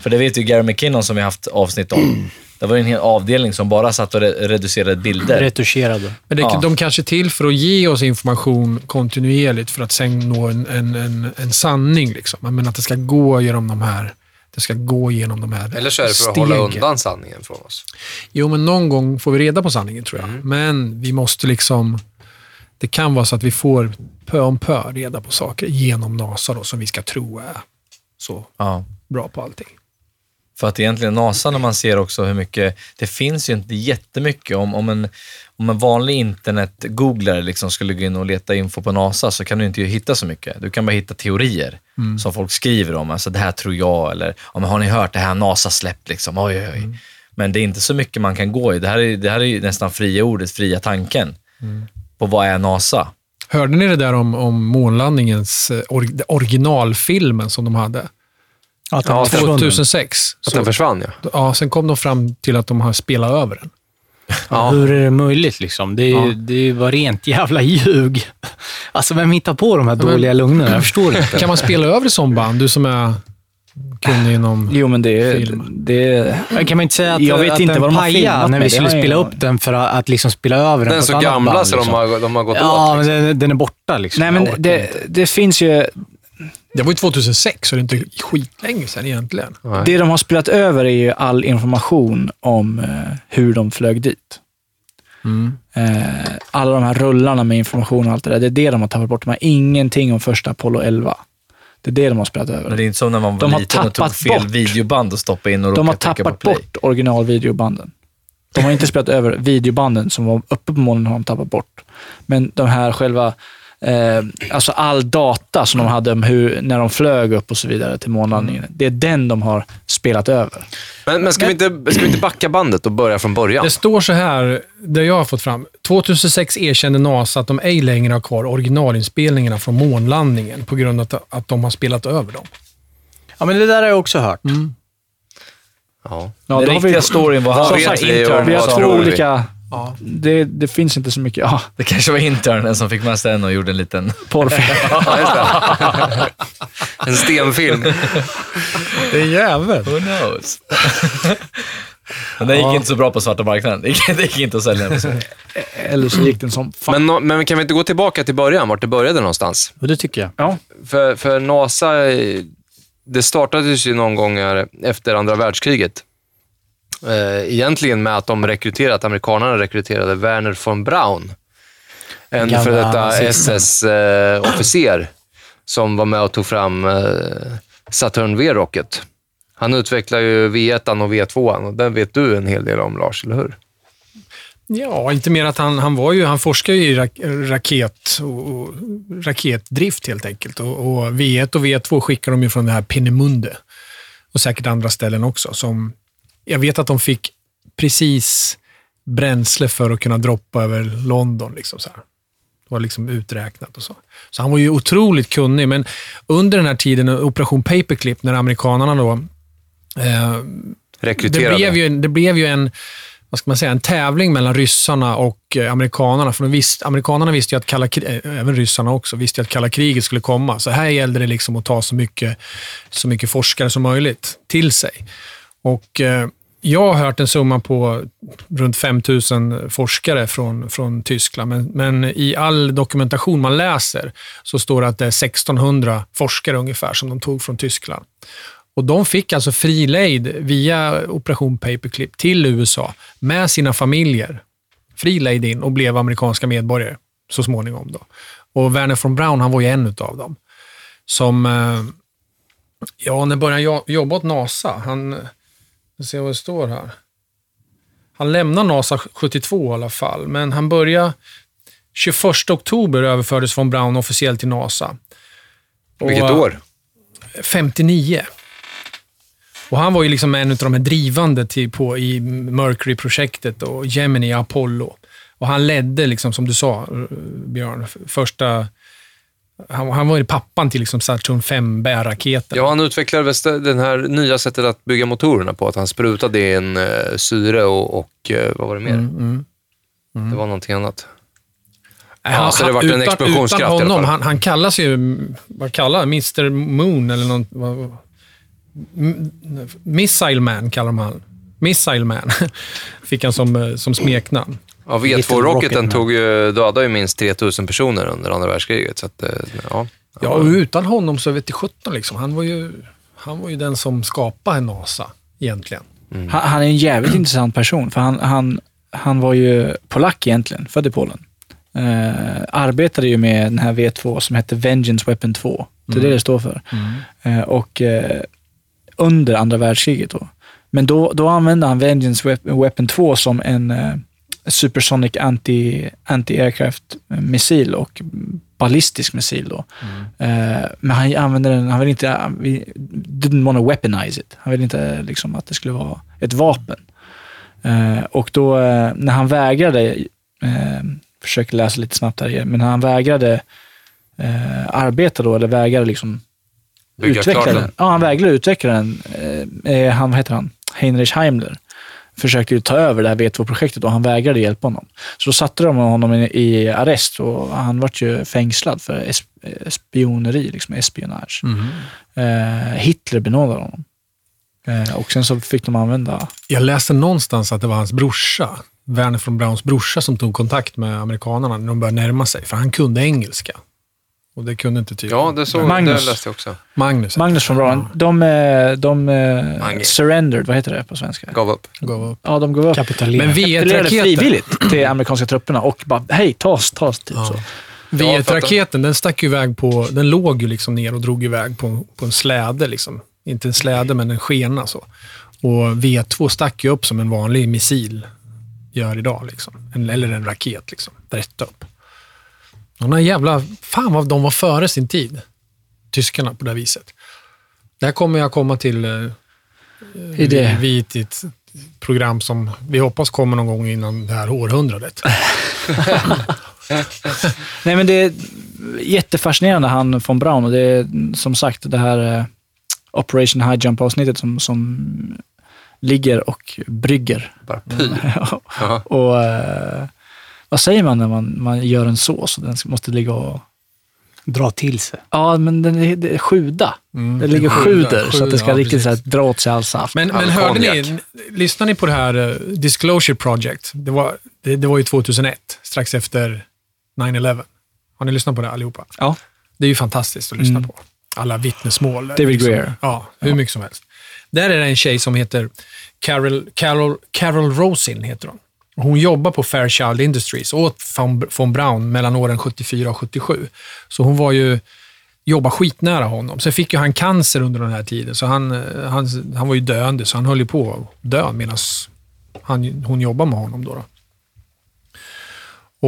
För det vet ju Gary McKinnon som vi haft avsnitt om. Det var en hel avdelning som bara satt och re- reducerade bilder. Retuscherade. Men det, Ja. de kanske är till för att ge oss information kontinuerligt för att sen nå en, en, en, en sanning. Liksom. Men att det ska gå genom de här det ska gå igenom de här Eller så är det för att stegen. hålla undan sanningen från oss. Jo, men någon gång får vi reda på sanningen tror jag. Mm. Men vi måste liksom... Det kan vara så att vi får pö om pö reda på saker genom NASA då, som vi ska tro är så Ja. bra på allting. För att egentligen NASA, när man ser också hur mycket, det finns ju inte jättemycket. Om, om, en, om en vanlig internet-googlare liksom skulle gå in och leta info på NASA så kan du inte hitta så mycket. Du kan bara hitta teorier som folk skriver om. Alltså det här tror jag, eller har ni hört det här NASA släppt? Liksom. Oj, oj, oj. Men det är inte så mycket man kan gå i. Det här är, det här är ju nästan fria ordet, fria tanken. På vad är NASA? Hörde ni det där om, om månlandningens eh, or, originalfilmen som de hade? Att den Ja, var försvunnen. 2006. Att Så, den försvann, ja. ja, sen kom de fram till att de har spelat över den. Ja. Hur är det möjligt liksom? Det Ja. det bara rent jävla ljug. Alltså, vem hittar på de här dåliga lögnerna? Jag förstår inte. Kan man spela över som band? Du som är kunnig inom... Jo, men det. Film. Det är Kan man inte säga att, Jag vet att inte vad de har filmat när med, vi det skulle spela upp den för att, att liksom spela över den Den är så gamla band, så de liksom. har, de har gått Ja, åt. men Liksom. den, den är borta liksom. Nej, men det, det finns ju... Det var ju 2006, så det är inte skitlänge sedan egentligen. Nej. Det de har spelat över är ju all information om eh, hur de flög dit. Eh, alla de här rullarna med information och allt det där, det är det de har tappat bort. De har ingenting om första Apollo 11. Det är det de har spelat Men över. det är inte som när man var De har liten och tog fel bort. videoband och stoppade in och De har tappat på bort originalvideobanden. De har inte spelat över videobanden som var uppe på månen, har de tappat bort. Men de här själva, alltså all data som de hade om hur, när de flög upp och så vidare till månlandningen, det är den de har spelat över. Men, men ska, vi inte, ska vi inte backa bandet och börja från början? Det står så här, det jag har fått fram. 2006 erkände NASA att de ej längre har kvar originalinspelningarna från månlandningen på grund av att, de har spelat över dem. Ja, men det där har jag också hört. Ja. Ja, Den då har riktiga storyn var Vad som sagt, vi vi har två tror olika... Det, det finns inte så mycket. Ja, Det kanske var internen som fick med sig den och gjorde en liten... porrfilm. Ja. En stenfilm. Det är jävel. Who knows? Men den gick inte så bra på svarta marknaden. Det gick, det gick inte att sälja den. Eller så gick den som fan. Men, men kan vi inte gå tillbaka till början, vart det började någonstans? Och det tycker jag. Ja, För, för NASA, eh, det startades ju någon gång efter andra världskriget. Eh, egentligen med att de rekryterade, att amerikanerna rekryterade Werner von Braun. En Gamla för detta. SS-officer som var med och tog fram eh, Saturn V-rocket. Han utvecklade ju V1 och V2 och den vet du en hel del om, Lars, eller hur? Ja, inte mer att han, han var ju, han forskar ju i rak, raket och, och raketdrift helt enkelt. Och, och V1 och V2 skickar de ju från det här Pinnemunde. Och säkert andra ställen också. Som, jag vet att de fick precis bränsle för att kunna droppa över London. Liksom så här. Det var liksom uträknat och så. Så han var ju otroligt kunnig, men under den här tiden, Operation Paperclip, när amerikanerna då eh, Rekryterade. det blev ju, en- det blev ju en, vad ska man säga, en tävling mellan ryssarna och eh, amerikanerna. För de visste, amerikanerna visste ju att kalla, kri- eh, även ryssarna också, visste ju att kalla kriget skulle komma. Så här gällde det liksom att ta så mycket, så mycket forskare som möjligt till sig. Och eh, jag har hört en summa på runt 5 000 forskare från, från Tyskland, men, men i all dokumentation man läser så står det att det är 1600 forskare ungefär som de tog från Tyskland. Och De fick alltså fri lejd via Operation Paperclip till USA med sina familjer. Fri lejd in och blev amerikanska medborgare så småningom. Då. Och Werner von Braun han var ju en av dem. Som, eh, ja, när började han jobba åt NASA? Han, jag ser vad det står här. Han lämnade NASA 72 i alla fall, men han började 21 oktober överfördes von Braun officiellt till NASA. Och, Vilket år? 59. Och han var ju liksom en av de här drivande till, på, i Mercury-projektet och Gemini Apollo. Och han ledde, liksom, som du sa, eh, Björn, första... Han, han var ju pappan till liksom Saturn 5-bärraketen. Ja, han utvecklade den här nya sättet att bygga motorerna på. Att han sprutade i en uh, syre och, och eh, vad var det mer? Mm, mm. Det var någonting annat. Ja, så det vart en explosionskraft i utan alla honom, fall. han, han kallas ju, vad kallar han? Mr Moon eller något. Vad, Missile Man kallar de han. Missile Man fick han som, eh, som smeknamn. Ja, Little V2-rocketen Rocket tog ju, dödade ju minst 3000 personer under andra världskriget. Så att, eh, ja. Ja, och utan honom så vet jag 17 liksom. Han var ju, han var ju den som skapade NASA egentligen. Han, han är en jävligt intressant person, för han, han, han var ju polack egentligen, född i Polen. Eh, arbetade ju med den här V2 som hette Vengeance Weapon 2. Det är det det står för. Eh, och eh, under andra världskriget då. Men då, då använde han Vengeance Weapon 2 som en eh, supersonic anti, anti-aircraft missil och ballistisk missil. Då. Eh, men han använde den, han ville inte, han vill- didn't want to weaponize it. Han ville inte liksom, att det skulle vara ett vapen. Eh, och då eh, när han vägrade, försöker läsa lite snabbt här igen, men när han vägrade arbeta då, eller vägrade liksom Bygga utveckla den. den. Ja, han vägrade utveckla den. Han, vad heter han? Heinrich Heimler. Försökte ju ta över det här V2-projektet och han vägrade hjälpa honom. Så då satte de honom i, i arrest och han vart ju fängslad för es, spioneri, liksom espionage. Eh, Hitler benådade honom. Eh, och sen så fick de använda... Jag läste någonstans att det var hans brorsa, Werner von Brauns brorsa, som tog kontakt med amerikanerna när de började närma sig. För han kunde engelska. Och det kunde inte tydligen Ja, det, så, Magnus. det läste jag också. Magnus. Magnus von Braun, de, eh, de eh, Mange. surrendered, vad heter det på svenska? Gav upp. Gav upp. Ja, de gav upp. Kapitalism. Men Kapitulerade V1-raketen, frivilligt till amerikanska trupperna och bara, hej, ta oss, ta oss. Typ så. V1-raketen, den stack ju iväg på, den låg ju liksom ner och drog iväg på, på en släde. Liksom. Inte en släde, men en skena. Så. Och V2 stack ju upp som en vanlig missil gör idag. Liksom. En, eller en raket, liksom. rätt upp. Här jävla... Fan vad de var före sin tid, tyskarna, på det här viset. Där kommer jag komma till eh, I det. vi i ett program som vi hoppas kommer någon gång innan det här århundradet. Nej, men det är jättefascinerande, han von Braun. Och det är som sagt det här eh, Operation High Jump-avsnittet som, som ligger och brygger. Bara py. Ja. och eh, vad säger man när man, man gör en sås och den måste ligga och... Dra till sig. Ja, men den är, det är sjuda. Mm, Den ligger sjuda, sjuder så att det ska ja, riktigt precis. så här, dra åt sig all saft. Men, men hörde ni, lyssnade ni på det här eh, Disclosure Project? Det var, det, det var ju 2001, strax efter 9-11. Har ni lyssnat på det allihopa? Ja. Det är ju fantastiskt att lyssna Mm. på. Alla vittnesmål. David liksom. Greer. Ja, hur mycket som helst. Där är det en tjej som heter Carol, Carol, Carol Rosin. Heter hon. Hon jobbar på Fairchild Industries åt von, Braun mellan åren 74 och 77. Så hon var ju jobba skitnära honom. Sen fick ju han cancer under den här tiden, så han, eh, han, han var ju döende, så han höll ju på att dö medan hon jobbade med honom. Då, då.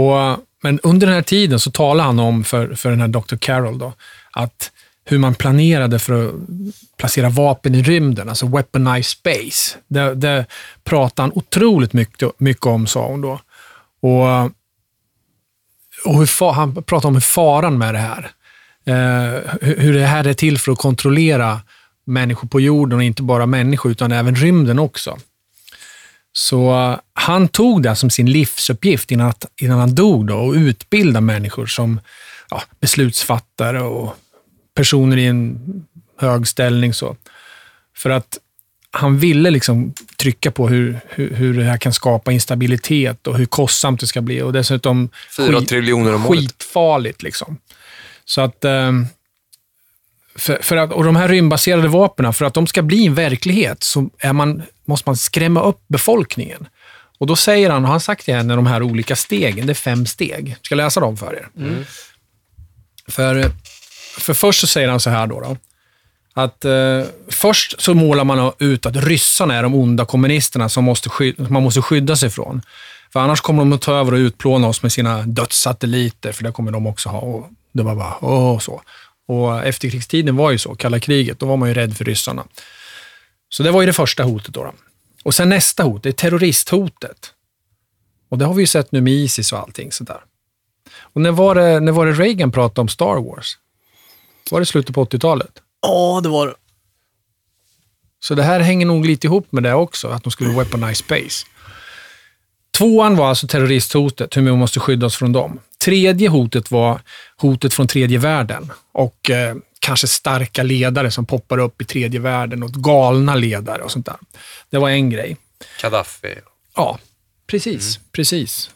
Och, men under den här tiden så talade han om för, för den här Dr. Carroll då, att hur man planerade för att placera vapen i rymden, alltså weaponized space. Det, det pratade han otroligt mycket, mycket om, sa hon då. Och, och hur fa, han pratade om hur faran med det här. Eh, hur, hur det här är till för att kontrollera människor på jorden och inte bara människor utan även rymden också. Så eh, han tog det som sin livsuppgift innan, att, innan han dog då, och utbilda människor som ja, beslutsfattare och personer i en hög ställning. Så. För att han ville liksom trycka på hur, hur, hur det här kan skapa instabilitet och hur kostsamt det ska bli. Och dessutom Fyra triljoner om året. skitfarligt. Liksom. Så att, ehm, för, för att, och de här rymdbaserade vapnen, för att de ska bli en verklighet så är man, måste man skrämma upp befolkningen. Och då säger han, och han har sagt det här, de här olika stegen, det är fem steg. Jag ska läsa dem för er. För, för först så säger han så här då. då att eh, först så målar man ut att ryssarna är de onda kommunisterna som måste sky- man måste skydda sig från. För annars kommer de att ta över och utplåna oss med sina dödssatelliter, för det kommer de också ha. Och det var bara åh, så. Och efterkrigstiden var ju så, kalla kriget, då var man ju rädd för ryssarna. Så det var ju det första hotet. Då, då. Och sen nästa hot, det är terroristhotet. Och det har vi ju sett nu med Isis och allting sådär. Och när var det, när var det Reagan pratade om Star Wars? Var det slutet på 80-talet? Ja, det var Så det här hänger nog lite ihop med det också, att de skulle weaponize space. Tvåan var alltså terroristhotet, hur vi måste skydda oss från dem. Tredje hotet var hotet från tredje världen och eh, kanske starka ledare som poppar upp i tredje världen och galna ledare och sånt där. Det var en grej. Gaddafi. Ja, precis. precis.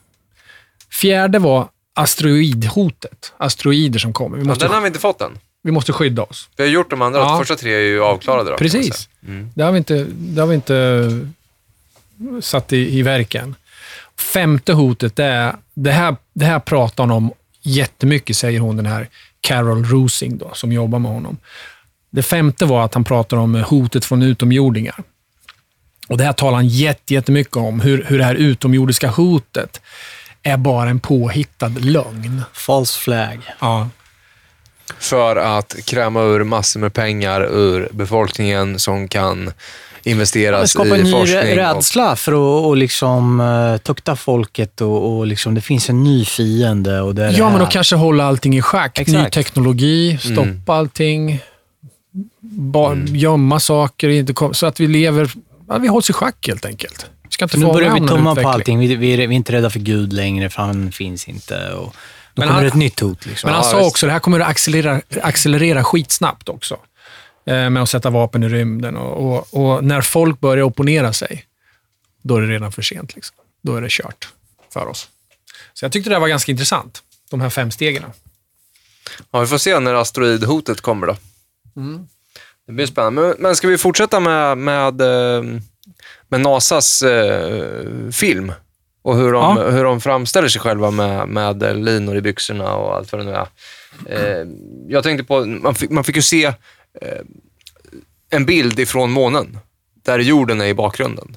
Fjärde var asteroidhotet. Asteroider som kommer. Vi Ja, måste, den har vi inte fått än. Vi måste skydda oss. Vi har gjort de andra, Ja. de första tre är ju avklarade då. Precis. Mm. Det har vi inte, det har vi inte satt i, i verken. Femte hotet, det, är, det, här, det här pratar hon om jättemycket, säger hon, den här Carol Rosing då, som jobbar med honom. Det femte var att han pratar om hotet från utomjordingar. Och Det här talar han jätte- jättemycket om, hur, hur det här utomjordiska hotet är bara en påhittad lögn. false flag. Ja. För att kräma ur massor med pengar ur befolkningen som kan Det investeras skapar en i ny forskning. rä- och- rädsla för att och liksom, uh, tukta folket och, och liksom, det finns en ny fiende. Och det är det Ja, men här. då kanske hålla allting i schack. Ny Exakt. teknologi, stoppa Mm. allting, ba, gömma saker, inte kom, så att vi lever, ja, vi hålls i schack helt enkelt. ska inte nu börjar vi tumma på allting. Vi, vi, är, vi är inte rädda för Gud längre, för han finns inte. Och då Men kommer han- ett nytt hot. Liksom. Men han Ja, sa visst. också det här kommer att accelerera, accelerera skitsnabbt också. Eh, med att sätta vapen i rymden. Och, och, och när folk börjar opponera sig, då är det redan för sent. Liksom. Då är det kört för oss. Så jag tyckte det här var ganska intressant, de här fem stegen. Ja, vi får se när asteroidhotet kommer då. Det blir spännande. Men, men ska vi fortsätta med, med, eh, med NASAs eh, film? Och hur de, Ja. hur de framställer sig själva med, med linor i byxorna och allt vad det nu är. Eh, jag tänkte på, man fick, man fick ju se eh, en bild ifrån månen, där jorden är i bakgrunden.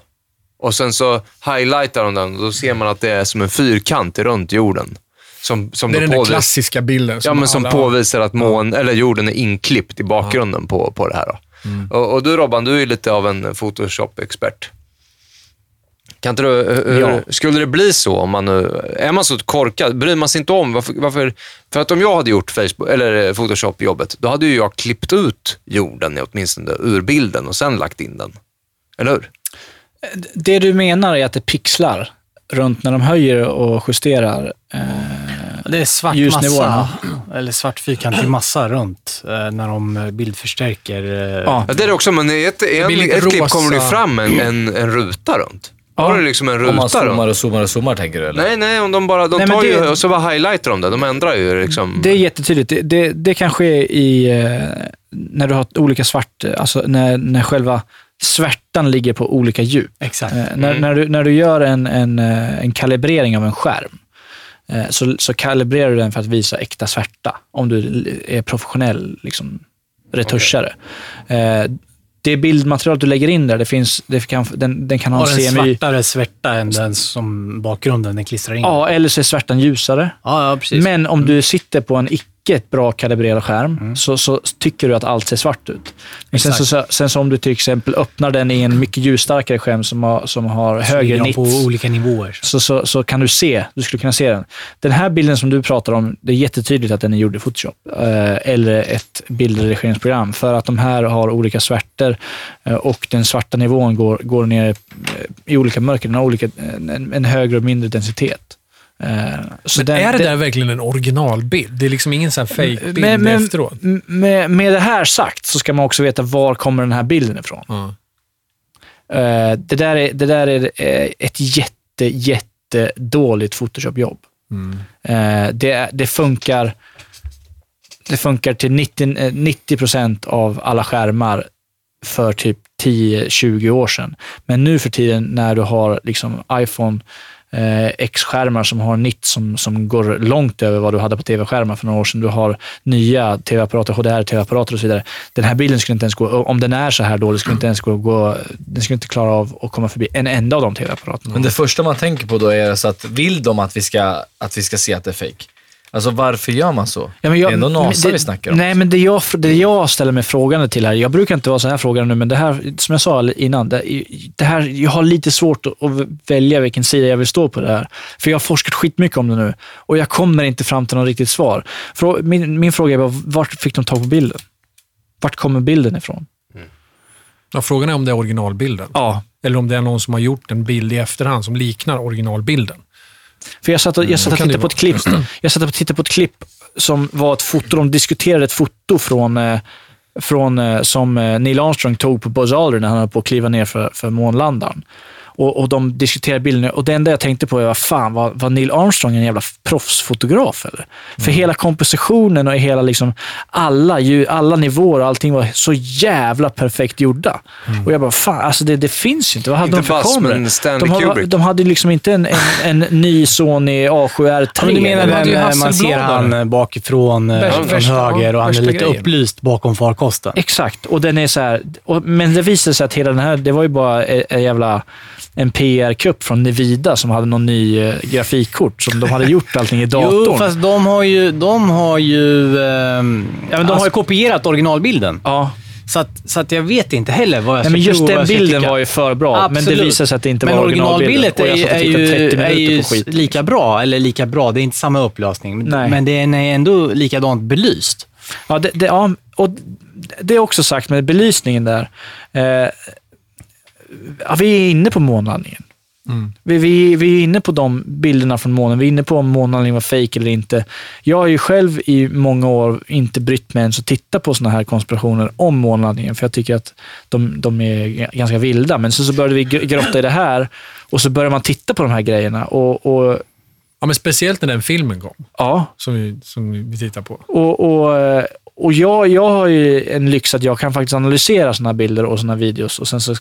Och sen så highlightar de den och då ser man att det är som en fyrkant runt jorden. Som, som Det är den där klassiska bilden. Ja, men som alla- påvisar att mån, eller jorden är inklippt i bakgrunden på, på det här. Då. Mm. Och, och du Robban, du är lite av en Photoshop-expert. Kan inte du, hur, Ja. Skulle det bli så om man nu, är man så korkad, bryr man sig inte om varför, varför för att om jag hade gjort Facebook, eller eh, Photoshop-jobbet, då hade ju jag klippt ut jorden åtminstone ur bilden och sen lagt in den. Eller hur? Det du menar är att det pixlar runt när de höjer och justerar. Eh, Det är svart massa, eller svart fyrkantig massa runt eh, när de eh, bildförstärker. eh, Ja. Det är det också, men i ett, en, ett klipp kommer det fram en, en, en ruta runt. Då Ja. har du liksom en Om man ruta zoomar och zoomar och zoomar, tänker du? Eller? Nej, nej, om de bara, de Nej, tar ju, det- och så bara highlightar de det. De ändrar ju liksom. Det är jättetydligt. Det, det, det kan ske i, eh, när du har olika svart, alltså när, när själva svärtan ligger på olika djup. Exakt. Eh, när, när, du, när du gör en, en, eh, en kalibrering av en skärm, eh, så, så kalibrerar du den för att visa äkta svärta, om du är professionell liksom, retuschare. Eh, det bildmaterial du lägger in där, det finns, det kan, den, den kan ha Har en en CMY. svartare svärta än den som bakgrunden den klistrar in. Ja, eller så är svärtan ljusare. ja, ja precis. Men om du sitter på en icke bra kalibrerad skärm Mm. så, så tycker du att allt ser svart ut. Men sen så, sen så om du till exempel öppnar den i en mycket ljusstarkare skärm som har, som har Så högre nits, på olika nivåer. så, så, så kan du se, du skulle kunna se den. Den här bilden som du pratar om, det är jättetydligt att den är gjord i Photoshop. Eh, eller ett bildredigeringsprogram. För att de här har olika svärtor eh, och den svarta nivån går, går ner eh, i olika mörker. Den har olika, en, en högre och mindre densitet. Eh, så Men den- är det den- där verkligen en originalbild? Det är liksom ingen sån här fake-bild men, men, efteråt? Med, med det här sagt så ska man också veta var kommer den här bilden ifrån. Eh, det där är, det där är eh, ett jätte, jätte dåligt Photoshop-jobb. Mm. Det, det funkar det funkar till 90, eh, 90 procent av alla skärmar för typ 10-20 år sedan. Men nu för tiden när du har liksom iPhone eh, X-skärmar som har nytt som, som går långt över vad du hade på tv-skärmar för några år sedan. Du har nya tv-apparater, HDR-tv-apparater och så vidare. Den här bilden skulle inte ens gå, om den är så här dålig, skulle inte ens gå, gå den skulle inte klara av att komma förbi en enda av de tv-apparaterna. Men det första man tänker på då är så att vill de att vi ska, att vi ska se att det är fake? Alltså varför gör man så? Ja, men jag, det är ändå NASA det, vi snackar om. Nej, men det jag, det jag ställer mig frågande till här, jag brukar inte vara så här frågande nu, men det här, som jag sa innan, det, det här, jag har lite svårt att, att välja vilken sida jag vill stå på det här. För jag har forskat skitmycket om det nu och jag kommer inte fram till något riktigt svar. Frå, min, min fråga är bara, vart fick de tag på bilden? Vart kommer bilden ifrån? Ja, frågan är om det är originalbilden. Ja, Eller om det är någon som har gjort en bild i efterhand som liknar originalbilden. För jag satt och, jag satt Så och tittade på ett klipp. Jag satt och tittade på ett klipp som var ett foto. De diskuterade ett foto från, eh, från eh, som eh, Neil Armstrong tog på Buzz Aldrin när han höll på att kliva ner för, för månlandaren. Och, och de diskuterade bilden och det enda jag tänkte på var, fan, var, var Neil Armstrong en jävla proffsfotograf eller? För hela kompositionen och hela liksom, alla, alla nivåer och allting var så jävla perfekt gjorda. Och jag bara, fan, alltså det, det finns ju inte. Vad hade Inte de för kameror? men Stanley de, har, Kubrick. de hade liksom inte en, en, en ny Sony A7R3. Ja, men du menar den, eh, man ser han eh, bakifrån, eh, Värsta- från värsta- höger och han är lite grejen. upplyst bakom farkosten. Exakt, och den är så här, och, men det visade sig att hela den här, det var ju bara en, en jävla en PR-kupp från Nvidia som hade någon ny eh, grafikkort som de hade gjort allting i datorn. Jo, fast de har ju, de har ju, ehm, Ja, men de alltså har ju- kopierat originalbilden. Ja, Så att, så att jag vet inte heller vad jag nej, ska men just tro den bilden tycka. var ju för bra, men det Absolut. visade sig att det inte Men var originalbilden. är, satt och är, tittade 30 ju, är ju lika bra, eller lika bra, det är inte samma upplösning. Men, Nej. men den är ändå likadant belyst. Ja, det, det, ja, och det är också sagt med belysningen där. Eh, ja, vi är inne på månlandningen. Vi, vi, vi är inne på de bilderna från månen. Vi är inne på om månlandningen var fake eller inte. Jag har ju själv i många år inte brytt mig ens att titta på såna här konspirationer om månlandningen, för jag tycker att de, de är ganska vilda. Men sen så började vi gr- grotta i det här och så började man titta på de här grejerna. Och, och Ja, men speciellt när den filmen kom, ja, som vi, som vi tittar på. Och, och, och jag, jag har ju en lyx att jag kan faktiskt analysera sådana bilder och sådana videos och sen så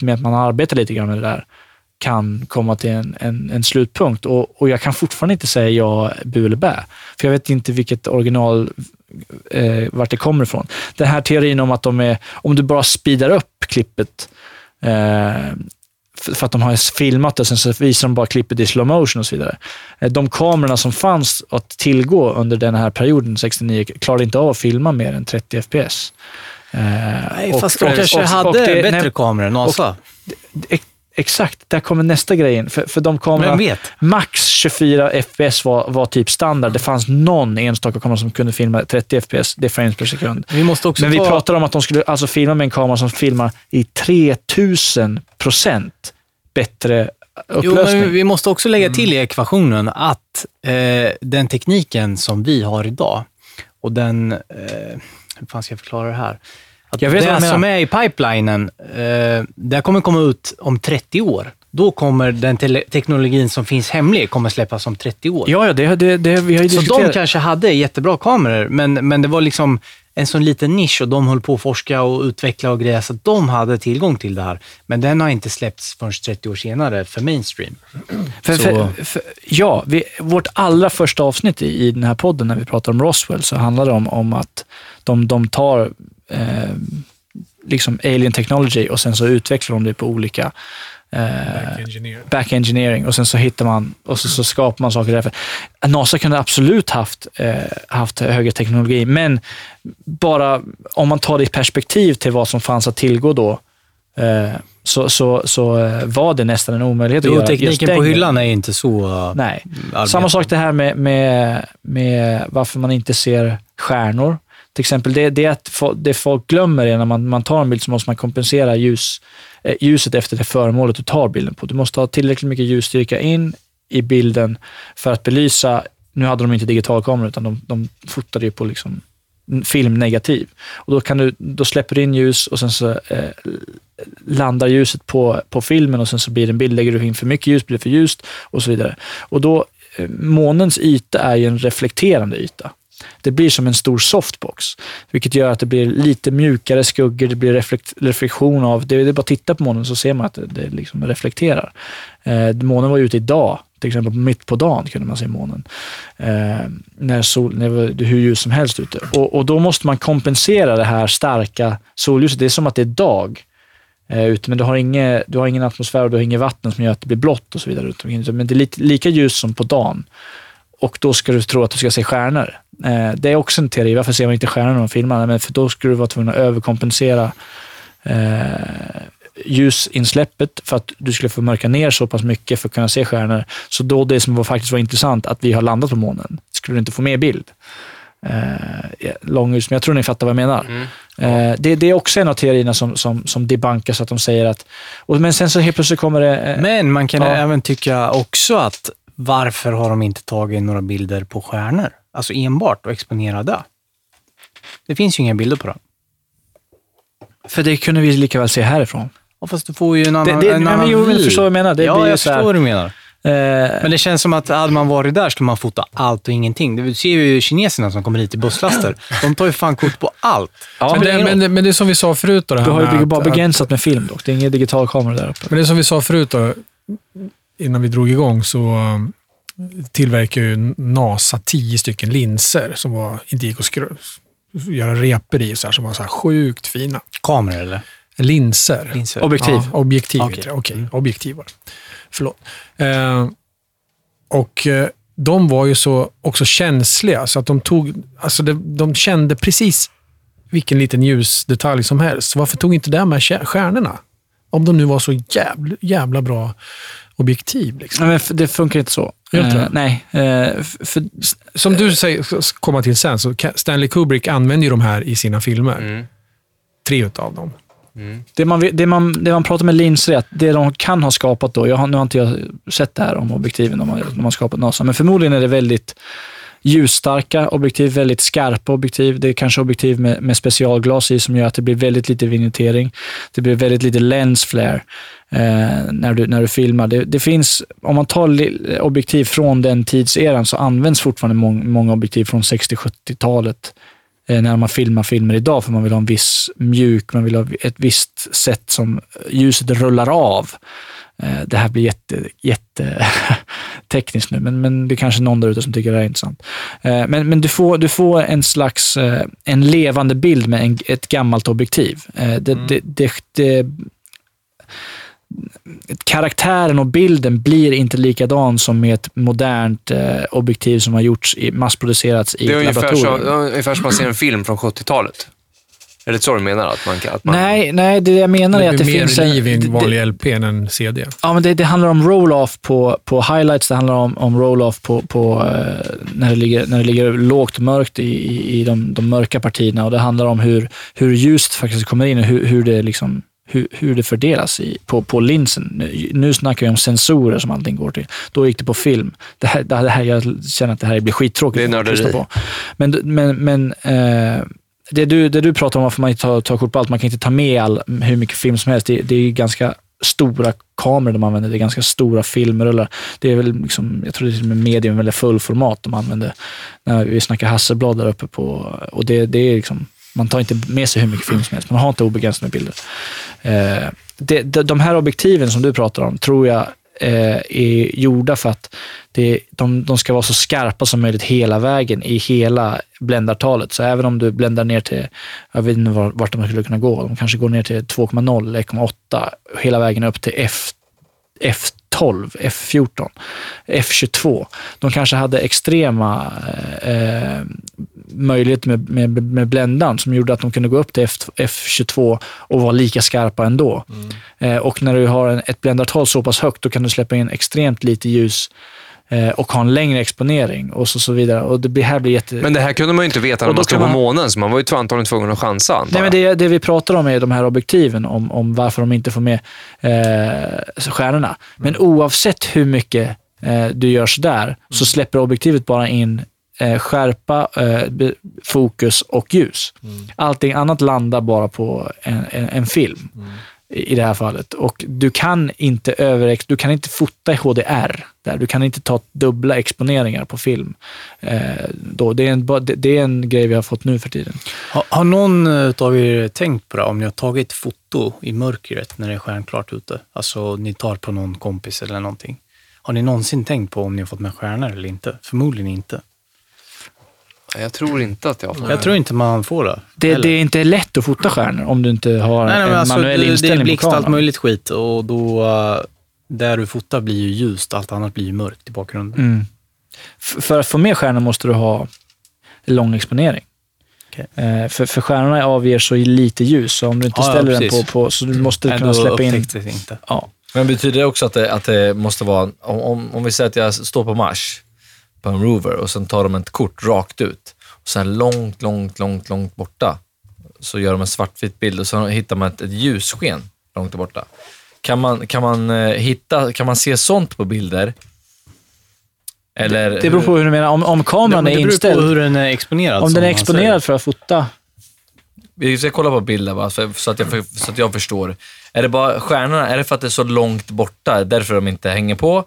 med att man arbetar lite grann med det där kan komma till en, en, en slutpunkt. Och, och jag kan fortfarande inte säga ja, bu eller bä. För jag vet inte vilket original, eh, vart det kommer ifrån. Den här teorin om att de är, om du bara speedar upp klippet eh, för, att de har filmat det, sen så visar de bara klippet i slow motion och så vidare. Eh, de kamerorna som fanns att tillgå under den här perioden, 69, klarade inte av att filma mer än 30 fps. Eh, Nej, och- fast de kanske och- hade och det- bättre nej, kameror än NASA. ex- Exakt, där kommer nästa grej in. För, för de kamerorna, max 24 fps var, var typ standard. Det fanns någon enstaka kamera som kunde filma 30 fps, det är frames per sekund. Vi måste också Men vi ta... pratar om att de skulle alltså filma med en kamera som filmar i 3000 procent bättre Jo, upplösning. men vi måste också lägga till i ekvationen att eh, den tekniken som vi har idag och den, eh, hur fan ska jag förklara det här? Att Jag vet det som är i pipelinen, eh, det kommer komma ut om 30 år. Då kommer den tele- teknologin som finns hemlig kommer släppas om 30 år. Ja, ja det, det, det, vi har ju Så diskuterat. de kanske hade jättebra kameror, men, men det var liksom en sån liten nisch och de höll på att forska och utveckla och grejer, så att de hade tillgång till det här. Men den har inte släppts förrän 30 år senare för mainstream. För, Så- för, för, ja, vi, vårt allra första avsnitt i, i den här podden när vi pratar om Roswell så handlar det om, om att de, de tar eh, liksom alien technology och sen så utvecklar de det på olika eh, Engineer. back engineering och sen så hittar man och så, så skapar man saker därför. NASA kunde absolut haft, eh, haft högre teknologi, men bara om man tar det i perspektiv till vad som fanns att tillgå då, eh, så, så, så eh, var det nästan en omöjlighet att Jo, göra just tekniken på hyllan är inte så... uh, Nej. arbetad. Samma sak det här med, med, med varför man inte ser stjärnor. Till exempel, det, det, är att det folk glömmer är när man, man tar en bild så måste man kompensera ljus, eh, ljuset efter det föremålet du tar bilden på. Du måste ha tillräckligt mycket ljusstyrka in i bilden för att belysa, nu hade de inte digitalkameror utan de, de fotade ju på liksom filmnegativ. Och då, kan du, då släpper du in ljus och sen så eh, landar ljuset på, på filmen och sen så blir det en bild. Lägger du in för mycket ljus blir det för ljust och så vidare. Och då, eh, månens yta är ju en reflekterande yta. Det blir som en stor softbox, vilket gör att det blir lite mjukare skuggor, det blir reflekt, reflektion av, det, det är bara att titta på månen så ser man att det, det liksom reflekterar. Eh, månen var ute idag, till exempel mitt på dagen kunde man se månen. Eh, när, sol, när det var hur ljus som helst ute. Och, och då måste man kompensera det här starka solljuset. Det är som att det är dag eh, ute, men du har, inge, du har ingen atmosfär och du har inget vatten som gör att det blir blått och så vidare. Men det är lite, lika ljus som på dagen. Och då ska du tro att du ska se stjärnor. Eh, det är också en teori. Varför ser man inte stjärnor när man filmar? Men för då skulle du vara tvungen att överkompensera eh, ljusinsläppet för att du skulle få mörka ner så pass mycket för att kunna se stjärnor. Så då det som var faktiskt var intressant, att vi har landat på månen, skulle du inte få med bild. Eh, långhus, men jag tror ni fattar vad jag menar. Eh, det, det är också en av teorierna som, som, som debunkas, att de säger att... Och, men sen så helt plötsligt kommer det... Eh, Men man kan Ja. även tycka också att varför har de inte tagit några bilder på stjärnor? Alltså enbart och exponerade. Det finns ju inga bilder på det. för det kunde vi lika väl se härifrån. Ja, fast du får ju en annan, det- en nej, annan men jo, vy. förstår vad jag menar. Det ja, jag förstår vad du menar. Eh, Men det känns som att hade man varit där skulle man fota allt och ingenting. Du ser ju kineserna som kommer hit i busslaster. De tar ju fan kort på allt. ja, Men men det, det, men, det, men det är som vi sa förut då. Det här du har ju bara att- att- begränsat med film dock. Det är ingen digital kamera där uppe. Men det är som vi sa förut då, innan vi drog igång så um, tillverkar ju NASA tio stycken linser som var, inte gick att göra repor i, så här, som var så här sjukt fina. Kameror eller? Linser. Linser. Objektiv. Ja, objektiv Okej. heter det. Okej, objektiv var det. Förlåt. Eh, och eh, de var ju så också känsliga, så att de tog, alltså de, de kände precis vilken liten ljusdetalj som helst. Varför tog inte det med stjärnorna? Om de nu var så jävla, jävla bra objektiv. Liksom. Nej, det funkar inte så. Eh, det? nej. Eh, för, Som du säger, komma till sen, så Stanley Kubrick använder ju de här i sina filmer. Mm. Tre utav dem. Det, man, det, man, det man pratar med linser är att det de kan ha skapat då, jag har, nu har inte jag sett det här om objektiven de har, de har skapat NASA, men förmodligen är det väldigt ljusstarka objektiv, väldigt skarpa objektiv. Det är kanske objektiv med, med specialglas i som gör att det blir väldigt lite vignettering. Det blir väldigt lite lens flare eh, när, du, när du filmar. Det, det finns, om man tar objektiv från den tidseran så används fortfarande mång, många objektiv från 60-70-talet eh, när man filmar filmer idag, för man vill ha en viss mjuk, man vill ha ett visst sätt som ljuset rullar av. Eh, Det här blir jätte, jätte tekniskt nu, men, men det är kanske någon där ute som tycker det här är intressant. Eh, Men, men du, får, du får en slags eh, en levande bild med en, ett gammalt objektiv. Det, det, det, det, karaktären och bilden blir inte likadan som med ett modernt objektiv som har gjorts, i, massproducerats i Det är ett ungefär, laboratorium. så, ungefär som man ser en film från 70-talet. Är det så du menar? Att man, kan- att man, Nej, nej, det jag menar är Det att det blir mer finns en... liv i det- en vanlig LP än en CD. Ja, men det, det handlar om roll-off på, på highlights, det handlar om, om roll-off på, på, eh, när, det ligger, när det ligger lågt mörkt i, i, i de, de mörka partierna och det handlar om hur, hur ljuset faktiskt kommer in och hur, hur det liksom hur, hur det fördelas i, på, på linsen. Nu, nu snackar vi om sensorer som allting går till. Då gick det på film. Det här, det här, jag känner att det här blir skittråkigt Det är att nörderi. på. Men, men, men eh, det, du, det du pratar om varför man inte tar, tar kort på allt, man kan inte ta med all, hur mycket film som helst. Det, det är ganska stora kameror de använder. Det är ganska stora filmrullar. Det är väl liksom, jag tror det är med medium eller fullformat de använder. När vi snackar Hasselblad där uppe på, och det, det är liksom, man tar inte med sig hur mycket film som helst. Man har inte obegränsat med bilder. Eh, det, de, de här objektiven som du pratar om tror jag Eh, är gjorda för att det, de, de ska vara så skarpa som möjligt hela vägen i hela bländartalet. Så även om du bländar ner till, jag vet inte vart de skulle kunna gå, de kanske går ner till 2,0 1,8 hela vägen upp till F, F12, F14, F22. De kanske hade extrema eh, eh möjligheter med, med, med bländan som gjorde att de kunde gå upp till F, F22 och vara lika skarpa ändå. Eh, och när du har en, ett bländartal så pass högt, då kan du släppa in extremt lite ljus eh, och ha en längre exponering och så, så vidare. Och det här blir jätte... Men det här kunde man ju inte veta när man stod på man- månen, så man var ju antagligen tvungen att chansa. Nej, men det, det vi pratar om är de här objektiven, om, om varför de inte får med eh, stjärnorna. Men oavsett hur mycket eh, du gör sådär, så släpper objektivet bara in eh, skärpa, eh, fokus och ljus. Allting annat landar bara på en, en, en film i i det här fallet. Och du kan inte över, du kan inte fota i HDR. Där. Du kan inte ta dubbla exponeringar på film. Eh, då. Det, är en, det, det är en grej vi har fått nu för tiden. Har, har någon av er tänkt på det, om ni har tagit foto i mörkret när det är stjärnklart ute? Alltså ni tar på någon kompis eller någonting. Har ni någonsin tänkt på om ni har fått med stjärnor eller inte? Förmodligen inte. Jag tror inte att jag har fått Jag tror inte man får det. Det, det är inte lätt att fota stjärnor om du inte har nej, nej, en alltså, manuell det, det är inställning blixt på allt möjligt skit och då, uh, där du fotar blir ju ljust, allt annat blir ju mörkt i bakgrunden. Mm. För att få med stjärnor måste du ha lång exponering. Okej. Eh, för, för stjärnorna avger så lite ljus, så om du inte Ja, ja, ställer den på, på, så du måste Nej, kunna släppa in... det inte. Ja. Men betyder det också att det, att det måste vara, om, om vi säger att jag står på Mars, på en rover, och sen tar de ett kort rakt ut, och sen långt, långt, långt, långt borta, så gör de en svartvit bild och så hittar man ett, ett ljussken långt borta. Kan man, kan, man, eh, hitta, kan man se sånt på bilder? Eller, Det beror på hur du menar. Om, om kameran Men är det beror inställd, på hur den är exponerad. om den är exponerad för att fota, Vi ska kolla på bilder bara, så, så, att jag, så att jag förstår. Är det bara stjärnorna, är det för att det är så långt borta, därför de inte hänger på?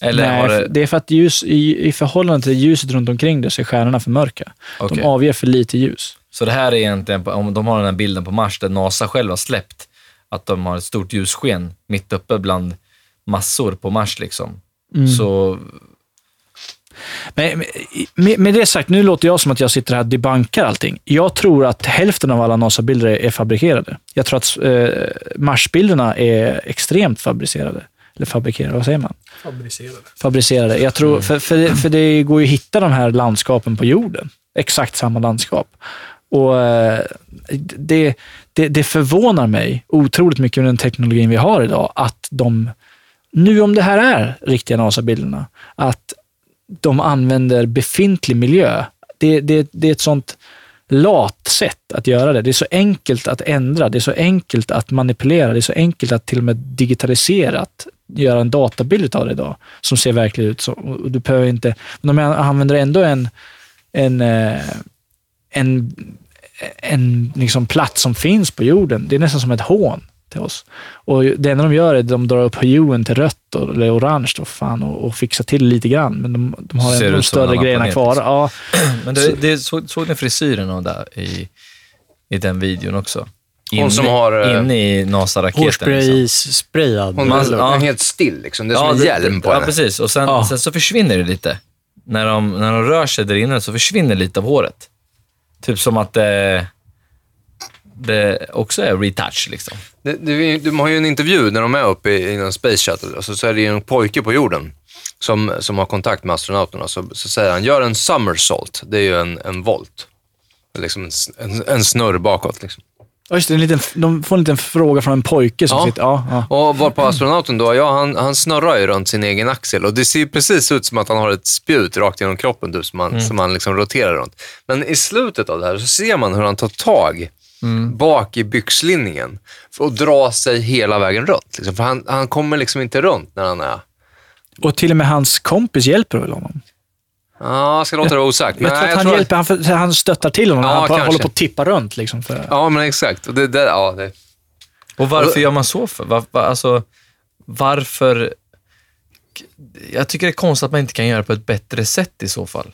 Eller nej, det, det är för att ljus, i, i förhållande till ljuset runt omkring dig så är stjärnorna för mörka. Okej. De avger för lite ljus. Så det här är egentligen, om de har den här bilden på Mars där NASA själv har släppt, att de har ett stort ljussken mitt uppe bland massor på Mars. Liksom. Mm. Så Men, med, med det sagt, nu låter jag som att jag sitter här och debankar allting. Jag tror att hälften av alla NASA-bilder är fabrikerade. Jag tror att eh, Mars-bilderna är extremt fabricerade. Eller fabrikerade, vad säger man? Fabricerade. Fabricerade. Jag tror, för, för, det, för det går ju att hitta de här landskapen på jorden. Exakt samma landskap. Och eh, det, det, det förvånar mig otroligt mycket med den teknologin vi har idag, att de, nu om det här är riktiga NASA-bilderna, att de använder befintlig miljö. Det, det, det är ett sånt lat sätt att göra det. Det är så enkelt att ändra, det är så enkelt att manipulera, det är så enkelt att till och med digitaliserat göra en databild av det idag som ser verklig ut så. Och du behöver inte, men de använder ändå en, en, eh, en, en liksom plats som finns på jorden. Det är nästan som ett hån till oss. Och det enda de gör är att de drar upp huen till rött och- eller orange då, fan, och, och fixar till lite grann. Men de, de har Ser ändå de som en större grejerna planet, kvar. liksom. Ja, Men det, det, såg, såg ni frisyren där i, i den videon också? Hon som har, eh, Inne i NASA-raketen. liksom. Hårspray-sprayad. Hon Man- är ja. helt still liksom. Det är som Ja, en det- hjälm på Ja, henne. precis. Och sen, Ja. sen så försvinner det lite. När de, när de rör sig där inne så försvinner lite av håret. Typ som att det, det också är retouch. Liksom. Det, det, de har ju en intervju när de är uppe i, i en space shuttle och så, är det ju en pojke på jorden som, som har kontakt med astronauterna. Så, så säger han, gör en somersault. Det är ju en, en volt. Liksom en, en, en snurr bakåt. Liksom. Ja, just det, en liten, de får en liten fråga från en pojke som Ja. sitter... Ja, ja. Och var på astronauten då, ja han, han snurrar ju runt sin egen axel och det ser ju precis ut som att han har ett spjut rakt genom kroppen typ, som han, som han liksom roterar runt. Men i slutet av det här så ser man hur han tar tag bak i byxlinningen och drar sig hela vägen runt. Liksom. För han, han kommer liksom inte runt när han är... Och till och med hans kompis hjälper väl honom? Ja, jag ska låta det vara osagt. jag tror att han, tror hjälper, han, för- han stöttar till honom. Ja, han bara kanske. håller på att tippa runt. Liksom, för, Ja, men exakt. Och det, det, ja, det, Och varför gör man så? för? Var, var, alltså, varför... Jag tycker det är konstigt att man inte kan göra det på ett bättre sätt i så fall.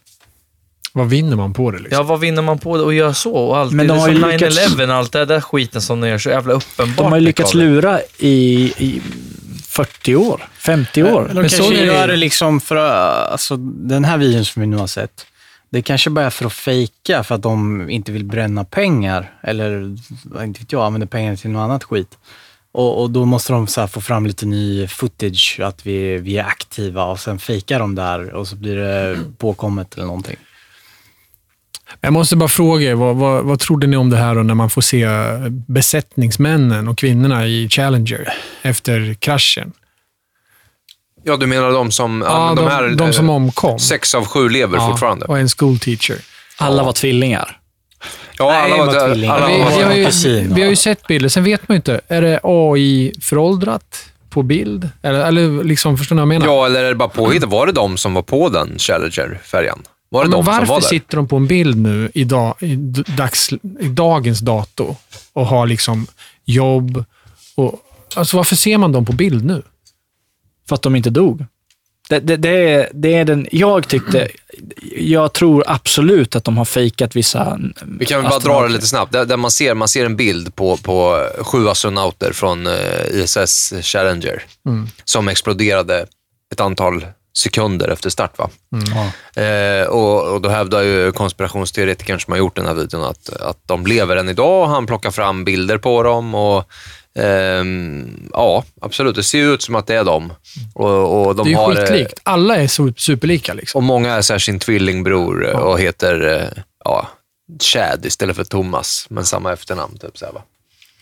Vad vinner man på det? Liksom? Ja, vad vinner man på det att göra så? Och allt, Men det de är har som ju lyckats- 9-11, allt det där skiten som de gör så jävla uppenbart. de har ju lyckats lura i, i 40 år, 50 år. De Men kanske så är det- gör det liksom för att, alltså den här videon som vi nu har sett, det kanske bara är för att fejka för att de inte vill bränna pengar. Eller, inte vet jag, använder pengar till något annat skit. Och, och då måste de så här få fram lite ny footage, att vi, vi är aktiva och sen fejkar de där och så blir det påkommet eller någonting. Jag måste bara fråga er, vad, vad, vad trodde ni om det här då när man får se besättningsmännen och kvinnorna i Challenger efter kraschen? ja, du menar de som... Ja, men de, här, de som eh, omkom. Sex av sju lever Ja, fortfarande. Och en school teacher. Alla var tvillingar. Ja, Nej, alla var, dö- tvillingar. alla vi, var, vi, har ju, vi har ju sett bilder, sen vet man ju inte. Är det AI-föråldrat på bild? Eller, eller liksom, förstår ni vad jag menar? Ja, eller är det bara påhittat? Var det de som var på den Challenger-färjan? Var det Ja, men de som varför var där? sitter de på en bild nu i, dag, i, dags, i dagens dato och har liksom jobb? Och, alltså varför ser man dem på bild nu? För att de inte dog. Det, det, det, är, det är den, jag tyckte, jag tror absolut att de har fejkat vissa Vi kan väl bara dra det lite snabbt. Där, där man, ser, man ser en bild på, på sju astronauter från eh, ISS Challenger som exploderade ett antal sekunder efter start. Va? Eh, och, och Då hävdar ju konspirationsteoretikern som har gjort den här videon att, att de lever än idag. Han plockar fram bilder på dem. och ehm, Ja, absolut. Det ser ut som att det är dem. Och, och de Det är har, eh, skitlikt. Alla är superlika. Liksom. och många är så sin tvillingbror eh, och heter eh, ja, Chad istället för Thomas, men samma efternamn. Typ, så här?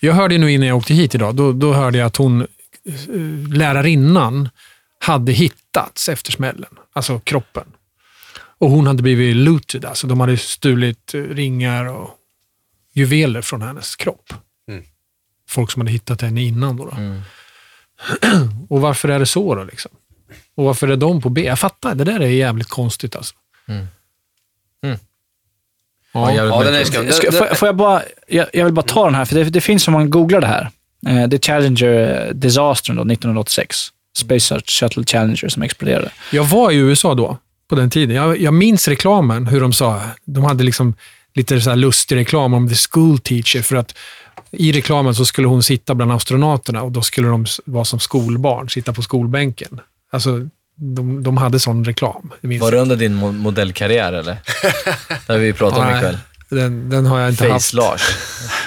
Jag hörde nu innan jag åkte hit idag, då, då hörde jag att hon, eh, lärarinnan, hade hittats efter smällen. Alltså kroppen. Och hon hade blivit looted, alltså de hade stulit eh, ringar och juveler från hennes kropp. Mm. Folk som hade hittat henne innan. Då, då. och varför är det så då? Liksom? Och varför är de på B? Jag fattar, det där är jävligt konstigt alltså. Mm. Mm. Ja, Ja, den är. Ska, Det- får, det- får jag bara, jag, jag vill bara ta den här, för det, det finns om man googlar det här. Eh, The Challenger Disastern då, 1986. Space Shuttle Challenger som exploderade. Jag var i USA då, på den tiden. Jag, jag minns reklamen, hur de sa. De hade liksom lite så här lustig reklam om the school teacher. För att i reklamen så skulle hon sitta bland astronauterna och då skulle de vara som skolbarn, sitta på skolbänken. Alltså, de, de hade sån reklam. Var det under din mo- modellkarriär eller? Det har vi pratat om ikväll. Den, den har jag inte haft. Face Lars.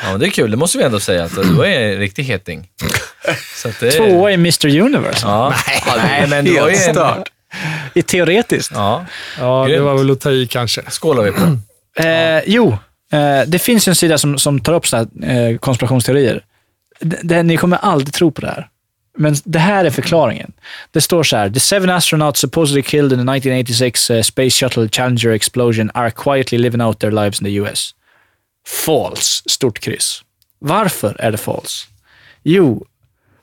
Ja, men det är kul. Det måste vi ändå säga. Att du är en riktig heting. Så att det är... Tvåa i Mr Universe. Ja. Nej, men du var ju en... stört. I teoretiskt. Ja. Ja, det var väl att ta i kanske. Skålar vi på. Eh, jo, eh, det finns en sida som, som tar upp såna här, eh, konspirationsteorier. D- det, ni kommer aldrig tro på det här. Men det här är förklaringen. Det står så här. The seven astronauts supposedly killed in the 1986 eh, Space Shuttle Challenger explosion are quietly living out their lives in the US. false, stort kryss. Varför är det false? Jo,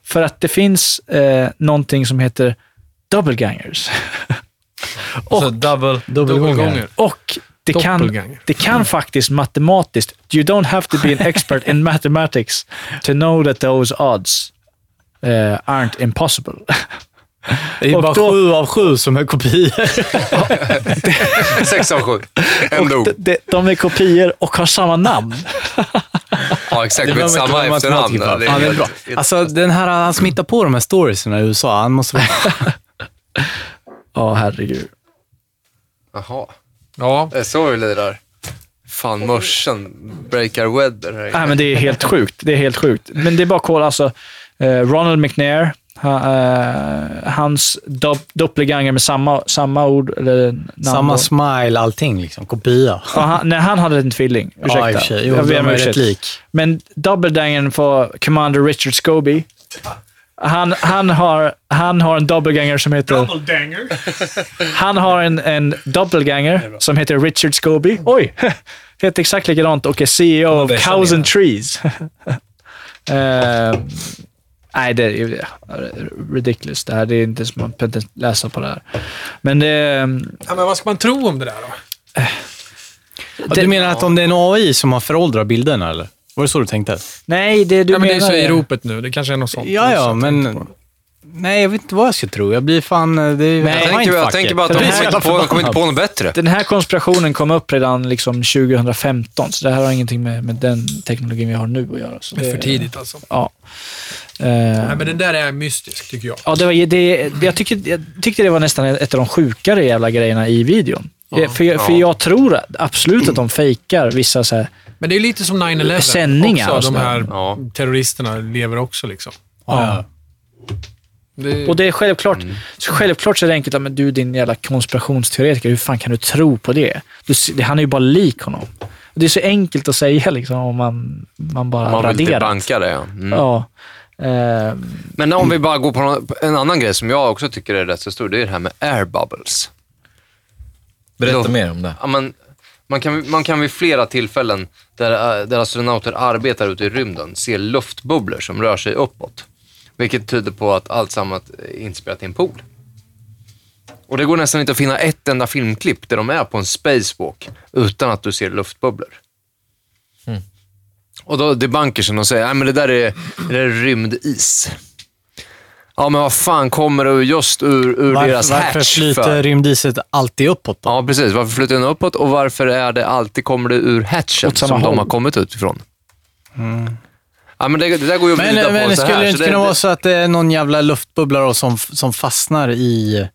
för att det finns eh, någonting som heter doublegangers. Så double... Dubbelgånger. Och det kan, det kan faktiskt matematiskt, you don't have to be an expert in mathematics to know that those odds eh, aren't impossible. Det är Och bara då- sju av sju som är kopior. Sex av sju. Ändå. Och de, de, de är kopior och har samma namn. Ja, exakt. Det Med samma efternamn. Ja, det är bra. Alltså, den här, han smittar på de här storiesna i USA. Han måste vara... Ja, herregud. Jaha. Ja, Det är så vi lirar. Fan, morsen breakar weather Nej, men det är helt sjukt. Det är helt sjukt. Men det är bara att kolla. Alltså, eh, Ronald McNair, hans dop, doppelganger med samma, samma ord, eller namn. Samma smile, allting liksom. Kopia. Ja, han, nej, han hade en tvilling. Ursäkta. Ja, i och för sig. Jo, Jag ber om är ursäkt. rätt lik. Men dubbeldangern för Commander Richard Scobie. Han, han, har, han har en doppelganger som heter... Han har en, en doppelganger som heter Richard Scobie. Oj! Heter exakt likadant och är CEO of bästa Cows and. Trees. Eh, nej, det är ridiculous. Det här det är inte som man inte läsa på det här. Men det... ja, men vad ska man tro om det där då? Ja, du menar att om det är en AI som har föråldrat bilderna, eller? Var det så du tänkte? Nej, det du ja, men det är menar så i ropet nu. Det kanske är något sånt. Ja, ja, jag men... Nej, jag vet inte vad jag ska tro. Jag blir fan... Det är Nej, Jag tänker, jag mindfucker. tänker bara att de det kommer inte på, de kommer inte på något bättre. Den här konspirationen kom upp redan liksom 2015, så det här har ingenting med, med den teknologin vi har nu att göra. Så Det är för tidigt alltså. Ja. Eh, Nej, men den där är mystisk, tycker jag. ja, det var, det, jag, tycker, jag tyckte det var nästan ett av de sjukare jävla grejerna i videon. Ja. för, jag, för Ja. jag tror absolut att de fejkar vissa så här, Men det är lite som 9-11. Sändningar också. De här Ja. terroristerna lever också liksom. Ja. Det, Och det är självklart, så självklart så är det enkelt, men du din jävla konspirationsteoretiker, hur fan kan du tro på det? Du, han är ju bara lik honom. Det är så enkelt att säga liksom, om man, man bara Man vill raderar. banka det, ja. Mm. Ja. Eh, Men om vi bara går på en annan grej som jag också tycker är rätt så stor, det är det här med air bubbles. Berätta Då- mer om det. Ja, men, man, kan, man kan vid flera tillfällen där, äh, där astronauter arbetar ute i rymden se luftbubblor som rör sig uppåt. Vilket tyder på att allt sammans är inspelat i en pool. Och det går nästan inte att finna ett enda filmklipp där de är på en spacewalk utan att du ser luftbubblor. Och då debunkersen och säger, nej men det där är, det där är rymdis. Ja, men vad fan kommer det just ur, ur deras Varför, varför hatch flyter för? rymdiset alltid uppåt då? Ja, precis. Varför flyttar den uppåt och varför är det alltid kommer det ur hatchen som de håll. har kommit utifrån? Ja, men det, det där går ju att vrida Men, men på så skulle här. det inte kunna vara så att det är någon jävla luftbubbla då som, som fastnar i...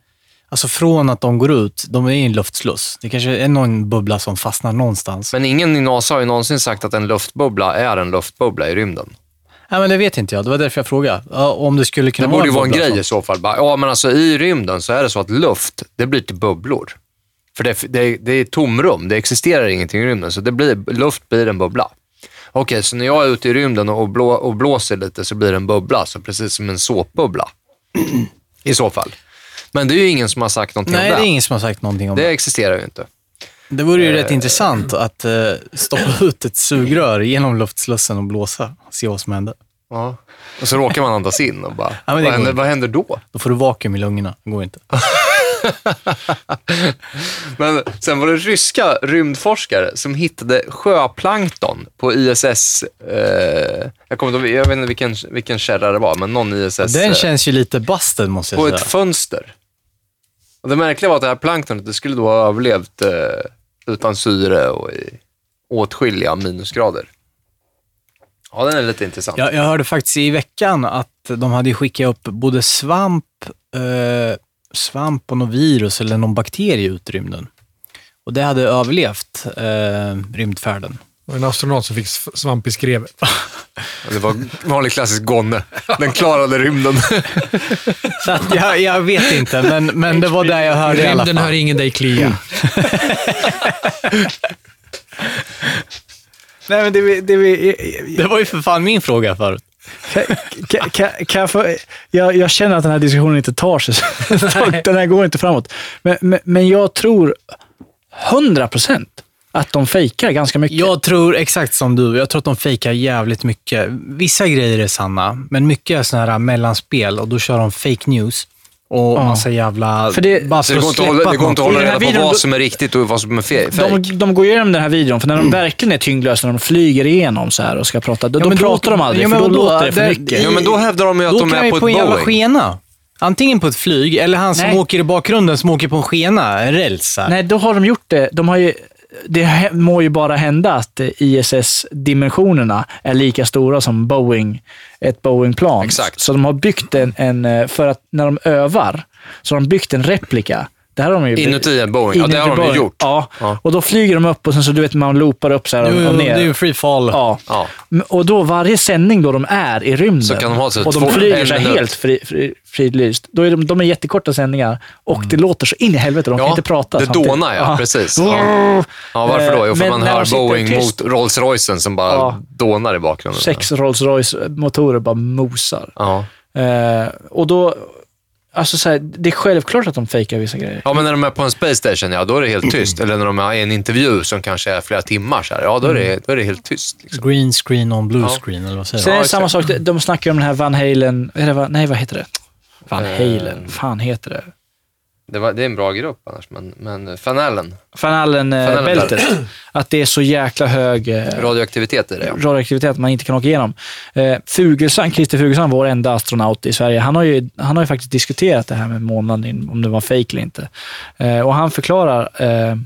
Alltså från att de går ut, de är i en luftsluss. Det kanske är någon bubbla som fastnar någonstans. Men ingen i NASA har ju någonsin sagt att en luftbubbla är en luftbubbla i rymden. Nej, men det vet inte jag. Det var därför jag frågade. Ja, Om det skulle Det kunna borde ju vara en grej så. i så fall. Ja, men alltså i rymden så är det så att luft, det blir till bubblor. För det, det, det är tomrum, det existerar ingenting i rymden, så det blir, luft blir en bubbla. Okej, så när jag är ute i rymden och, blå, och blåser lite så blir det en bubbla, så precis som en såpbubbla. I så fall. Men det är ju ingen som har sagt någonting Nej, om det det. är ingen som har sagt någonting om Det det. existerar ju inte. Det vore ju rätt intressant att eh, stoppa ut ett sugrör genom luftslussen och blåsa och se vad som händer. Ja. Och så råkar man andas in och bara, Ja, vad, händer, vad händer då? Då får du vakuum i lungorna. Det går inte. Men sen var det ryska rymdforskare som hittade sjöplankton på ISS. Eh, jag, kommer inte, jag vet inte vilken, vilken källa det var, men någon ISS. Den eh, känns ju lite busted, måste på jag ett säga. fönster. Och det märkliga var att det här planktonet det skulle då ha överlevt eh, utan syre och i åtskilliga minusgrader. Ja, den är lite intressant. Jag, jag hörde faktiskt i veckan att de hade skickat upp både svamp, eh, svamp och något virus eller någon bakterie ut i rymden. Och det hade överlevt eh, rymdfärden. Och en astronaut som fick svamp i skrevet. Det var vanlig klassisk gonne. Den klarade rymden. Så att jag, jag vet inte, men, men det var det jag hörde i alla Rymden hör fall. ingen dig klia. nej, men det, det, Det var ju för fan min fråga förut. Kan, kan, kan, kan jag, få, jag, jag känner att den här diskussionen inte tar sig. den här går inte framåt. Men, men, men jag tror 100 procent Att de fejkar ganska mycket. Jag tror exakt som du. Jag tror att de fejkar jävligt mycket. Vissa grejer är sanna, men mycket är sådana här mellanspel och då kör de fake news. Och Ja. massa jävla... För det- bara för det går inte att hålla, det går inte att hålla reda på videon vad då- som är riktigt och vad som är fe- fake. De, de går igenom den här videon, för när de verkligen är tyngdlösa, när de flyger igenom så här och ska prata, då, Ja, då då- pratar de aldrig, ja, för då vadå? låter det för Det- mycket. Ja, men då hävdar de ju att Då de kan är jag på ett på en jävla Boeing. skena. Antingen på ett flyg, eller han som Nej. åker i bakgrunden som åker på en skena, en räls. Nej, då har de gjort det. De har ju, det må ju bara hända att ISS-dimensionerna är lika stora som Boeing, ett Boeing-plan. Så de har byggt en, en, eh, för att när de övar, så har de byggt en replika. Det här har de ju Inuti en Boeing. Ja, det har de Boeing. gjort. Ja. Ja. och då flyger de upp och sen så du vet man loopar upp så här och, Jo, och ner. det är ju free fall. Ja. Ja. Och då varje sändning då de är i rymden Så kan de ha så och de flyger så helt fri, fri, fridlyst. Då är de, de är jättekorta sändningar och det låter så in i helvete. De kan inte prata det samtidigt. dånar ja, precis. Ja. Ja, varför då? Jo, för Men man de hör Boeing tyst- mot Rolls Roycen som bara Ja. dånar i bakgrunden. Sex Rolls Royce-motorer bara mosar. Ja. Eh, och då, alltså så här, det är självklart att de fejkar vissa grejer. ja, men när de är på en space station, ja då är det helt tyst. Eller när de är i en intervju som kanske är flera timmar, så här, ja då är det, då är det helt tyst. Liksom. Green screen on blue Ja. screen, eller vad säger Sen du? är det samma sak, de- de snackar om den här Van Halen, eller vad, nej vad heter det? Van Eh. Halen, fan heter det? Det, var, det är en bra grupp annars, men, men Van Allen, Van Allen-bältet. att det är så jäkla hög eh, radioaktivitet i det. Ja. radioaktivitet man inte kan åka igenom. Eh, Fuglesang, Christer Fuglesang, vår enda astronaut i Sverige, han har ju, han har ju faktiskt diskuterat det här med månlandning, om det var fake eller inte. Eh, och han förklarar eh,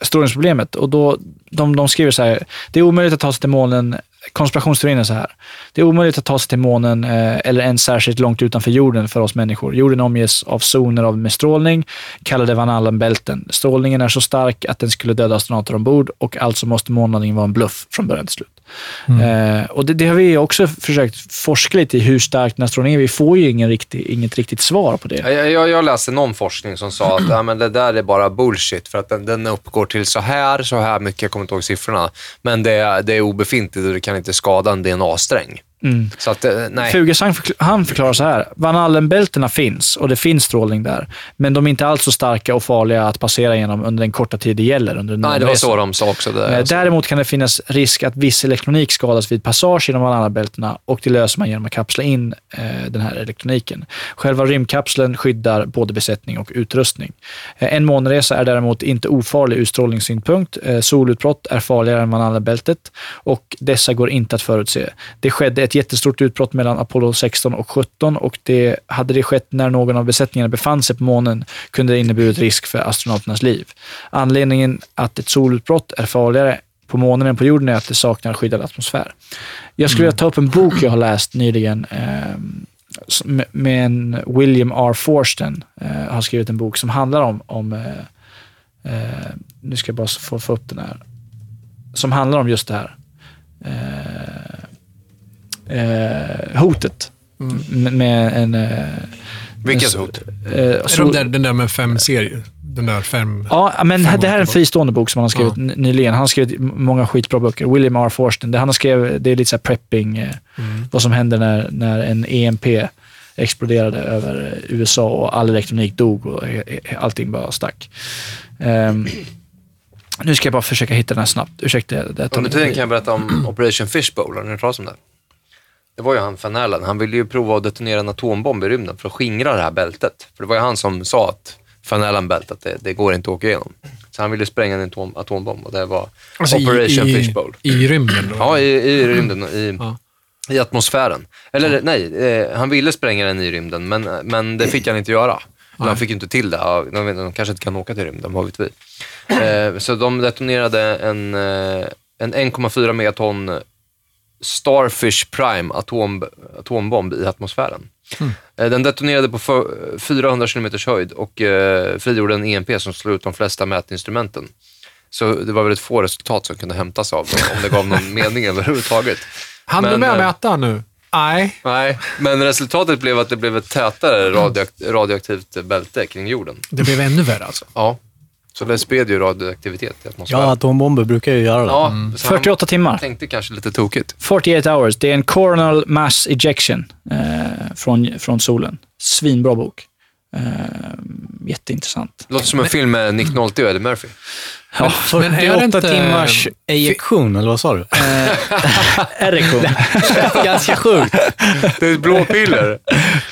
strålningsproblemet och då, de, de skriver så här, det är omöjligt att ta sig till månen, konspirationsteorin är så här, det är omöjligt att ta sig till månen eh, eller ens särskilt långt utanför jorden för oss människor. Jorden omges av zoner av med strålning, kallade Van Allen-bälten. Strålningen är så stark att den skulle döda astronauter ombord och alltså måste månlandningen vara en bluff från början till slut. Eh, och det, det har vi också försökt forska lite i, hur stark den här strålningen är. Vi får ju ingen riktig, inget riktigt svar på det. Jag, jag, jag läste någon forskning som sa att ja, men det där är bara bullshit för att den, den uppgår till så här, så här mycket, jag kommer inte ihåg siffrorna, men det, är- det är obefintligt och det kan inte skada en DNA-sträng. Mm. Så att, eh, nej. Fuglesang han förklarar så här. Van Allen-bältena finns och det finns strålning där. Men de är inte alls så starka och farliga att passera genom under den korta tid det gäller. Under Nej, det var så de sa också. Det, Eh, Däremot kan det finnas risk att viss elektronik skadas vid passage genom Van Allen-bältena och det löser man genom att kapsla in eh, den här elektroniken. Själva rymdkapseln skyddar både besättning och utrustning. Eh, en månresa är däremot inte ofarlig ur strålningssynpunkt. Eh, solutbrott är farligare än Van Allen-bältet och dessa går inte att förutse. Det skedde ett jättestort utbrott mellan Apollo 16 och 17 och det, hade det skett när någon av besättningarna befann sig på månen kunde det inneburit risk för astronauternas liv. Anledningen att ett solutbrott är farligare på månen än på jorden är att det saknar skyddad atmosfär. Jag skulle vilja ta upp en bok jag har läst nyligen eh, med- med en William R. Forsten. Eh, har skrivit en bok som handlar om, om eh, eh, nu ska jag bara få, få upp den här, som handlar om just det här. Eh, eh, hotet. M- Med en... Eh, Vilket en- hot? Eh, Är så- de där, den där med fem serier? Den där fem... Ja, men Fem det här är en fristående bok som han har skrivit Ja. nyligen. Han har skrivit många skitbra böcker. William R. Forsten. Det han har skrivit, det är lite så här prepping, eh, Mm. vad som hände när, när en EMP exploderade över USA och all elektronik dog och allting bara stack. Ehm, nu ska jag bara försöka hitta den här snabbt. Ursäkta. Det Under tiden tid. kan jag berätta om Operation Fishbowl. Har ni hört talas om det? Det var ju han Van Allen. Han ville ju prova att detonera en atombomb i rymden för att skingra det här bältet. För det var ju han som sa att Van Allen-bältet, det, det går inte att åka igenom. Så han ville spränga en atom, atombomb och det var Alltså Operation i, Fishbowl. I rymden då? Ja, i, i rymden, i, Ja. i atmosfären. Eller nej, eh, han ville spränga den i rymden, men, men det fick han inte göra. Nej. De fick inte till det. Ja, De, de kanske inte kan åka till rymden, vad vet vi. Eh, så de detonerade en, eh, en 1,4 megaton Starfish Prime atom, atombomb i atmosfären. Eh, Den detonerade på för- 400 km höjd och eh, frigjorde en EMP som slog ut de flesta mätinstrumenten. Så det var väldigt få resultat som kunde hämtas av dem, om det gav någon mening överhuvudtaget. Han du med att eh, mäta nu? Nej. Nej, men resultatet blev att det blev ett tätare radioakt- radioaktivt bälte kring jorden. Det blev ännu värre alltså. Ja, så det spred ju radioaktivitet i atmosfären. Ja, atombomber brukar ju göra det. ja han 48 timmar. tänkte kanske lite tokigt. 48 hours. Det är en coronal mass ejection eh, från, från solen. Svinbra bok. Eh, jätteintressant. Låter som en film med Nick Nolte och Eddie Murphy. Ja, Men är det 48 inte- timmars ejektion, eller vad sa du? erektion. Ganska sjukt. Det är ett blåpiller.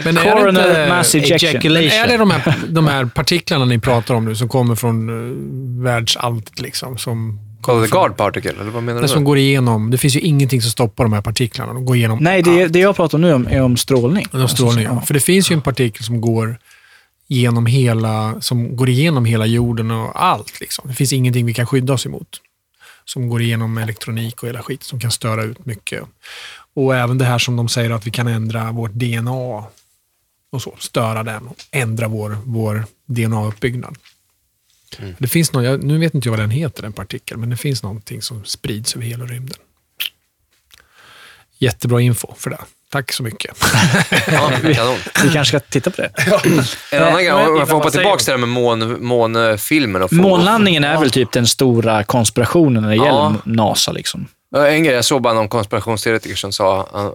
Men är det Coronal inte... mass ejection. Men är det de här, de här partiklarna ni pratar om nu som kommer från uh, världsallt liksom? Som, Kolla, The Guard Particle, eller vad menar det du? som går igenom. Det finns ju ingenting som stoppar de här partiklarna. De går igenom Nej, det, det jag pratar om nu om- är om strålning. De strålning, ja. För det finns ju en partikel som går genom hela, som går igenom hela jorden och allt. Liksom. Det finns ingenting vi kan skydda oss emot. Som går igenom elektronik och hela skit som kan störa ut mycket. Och även det här som de säger att vi kan ändra vårt DNA och så, störa den och ändra vår, vår DNA-uppbyggnad. Det finns någon, nu vet inte jag vad den heter, den partikeln, men det finns någonting som sprids över hela rymden. Jättebra info för det. Tack så mycket. Ja. Vi kanske ska titta på det. En annan grej, om jag får hoppa tillbaka till det med mån, månfilmen. Och Månlandningen är väl typ den stora konspirationen när det Ja. gäller NASA. Liksom. Ja, En grej, jag såg bara någon konspirationsteoretiker som sa, han,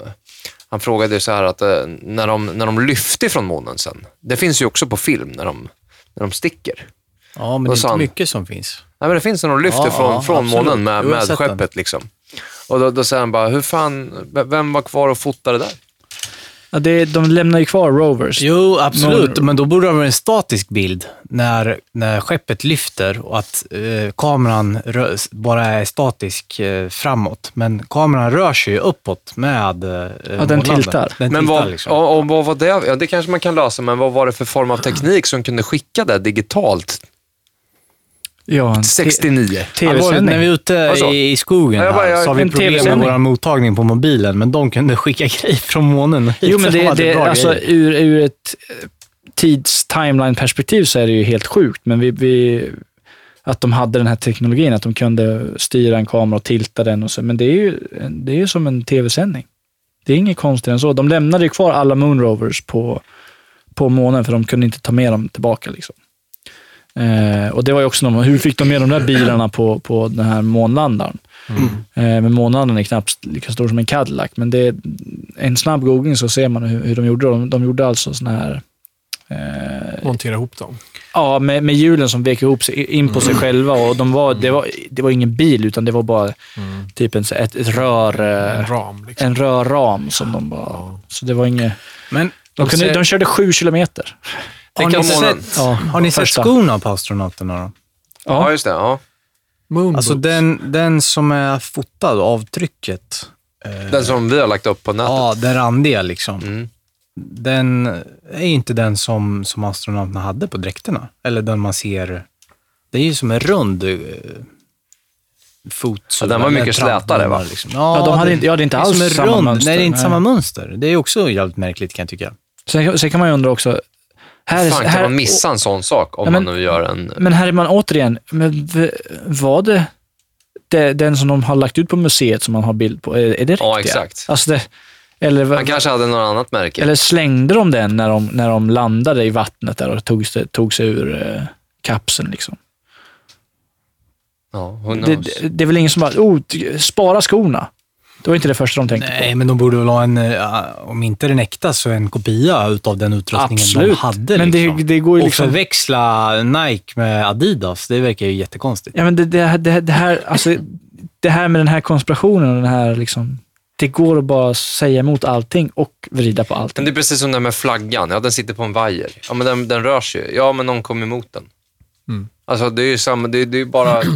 han frågade så här att eh, när de, när de lyfte från månen sen, det finns ju också på film när de, när de sticker. Ja, men det är inte han? mycket som finns. Nej, men det finns när de lyfter Ja, från, ja, från månen med, med skeppet. Liksom. Och då, då säger han bara, hur fan, vem var kvar och fotade där? Ja, det, de lämnar ju kvar rovers. Jo, absolut. Men då borde det vara en statisk bild när, när skeppet lyfter och att eh, kameran bara är statisk eh, framåt. Men kameran rör sig ju uppåt med eh, Ja, den tiltar. Den Men tiltar vad, liksom. och, och vad var det? Ja, det kanske man kan lösa, men vad var det för form av teknik som kunde skicka det digitalt Ja, en 69? Allvarligt, när vi tv-sändning. är ute Vad så? i, i skogen Ja, jag bara- här, jag- så har vi problem med TV-sändning. vår mottagning på mobilen, men de kunde skicka grejer från månen. Jo, men De det, det, alltså, ur, ur ett eh, tids-timeline-perspektiv så är det ju helt sjukt. Men vi, vi, att de hade den här teknologin, att de kunde styra en kamera och tilta den. Och så. Men det är ju det är ju som en tv-sändning. Det är inget konstigt än så. De lämnade ju kvar alla Moonrovers på, på månen för de kunde inte ta med dem tillbaka. Liksom. Eh, och det var ju också någon, hur fick de med de där bilarna på, på den här månlandaren? Eh, men månlandaren är knappt lika stor som en Cadillac, men det är en snabb googling så ser man hur, hur de gjorde. De, de gjorde alltså såna här eh, Montera ihop dem. Ja, med, med hjulen som vek ihop sig in på sig själva. Och de var, det, var, det var ingen bil, utan det var bara typ en, ett, ett rör, En eh, ram. Liksom. en rörram som de bara... Så det var inget... Men De, kunde, ser- de körde sju kilometer. Har, ni sett, Ja, har ni sett skorna på astronauterna då? Ja, just det. Ja. Moonboots. Alltså den, den som är fotad, avtrycket. eh, Den som vi har lagt upp på nätet. Ja, den randiga liksom. Mm. Den är inte den som, som astronauterna hade på dräkterna. Eller den man ser. Det är ju som en rund eh, fot. Ja, den var mycket slätare, va? Liksom. Ja, de hade det- inte- ja, det är inte alls samma rund. mönster. Nej, det är inte Nej. samma mönster. Det är också jävligt märkligt kan jag tycka. Sen, sen kan man ju undra också... Här, är- Fan, kan här, man missa en sån sak om Ja, men- man nu gör en... Men här är man återigen, men var det, det den som de har lagt ut på museet som man har bild på? Är, är det riktiga? Ja, exakt. Alltså det, eller, Han kanske hade något annat märke. eller slängde de den när de, när de landade i vattnet där och tog, sig- tog sig ur eh, kapseln? Liksom? Ja, Det, det, det är väl ingen som bara, oh, spara skorna. Det var inte det första de tänkte Nej, på. men de borde väl ha en, eh, om inte den äkta, så en kopia utav den utrustningen de Absolut. hade. Men det, liksom. det går ju Och liksom... förväxla Nike med Adidas, det verkar ju jättekonstigt. Ja, men det, det, det, det, här, alltså, det här med den här konspirationen och den här liksom, det går att bara säga emot allting och vrida på Men allting. det är precis som det här med flaggan. Ja, den sitter på en vajer. Ja, men den, den rör sig. Ja, men någon kom emot den. Mm. Alltså, det är ju samma, det, det är bara...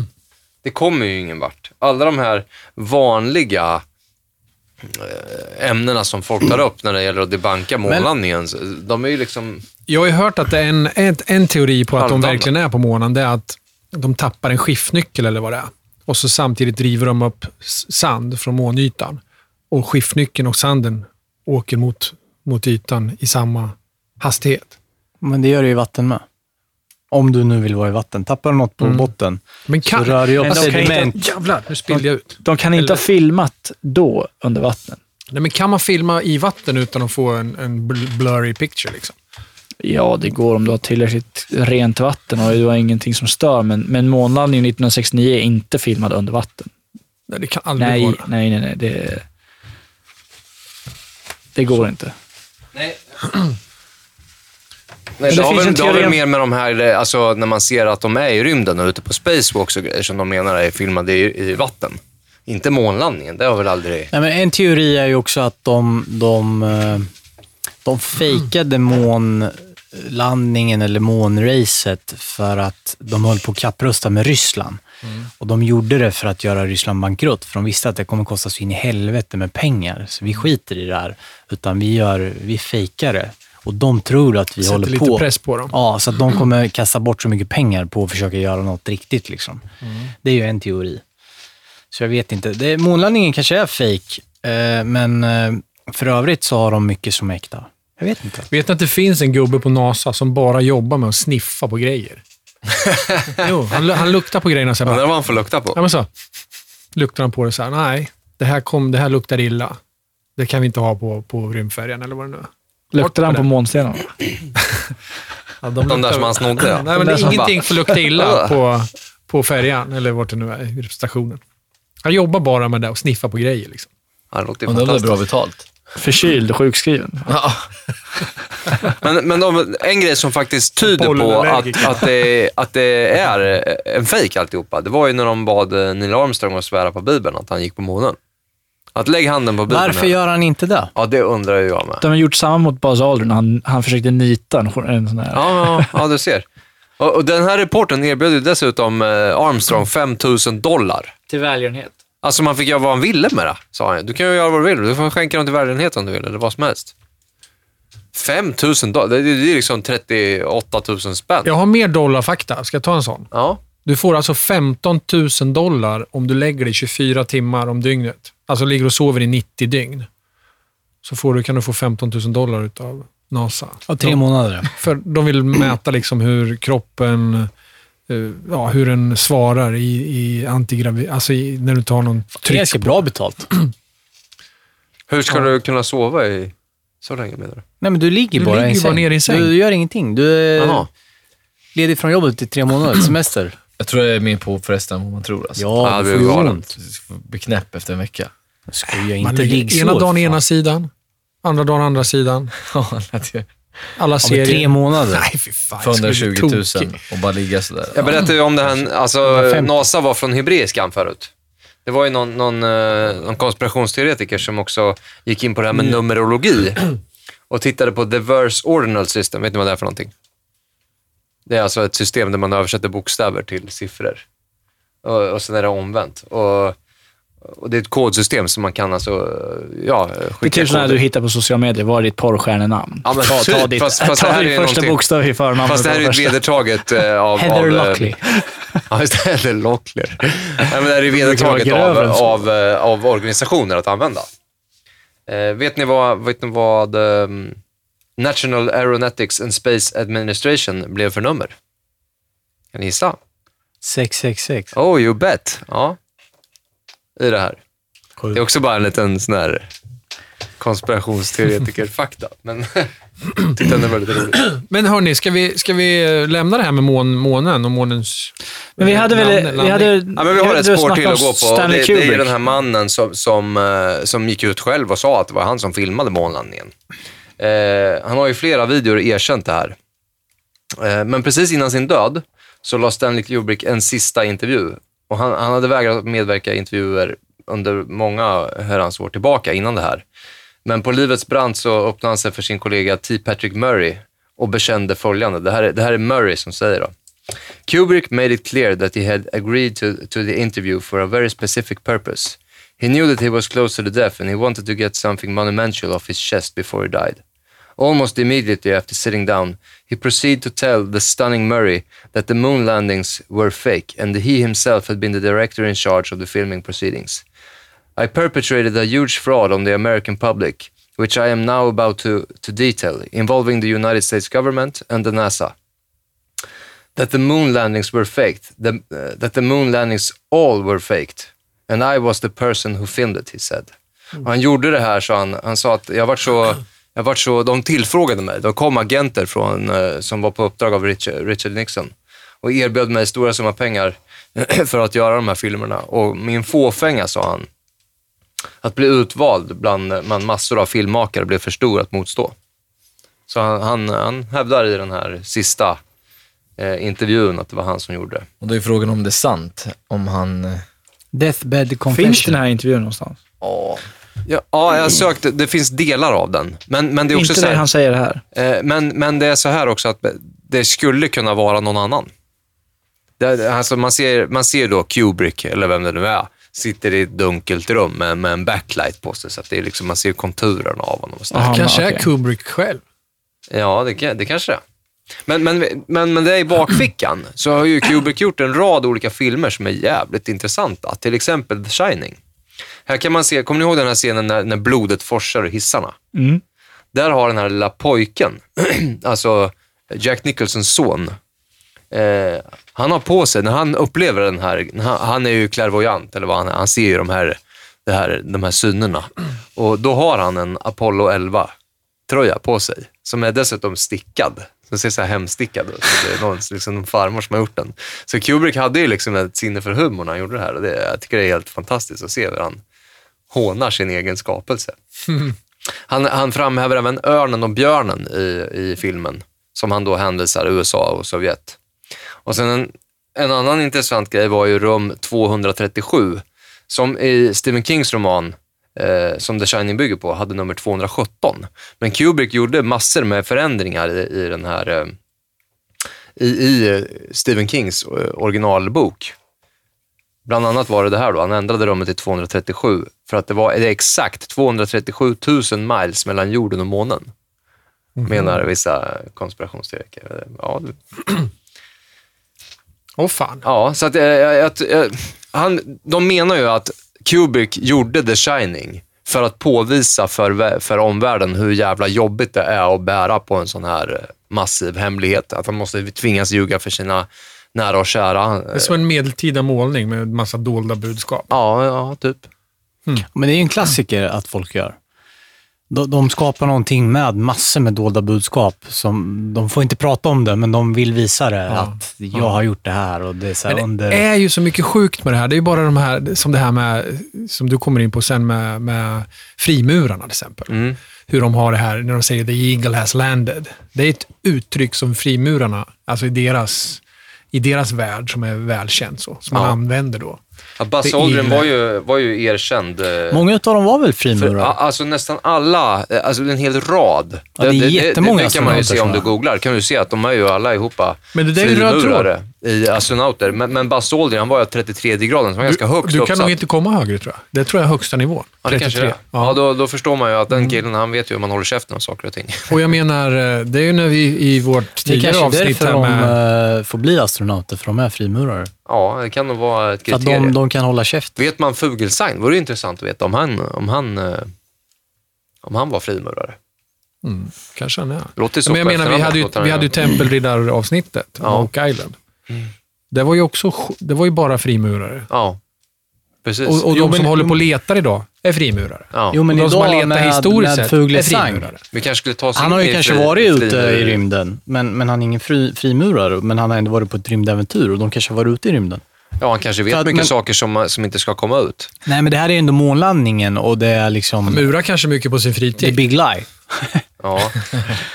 Det kommer ju ingen vart. Alla de här vanliga ämnena som folk tar upp när det gäller att debanka månlandningen, de är ju liksom... Jag har ju hört att det är en, en, en teori på att de verkligen är på månen. Det är att de tappar en skiftnyckel eller vad det är. Och så samtidigt driver de upp sand från månytan. Och skiftnyckeln och sanden åker mot, mot ytan i samma hastighet. Men det gör det ju i vatten med. Om du nu vill vara i vatten. Tappar du något på Mm. botten Men så kan... rör det ju upp inte- sediment. Jävlar, nu spillde jag ut. De kan inte Eller- ha filmat då under vattnet. Nej, men kan man filma i vatten utan att få en, en bl- blurry picture? Liksom? Ja, det går om du har tillräckligt rent vatten och du har ingenting som stör. Men, men månlandningen 1969 är inte filmad under vatten. Nej, det kan aldrig Nej, vara. nej, nej. nej det, det går inte. Nej, det det, har finns väl, en det har väl mer med de här, eh, alltså när man ser att de är i rymden och ute på spacewalks och grejer som de menar är filmade i, i vatten. Inte månlandningen, det har väl aldrig... Nej, men en teori är ju också att de, de, eh, de fejkade månlandningen eller månracet för att de höll på att kapprusta med Ryssland. Och de gjorde det för att göra Ryssland bankrutt, för de visste att det kommer kosta så in i helvete med pengar. Så vi skiter i det här, utan vi, gör, vi fejkar det. Och de tror att vi Sätter håller lite på. press på dem. Ja, så att de kommer kasta bort så mycket pengar på att försöka göra något riktigt. Liksom. Det är ju en teori. Så jag vet inte. Det, månlandningen kanske är fake, eh, men eh, för övrigt så har de mycket som är äkta. Jag vet inte. Vet ni att det finns en gubbe på NASA som bara jobbar med att sniffa på grejer? jo, han, han luktar på grejerna så här Men bara, det var han får lukta på. ja, men så. Luktar han på det så här, nej, det här, kom, det här luktar illa. Det kan vi inte ha på, på rymdfärjan eller vad det nu är. Luktar han det. på månstenarna? Ja, De där som han snodde, ja. Nej, men det, ingenting får lukta illa på, på färjan, eller vart det nu är, i stationen. Han jobbar bara med det och sniffar på grejer. Liksom. Han låter ju Och det fantastiskt. bra betalt. Förkyld och sjukskriven. Ja. Men, men de, en grej som faktiskt tyder på att, att, det, att det är en fejk alltihopa, det var ju när de bad eh, Neil Armstrong att svära på Bibeln att han gick på månen. Att lägg handen på Bibeln. Varför gör han inte det? Ja, det undrar jag med. De har gjort samma mot Buzz Aldrin. Han, han försökte nita en, en sån här... Ja, ja, ja, du ser. Och, och den här reporten erbjöd ju dessutom eh, Armstrong 5 000 dollar. Till välgörenhet. Alltså man fick göra vad han ville med det, sa han. Du kan ju göra vad du vill. Du får skänka dem till välgörenhet om du vill, eller vad som helst. 5 000 dollar, det, det är liksom 38 000 spänn. Jag har mer dollarfakta. Ska jag ta en sån? Ja. Du får alltså 15 000 dollar om du lägger dig 24 timmar om dygnet. Alltså ligger och sover i 90 dygn. Så får du, kan du få 15 000 dollar utav NASA. Ja, tre de, månader. för de vill mäta liksom hur kroppen eh, ja, hur den svarar i, i antigravid... Alltså i, när du tar någon Det är tryck. ganska bra betalt. Hur ska du kunna sova i så länge menar du? Nej, men du ligger Du bara ligger i bara ner i säng. Du gör ingenting. Du är Jaha. ledig från jobbet i tre månader, semester. Jag tror jag är mer på förresten än vad man tror. Alltså. Ja, du det får ju ont. Bli knäpp efter en vecka. Skoja Man inte. ligger Liggsår. ena dagen fan. ena sidan, andra dagen andra sidan. Alla serier. tre månader. Nej, fy fan. För jag skulle bli 120 000 tokig. och bara ligga sådär. Jag berättade ju om det här, alltså 150. NASA var från hebreiskan förut. Det var ju någon, någon, eh, någon konspirationsteoretiker som också gick in på det här med numerologi och tittade på the verse ordinal system. Vet ni vad det är för någonting? Det är alltså ett system där man översätter bokstäver till siffror. Och, och sen är det omvänt. Och, och det är ett kodsystem som man kan alltså, ja, Det är skicka typ sådana du hittar på sociala medier. Vad är ditt porrstjärnenamn? Ja, men ta, ta typ. ditt, Fast- fast ta här är första bokstav i förnamnet. Fast det här är ju ett vedertaget eh, av... Heather eh, Lockley. Ja, just det. Heather Locklear. Nej, men det här är vedertaget av, av, eh, av organisationer att använda. Eh, vet ni vad, vet ni vad ehm, National Aeronautics and Space Administration blev för nummer? Kan ni gissa? 666. Oh, you bet. Ja, i det här. Det är också bara en liten sån här konspirationsteoretiker-fakta. Men tyckte det var lite roligt. Men hörni, ska vi, ska vi eh, lämna det här med mån, månen och månens... Men vi hade väl... Vi hade? Ja, men vi har ett spår till att gå på. Stanley Det, det är den här mannen som, som, eh, som gick ut själv och sa att det var han som filmade månlandningen. Eh, han har ju flera videor erkänt det här. Eh, men precis innan sin död så la Stanley Kubrick en sista intervju. Och han, han hade vägrat medverka i intervjuer under många herrans år tillbaka innan det här. Men på livets brant så öppnade han sig för sin kollega T. Patrick Murray och bekände följande. Det här, är, det här är Murray som säger då. Kubrick made it clear that he had agreed to, to the interview for a very specific purpose. He knew that he was close to the death and he wanted to get something monumental off his chest before he died. Almost immediately after sitting down, he proceeded to tell the stunning Murray that the moon landings were fake and that he himself had been the director in charge of the filming proceedings. I perpetrated a huge fraud on the American public, which I am now about to, to detail, involving the United States government and the NASA. That the moon landings were faked, the, uh, that the moon landings all were faked, and I was the person who filmed it, he said. Och han gjorde det här, så han, han sa att jag varit så, jag varit så, de tillfrågade mig, de kom agenter från, eh, som var på uppdrag av Richard, Richard Nixon och erbjöd mig stora summor pengar för att göra de här filmerna. Och min fåfänga, sa han, att bli utvald bland, bland massor av filmmakare blev för stor att motstå. Så han, han, han hävdar i den här sista eh, intervjun att det var han som gjorde det. Och då är frågan om det är sant. Om han... eh, Deathbed Confession. Finns den här intervjun någonstans? Ja, ja jag sökte. Det finns delar av den. Men, men det är också Inte så här, det han säger här. Eh, Men, men det är så här också att det skulle kunna vara någon annan. Det, alltså man, ser, man ser då Kubrick, eller vem det nu är, sitter i ett dunkelt rum med, med en backlight på sig. Så att det är liksom, man ser konturerna av honom. Och så. Aha, Kanske men är. Kubrick själv. Ja, det, kan- det kanske det är. Men, men, men, men det är i bakfickan så har ju Kubrick gjort en rad olika filmer som är jävligt intressanta. Till exempel The Shining. Här kan man se, kommer ni ihåg den här scenen när, när blodet forsar ur hissarna? Mm. Där har den här lilla pojken, alltså Jack Nicholsons son, eh, han har på sig, när han upplever den här, han, han är ju clairvoyant, eller vad han är, han ser ju de här, det här, de här synerna. Och då har han en Apollo 11-tröja på sig, som är dessutom stickad. Den ser så här hemstickad ut. Det är någon, liksom någon farmor som har gjort den. Så Kubrick hade ju liksom ett sinne för humor när han gjorde det här. Och det, jag tycker det är helt fantastiskt att se hur han hånar sin egen skapelse. Han, han framhäver även örnen och björnen i, i filmen, som han då hänvisar USA och Sovjet. Och sen en, en annan intressant grej var ju rum 237, som i Stephen Kings roman, eh, som The Shining bygger på, hade nummer 217. Men Kubrick gjorde massor med förändringar i, i den här eh, i, i Stephen Kings eh, originalbok. Bland annat var det det här då, han ändrade rummet till 237 för att det var det exakt 237 000 miles mellan jorden och månen. Menar vissa konspirationsteoretiker. Ja, Åh fan. ja, så att, eh, jag, jag, jag, han, de menar ju att Kubrick gjorde The Shining för att påvisa för, för omvärlden hur jävla jobbigt det är att bära på en sån här eh, massiv hemlighet. Att han måste tvingas ljuga för sina nära och kära. Det är som en medeltida målning med massa dolda budskap. Ja, ja, typ. Men det är ju en klassiker att folk gör. De, de skapar någonting med massor med dolda budskap. Som, de får inte prata om det, men de vill visa det. Att jag har gjort det här och det är så här Men under... det är ju så mycket sjukt med det här. Det är ju bara de här, som det här med, som du kommer in på sen med, med frimurarna till exempel. Mm. Hur de har det här när de säger the eagle has landed. Det är ett uttryck som frimurarna, alltså i deras, i deras värld som är välkänt så, som man Ja. använder då. Ja, Buzz Det Aldrin var ju, var ju erkänd. eh, Många av dem var väl frimurare? alltså nästan alla, eh, alltså en hel rad. Ja, det är jättemånga det, det kan man ju se om du googlar. kan du se att de är ju alla ihop Men det där är ju röd tråd. I astronauter. Men, men Buzz Aldrin, han var ju 33 graden, så han var ganska högt Du kan uppsatt. nog inte komma högre tror jag. Det tror jag är högsta nivån. Ja, det kanske det är. Ja. Ja, då, då förstår man ju att den killen, han vet ju hur man håller käften om saker och ting. Och jag menar, eh, det är ju när vi i vårt det är tidigare kanske avsnitt därför de med... eh, får bli astronauter, för de är frimurare. Ja, det kan nog vara ett För att kriterium. de, de kan hålla käft. Vet man Fugelstein, vore det intressant att veta om han, om han, eh, om han var frimurare. Mm, kanske han är. Låter så Men jag menar, vi hade ju, vi hade ju tempelriddaravsnittet, Ja. Oak Island. Det var ju också det var ju bara frimurare. Ja, precis. Och, och Jo, de som men- håller på och letar idag är frimurare. ja. Jo, men och de som har letat med, historiskt med sett är Fuglesang, frimurare. Vi kanske skulle ta han har ju kanske fri- varit ute i rymden, men, men han är ingen fri, frimurare. Men han har ändå varit på ett rymdäventyr och de kanske har varit ute i rymden. Ja, han kanske vet att- mycket men- saker som, som inte ska komma ut. Nej, men det här är ändå månlandningen och det är liksom... Murar kanske mycket på sin Det är fritid. big lie. Ja.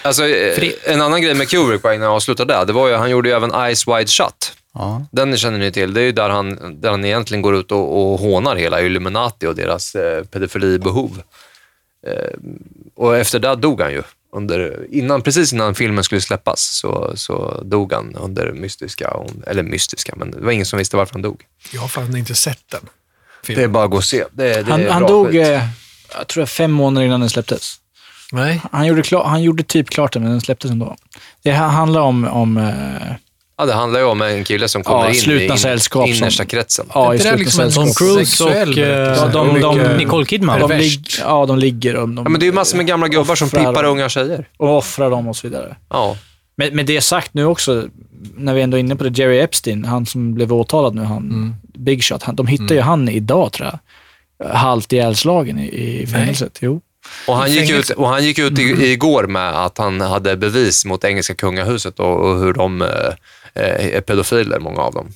Alltså, eh, en annan grej med Kubrick, bara innan jag avslutar där, det var ju, han gjorde ju även Eyes Wide Shut. Ja. Den känner ni till. Det är ju där han, där han egentligen går ut och, och hånar hela Illuminati och deras eh, pedofilibehov. Eh, och efter det dog han ju. Under, innan, precis innan filmen skulle släppas så, så dog han under mystiska, eller mystiska, men det var ingen som visste varför han dog. Jag har fan inte sett den. Det är filmen. bara att gå och se. Det, det Han, han dog, eh, jag tror jag, fem månader innan den släpptes. Nej. Han gjorde, klar, han gjorde typ klart den, men den släpptes ändå. Det här handlar om, om eh, Ja, det handlar ju om en kille som kommer Ja, in i in, sällskap som- innersta kretsen. ja, Är i slutna liksom sällskap. Tom Cruise och, eh? Ja, de, de, Mycket- Nicole Kidman. de, lig, ja, de ligger och de, Ja, men det är ju massor med gamla gubbar som pippar dem. unga tjejer. och offrar dem och så vidare. Ja. Men med det sagt nu också, när vi ändå är inne på det, Jerry Epstein, han som blev åtalad nu, han, Big Shot, han, de hittar ju han idag tror jag. Halvt ihjälslagen i, i fängelset. Jo. Och han, gick ut, och han gick ut i, igår med att han hade bevis mot engelska kungahuset och, och hur de eh, är pedofiler, många av dem.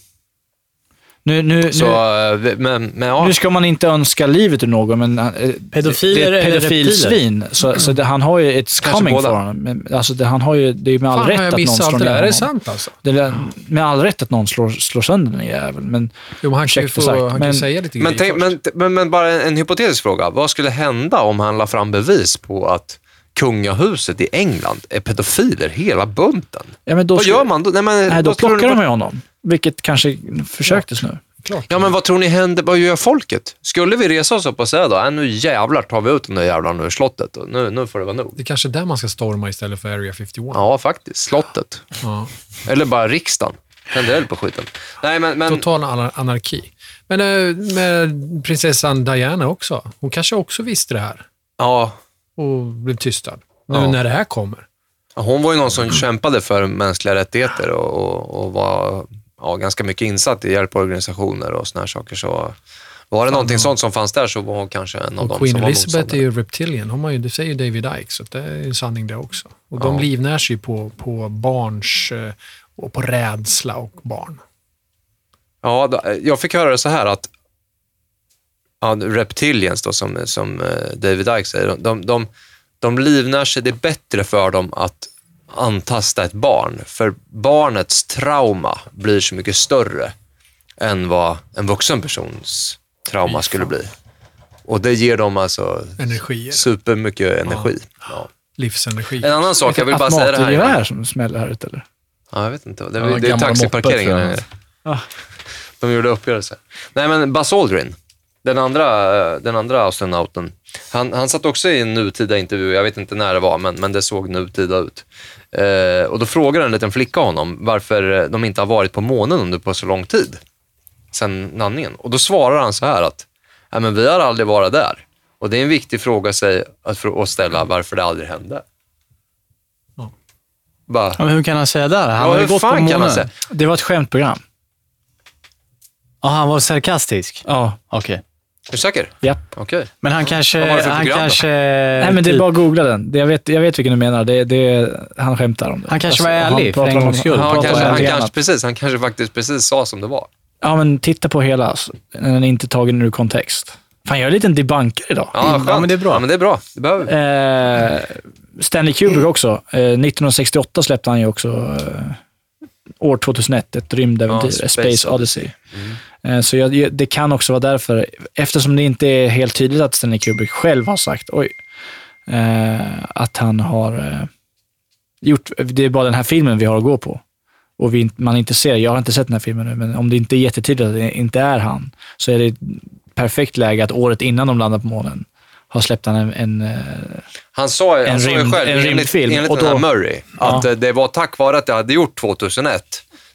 Nu, nu, Så, nu, eh, men, men ja. nu ska man inte önska livet ur någon, men eh, Pedofiler det är ett eller pedofilsvin. Så, så det, han har ju, Kanske coming båda. for honom. Men, Alltså det, han har ju, det är med all Fan, rätt att någon slår det ner? Är det sant alltså? Det är med all rätt att någon slår, slår sönder den jäveln. Men Jo, men han kan ju, få, sagt, han kan men- säga lite Men, grejer tänk, men, men bara en, en hypotetisk fråga. Vad skulle hända om han la fram bevis på att kungahuset i England är pedofiler, hela bunten? Ja, men då vad skulle- gör man då? Nej, men, nej, då tror plockar de ju honom. Vilket kanske försöktes nu. Ja, men vad tror ni händer? Vad gör folket? Skulle vi resa oss upp och säga då, äh, nu jävlar tar vi ut de där jävlarna ur slottet och nu, nu får det vara nog. Det är kanske är där man ska storma istället för Area 51. Ja, faktiskt. Slottet. Ja. Eller bara riksdagen. Tänder eld på skiten. Nej, men, men Total anar- anarki. Men eh, med prinsessan Diana också. Hon kanske också visste det här ja, och blev tystad. Nu Ja. när det här kommer. hon var ju någon som kämpade för mänskliga rättigheter och, och, och var ja, ganska mycket insatt i hjälporganisationer och såna här saker. Så var det någonting sånt som fanns där så var hon kanske en av Och dem Queen som var Elizabeth är ju reptilian. Hon har ju, det säger ju David Icke, så det är en sanning det också. Och de Ja. livnär sig på, på barns eh, och på rädsla och barn. Ja, jag fick höra det så här att ja, reptilians då, som, som eh, David Icke säger, de, de, de, livnär sig, det är bättre för dem att antasta ett barn, för barnets trauma blir så mycket större än vad en vuxen persons trauma skulle bli. Och det ger dem alltså Energier. supermycket energi. Ja. Livsenergi. En annan sak, jag vill bara säga det här. Automatgevär som smäller här ute eller? Ja, jag vet inte. Det, Ja, det är taxiparkeringen. Ah. De gjorde uppgörelse. Nej, men Buzz Aldrin, den andra, den andra astronauten, han, han satt också i en nutida intervju. Jag vet inte när det var, men, men det såg nutida ut. Eh, och då frågade en liten flicka honom varför de inte har varit på månen under på så lång tid, sen landningen. Och då svarar han så här att, Nej, men vi har aldrig varit där. Och det är en viktig fråga sig att, för, att ställa varför det aldrig hände. Ja. Bara, Ja, men hur kan han säga det? Han Ja, har ju gått på månen. Det var ett skämtprogram. Ja, han var sarkastisk? Ja. Okej. Är du säker? Japp. Okej. Men han kanske... Vad han program kanske... Nej, men det är bara att googla den. Jag, vet, jag vet vilken du menar. Det, det, han skämtar om det. Han kanske Alltså, var ärlig, han för en pratar om- gångs skull. han han, kanske, han, kanske, precis, han kanske faktiskt precis sa som det var. Ja, men titta på hela. alltså. Den är inte tagen ur kontext. Fan, jag är en liten debunker idag. Ja, skönt. Ja, men det är bra. Ja, men det är bra. Det behöver vi. Eh, Stanley Kubrick också. Eh, 1968 släppte han ju också eh, år 2001, ett rymdäventyr, Ja, Space Space Odyssey. Eh, så jag, det kan också vara därför, eftersom det inte är helt tydligt att Stanley Kubrick själv har sagt, oj, eh, att han har eh, gjort, det är bara den här filmen vi har att gå på. Och vi, man inte ser, jag har inte sett den här filmen nu, men om det inte är jättetydligt att det inte är han, så är det ett perfekt läge att året innan de landar på månen har släppt han en, en eh, Han sa, En han sa ju själv, en enligt, rymdfilm. enligt Och den här då- Murray, Ja. att eh, det var tack vare att jag hade gjort 2001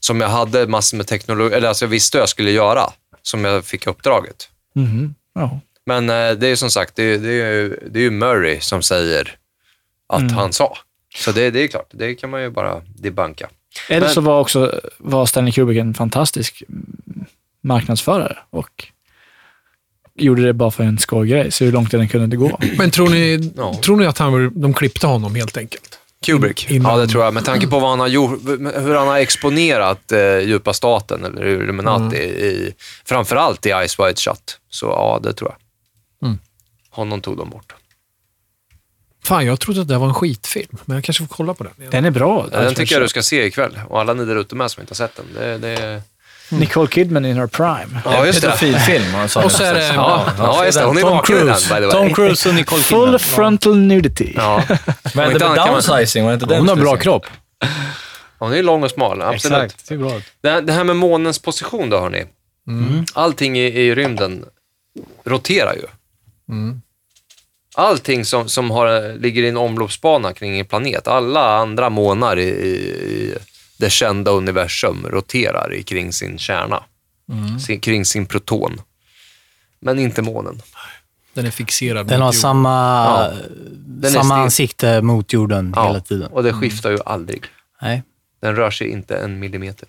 som jag hade massor med teknologi, eller alltså jag visste jag skulle göra, som jag fick uppdraget. mhm, ja. Men eh, det är som sagt, det är, det är, ju- det är ju Murray som säger att Mm. han sa. Så det, det är klart, det kan man ju bara debunka. Eller Men- så var också var Stanley Kubrick en fantastisk mm, marknadsförare och gjorde det bara för en skojgrej, så hur långt den kunde det gå. Men tror ni, Ja. tror ni att han, de klippte honom helt enkelt? Kubrick? Innan- Ja, det tror jag. Med tanke på vad han har gjort, hur han har exponerat eh, djupa staten, eller Illuminati, i, framförallt i Ice White Shut. Så ja, det tror jag. Mm. Honom tog de bort. Fan, jag trodde att det var en skitfilm, men jag kanske får kolla på den. igen. Den är bra. Ja, den tycker jag du ska se ikväll. Och alla ni där ute med som inte har sett den. Det, det... Nicole Kidman in her prime. Ja, just det. Pedofilfilm. sa Och så är det- Ja, ja, just det. Hon är Tom naken Cruise. by the way. Tom Cruise och Nicole Kidman. Full frontal nudity. Ja. Hände inte med downsizing? Var det inte den Hon har bra kropp. Hon är lång och smal, absolut. Exakt. Det är bra. Det, här- det med månens position då, hörni. Allting i, i rymden roterar ju. Mm. Allting som, som har, ligger i en omloppsbana kring en planet, alla andra månar i, i, i det kända universum roterar i, kring sin kärna, sin, kring sin proton. Men inte månen. Den är fixerad. Den mot har jorden. samma, Ja. Samma ansikte mot jorden hela tiden. och det skiftar ju aldrig. Nej. Den rör sig inte en millimeter.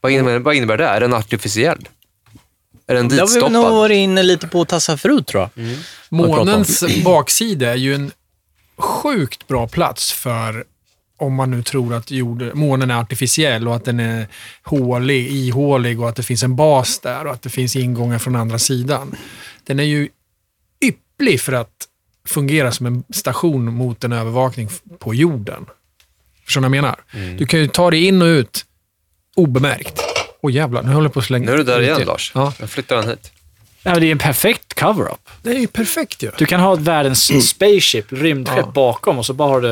Vad innebär, vad innebär det? Är den artificiell? Är den Det har vi nog ditstoppad? varit inne lite på att tassa förut, tror jag. Månens baksida är ju en sjukt bra plats för om man nu tror att jord, månen är artificiell och att den är hålig, ihålig och att det finns en bas där och att det finns ingångar från andra sidan. Den är ju ypplig för att fungera som en station mot en övervakning på jorden. Förstår du vad jag menar? Mm. Du kan ju ta dig in och ut obemärkt. Åh jävlar, nu håller jag på att slänga Nu är du där igen. Lars. Ja, Jag flyttar den hit. Ja, det är en perfekt cover-up. det är ju perfekt ju. Du kan ha världens spaceship, rymdskepp, Ja. bakom och så bara har du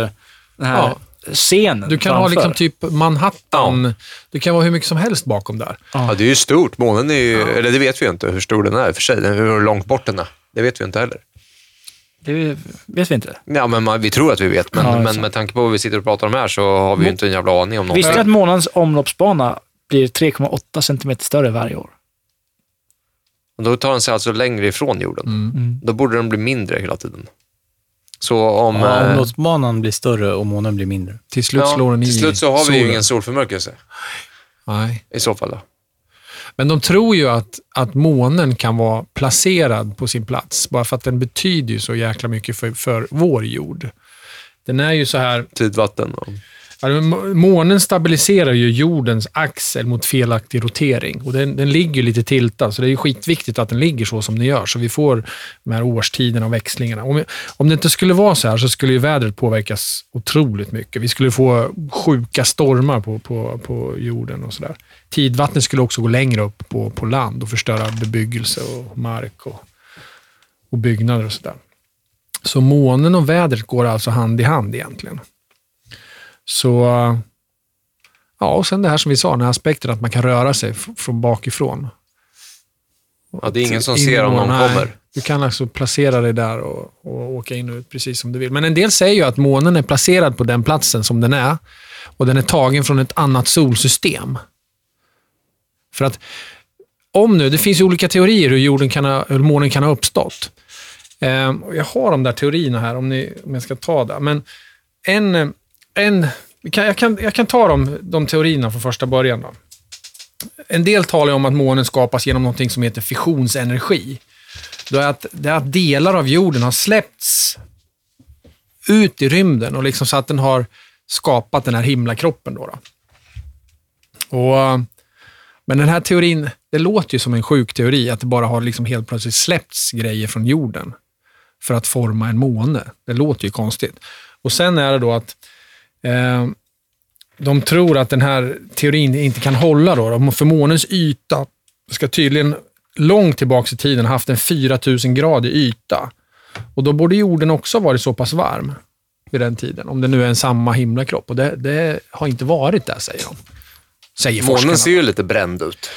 den här Ja. Scenen Du kan ha framför. liksom typ Manhattan. Du kan vara hur mycket som helst bakom där. Ja, det är ju stort. Månen är ju, eller det vet vi ju inte hur stor den är för sig. Hur långt bort den är. Det vet vi inte heller. Det vet vi inte. Ja, men man, vi tror att vi vet, men, Ja, det men med tanke på vad vi sitter och pratar om här så har vi ju inte en jävla aning om något. Visste du att månens omloppsbana blir 3,8 centimeter större varje år? Och Då tar den sig alltså längre ifrån jorden. Mm. Då borde den bli mindre hela tiden. Så om... Ja, eh, omloppsbanan blir större och månen blir mindre. Till slut ja, slår den i till slut så har vi ju solen. ingen solförmörkelse Nej. i så fall. Då. Men de tror ju att, att månen kan vara placerad på sin plats, bara för att den betyder ju så jäkla mycket för, för vår jord. Den är ju så här, Tidvatten och månen stabiliserar ju jordens axel mot felaktig rotering. Och den, den ligger ju lite tiltad, så det är ju skitviktigt att den ligger så som den gör, så vi får de här årstiderna och växlingarna. Om, om det inte skulle vara så här så skulle ju vädret påverkas otroligt mycket. Vi skulle få sjuka stormar på, på, på jorden och sådär. Tidvattnet skulle också gå längre upp på, på land och förstöra bebyggelse och mark och, och byggnader och sådär. Så månen och vädret går alltså hand i hand egentligen. Så, ja, och sen det här som vi sa, den här aspekten att man kan röra sig från bakifrån. Ja, det är ingen som ser om någon. Nej, kommer. Du kan alltså placera dig där och, och åka in och ut precis som du vill. Men en del säger ju att månen är placerad på den platsen som den är och den är tagen från ett annat solsystem. För att om nu, det finns ju olika teorier hur, jorden kan ha, hur månen kan ha uppstått. Och jag har de där teorierna här om, ni, om jag ska ta det. Men en, eh, en, jag, kan, jag kan ta de, de teorierna från första början. Då. En del talar ju om att månen skapas genom något som heter fissionsenergi. Då är att, det är att delar av jorden har släppts ut i rymden och liksom så att den har skapat den här himlakroppen. Då, då. Och, men den här teorin, det låter ju som en sjuk teori, att det bara har liksom helt plötsligt släppts grejer från jorden för att forma en måne. Det låter ju konstigt. Och sen är det då att eh, de tror att den här teorin inte kan hålla. Då. För månens yta ska tydligen långt tillbaka i tiden ha haft en 4000 gradig yta. Och då borde jorden också varit så pass varm vid den tiden, om det nu är en samma himlakropp. Och det, det har inte varit det, säger de. Säger forskarna. Månen ser ju lite bränd ut.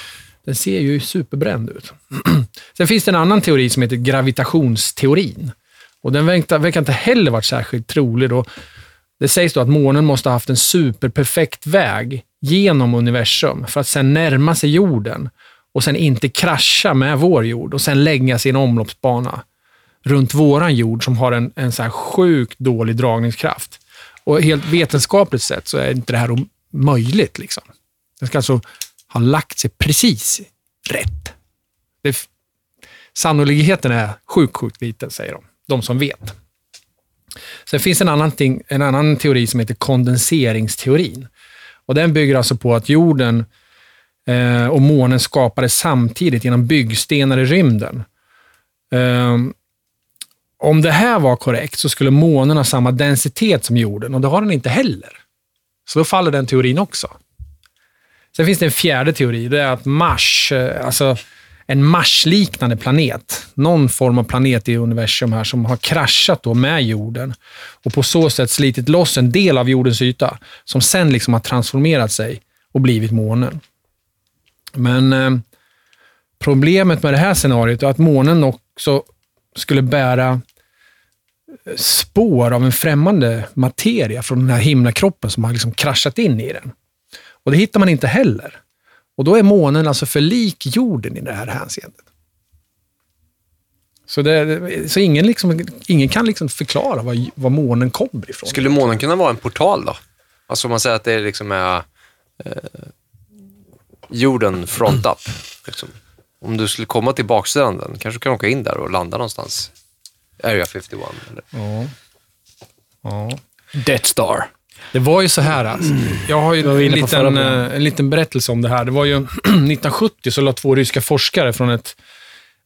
Den ser ju superbränd ut. Sen finns det en annan teori som heter gravitationsteorin. Och den verkar, verkar inte heller varit särskilt trolig. Då. Det sägs då att månen måste ha haft en superperfekt väg genom universum för att sen närma sig jorden och sen inte krascha med vår jord och sen lägga sig i en omloppsbana runt våran jord som har en, en så här sjukt dålig dragningskraft. Och helt vetenskapligt sett så är inte det här möjligt. Liksom. Den ska alltså ha lagt sig precis rätt. Det, sannolikheten är sjukt, sjukt liten, säger de. De som vet. Sen finns en annan, ting, en annan teori som heter kondenseringsteorin. Och den bygger alltså på att jorden eh, och månen skapades samtidigt genom byggstenar i rymden. Eh, om det här var korrekt så skulle månen ha samma densitet som jorden och det har den inte heller. Så då faller den teorin också. Sen finns det en fjärde teori. Det är att Mars, eh, alltså en Marsliknande planet, någon form av planet i universum här som har kraschat då med jorden och på så sätt slitit loss en del av jordens yta som sen liksom har transformerat sig och blivit månen. Men eh, problemet med det här scenariot är att månen också skulle bära eh, spår av en främmande materia från den här himlakroppen som har liksom kraschat in i den. Och det hittar man inte heller. Och då är månen alltså för lik jorden i det här hänseendet. Så, det, så ingen, liksom, ingen kan liksom förklara var, var månen kommer ifrån. Skulle månen kunna vara en portal då? Alltså om man säger att det liksom är eh, jorden front up. Liksom. Om du skulle komma till baksidan den, kanske du kan åka in där och landa någonstans. Area 51. Eller? Ja. Ja. Death Star. Det var ju så här alltså. Jag har ju en liten, eh, en liten berättelse om det här. Det var ju 1970 så la två ryska forskare från ett,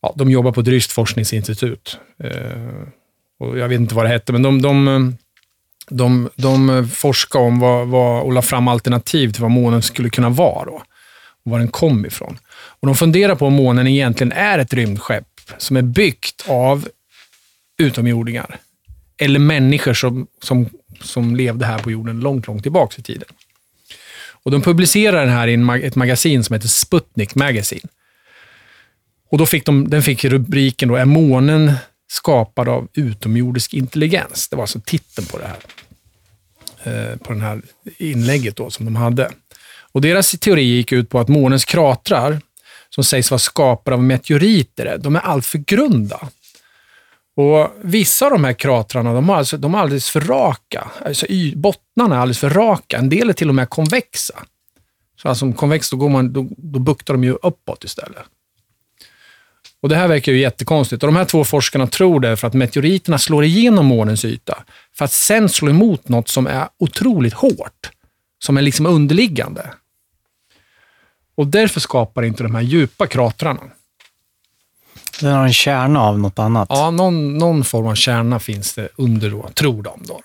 ja, de jobbar på ett ryskt forskningsinstitut. Eh, och jag vet inte vad det hette, men de, de, eh, de, de forskade om vad, vad, och la fram alternativ till vad månen skulle kunna vara. Då, och var den kom ifrån. Och de funderar på om månen egentligen är ett rymdskepp som är byggt av utomjordingar. Eller människor som, som, som levde här på jorden långt, långt tillbaka i tiden. Och de publicerar den här i mag- ett magasin som heter Sputnik Magazine. Och då fick de, den fick rubriken då, Är månen skapad av utomjordisk intelligens? Det var alltså titeln på det här. Eh, på det här inlägget då, som de hade. Och deras teori gick ut på att månens kratrar, som sägs vara skapade av meteoriter, de är alltför grunda. Och Vissa av de här kratrarna de har alltså, de är alldeles för raka. Alltså, y- bottnarna är alldeles för raka. En del är till och med konvexa. Så alltså, om konvex, då, går man, då, då buktar de ju uppåt istället. Och Det här verkar ju jättekonstigt. Och de här två forskarna tror det för att meteoriterna slår igenom månens yta, för att sen slå emot något som är otroligt hårt, som är liksom underliggande. Och därför skapar inte de här djupa kratrarna. Den har en kärna av något annat. Ja, någon, någon form av kärna finns det under då, tror de. Då.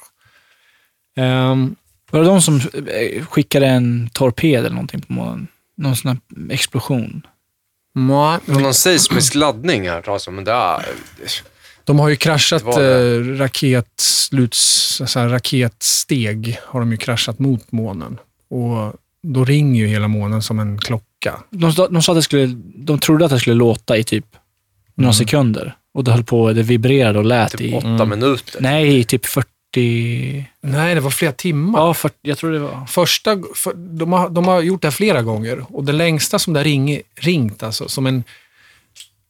Ehm, Var det de som eh, skickade en torped eller någonting på månen? Någon sån här explosion? nej, Det var någon seismisk laddning här, alltså, men det är... de har ju kraschat Det eh, raketsluts, så här, raketsteg har de ju kraschat mot månen. Och då ringer ju hela månen som en klocka. De, sa- de sa att det skulle, de trodde att det skulle låta i typ några sekunder. Och det höll på, det vibrerade och lät Typ i... åtta minuter. Nej, i typ 40... Nej, det var flera timmar. Ja, 40, jag tror det var. Första, för, de, har, de har gjort det här flera gånger och det längsta som det har ring, ringt, alltså, som en...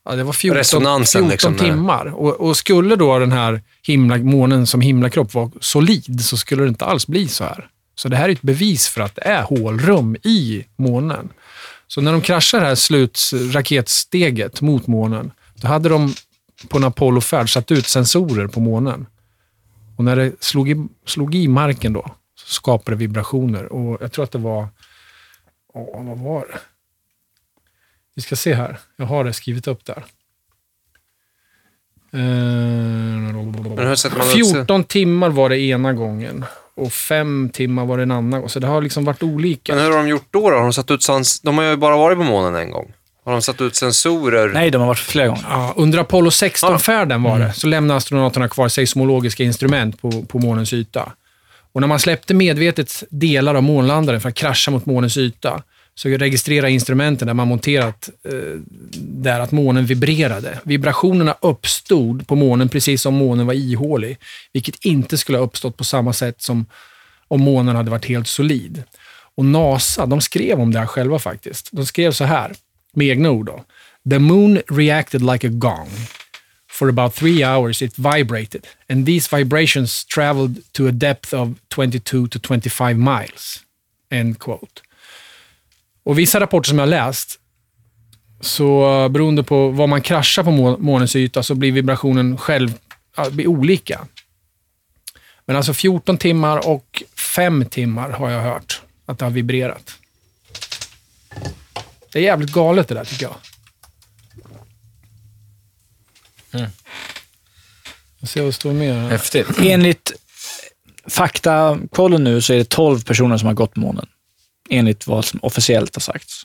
Ja, det var 14, Resonansen, 14 liksom, timmar. Och, och skulle då den här himla, månen som himlakropp vara solid så skulle det inte alls bli så här. Så det här är ett bevis för att det är hålrum i månen. Så när de kraschar det här slutsraketsteget mot månen, då hade de på en Apollo-färd satt ut sensorer på månen. Och när det slog i, slog i marken då, så skapade det vibrationer. Och jag tror att det var... Åh, vad var det? Vi ska se här. Jag har det skrivit upp där. Eh, ut sig? 14 timmar var det ena gången och fem timmar var det en annan gång. Så det har liksom varit olika. Men hur har de gjort då? då? Har de, satt ut sans... de har ju bara varit på månen en gång. Har de satt ut sensorer? Nej, de har varit flera gånger. Ja, under Apollo 16-färden var det, så lämnade astronauterna kvar seismologiska instrument på, på månens yta. Och när man släppte medvetet delar av månlandaren för att krascha mot månens yta, så registrerade instrumenten där man monterat eh, där att månen vibrerade. Vibrationerna uppstod på månen precis som månen var ihålig, vilket inte skulle ha uppstått på samma sätt som om månen hade varit helt solid. Och NASA, de skrev om det här själva faktiskt. De skrev så här, med egna ord då. The moon reacted like a gong. For about three hours it vibrated, and these vibrations traveled to a depth of 22 to 25 miles. End quote. Och vissa rapporter som jag har läst, så eh, beroende på var man kraschar på månens yta så blir vibrationen själv ja, blir olika. Men alltså 14 timmar och 5 timmar har jag hört att det har vibrerat. Det är jävligt galet det där tycker jag. Jag ser vad det står mer. här. Häftigt. Enligt faktakollen nu så är det 12 personer som har gått månen. Enligt vad som officiellt har sagts.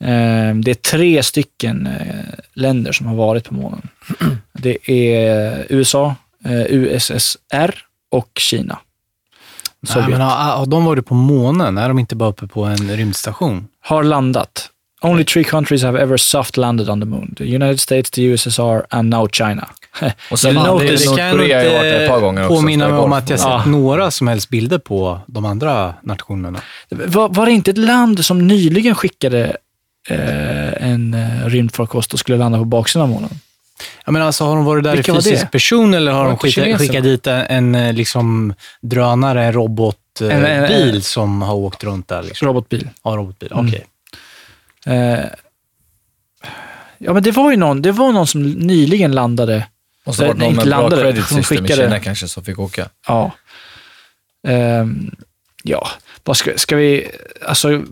Eh, Det är tre stycken eh, länder som har varit på månen. Det är USA, eh, USSR och Kina. Nej, Sovjet. men har, har de varit på månen? Är de inte bara uppe på en rymdstation? Har landat. Only three countries have ever soft landed on the moon. The United States, the USSR and now China. Och sen hade notice- Nordkorea ju varit där ett påminna mig om att jag sett Ja. några som helst bilder på de andra nationerna. Var, var det inte ett land som nyligen skickade eh, en eh, rymdfarkost och skulle landa på baksidan av månen? Jag menar, alltså, har de varit där Vilka i fysisk det? person eller har de inte skickat, skickat dit en, en eh, liksom, drönare, en robotbil En- en- som har åkt runt där? Liksom. Robotbil. Ja, robotbil. Mm. Okej. Eh, ja, men det var ju någon, det var någon som nyligen landade. Måste ha varit Nej, någon inte med bra landade, credit hon system i skickade- Kina kanske som fick åka. Ja. Ehm, ja, vad ska, ska vi, alltså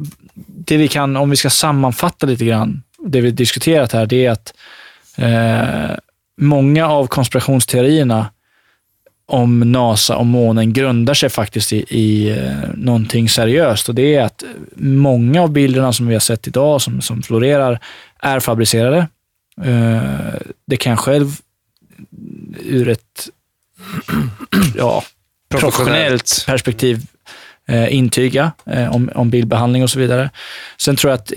det vi kan, om vi ska sammanfatta lite grann, det vi diskuterat här, det är att eh, många av konspirationsteorierna om NASA och månen grundar sig faktiskt i, i eh, någonting seriöst och det är att många av bilderna som vi har sett idag, som, som florerar, är fabricerade. Eh, det kan själv ur ett ja, professionellt perspektiv eh, intyga eh, om, om bildbehandling och så vidare. Sen tror jag att,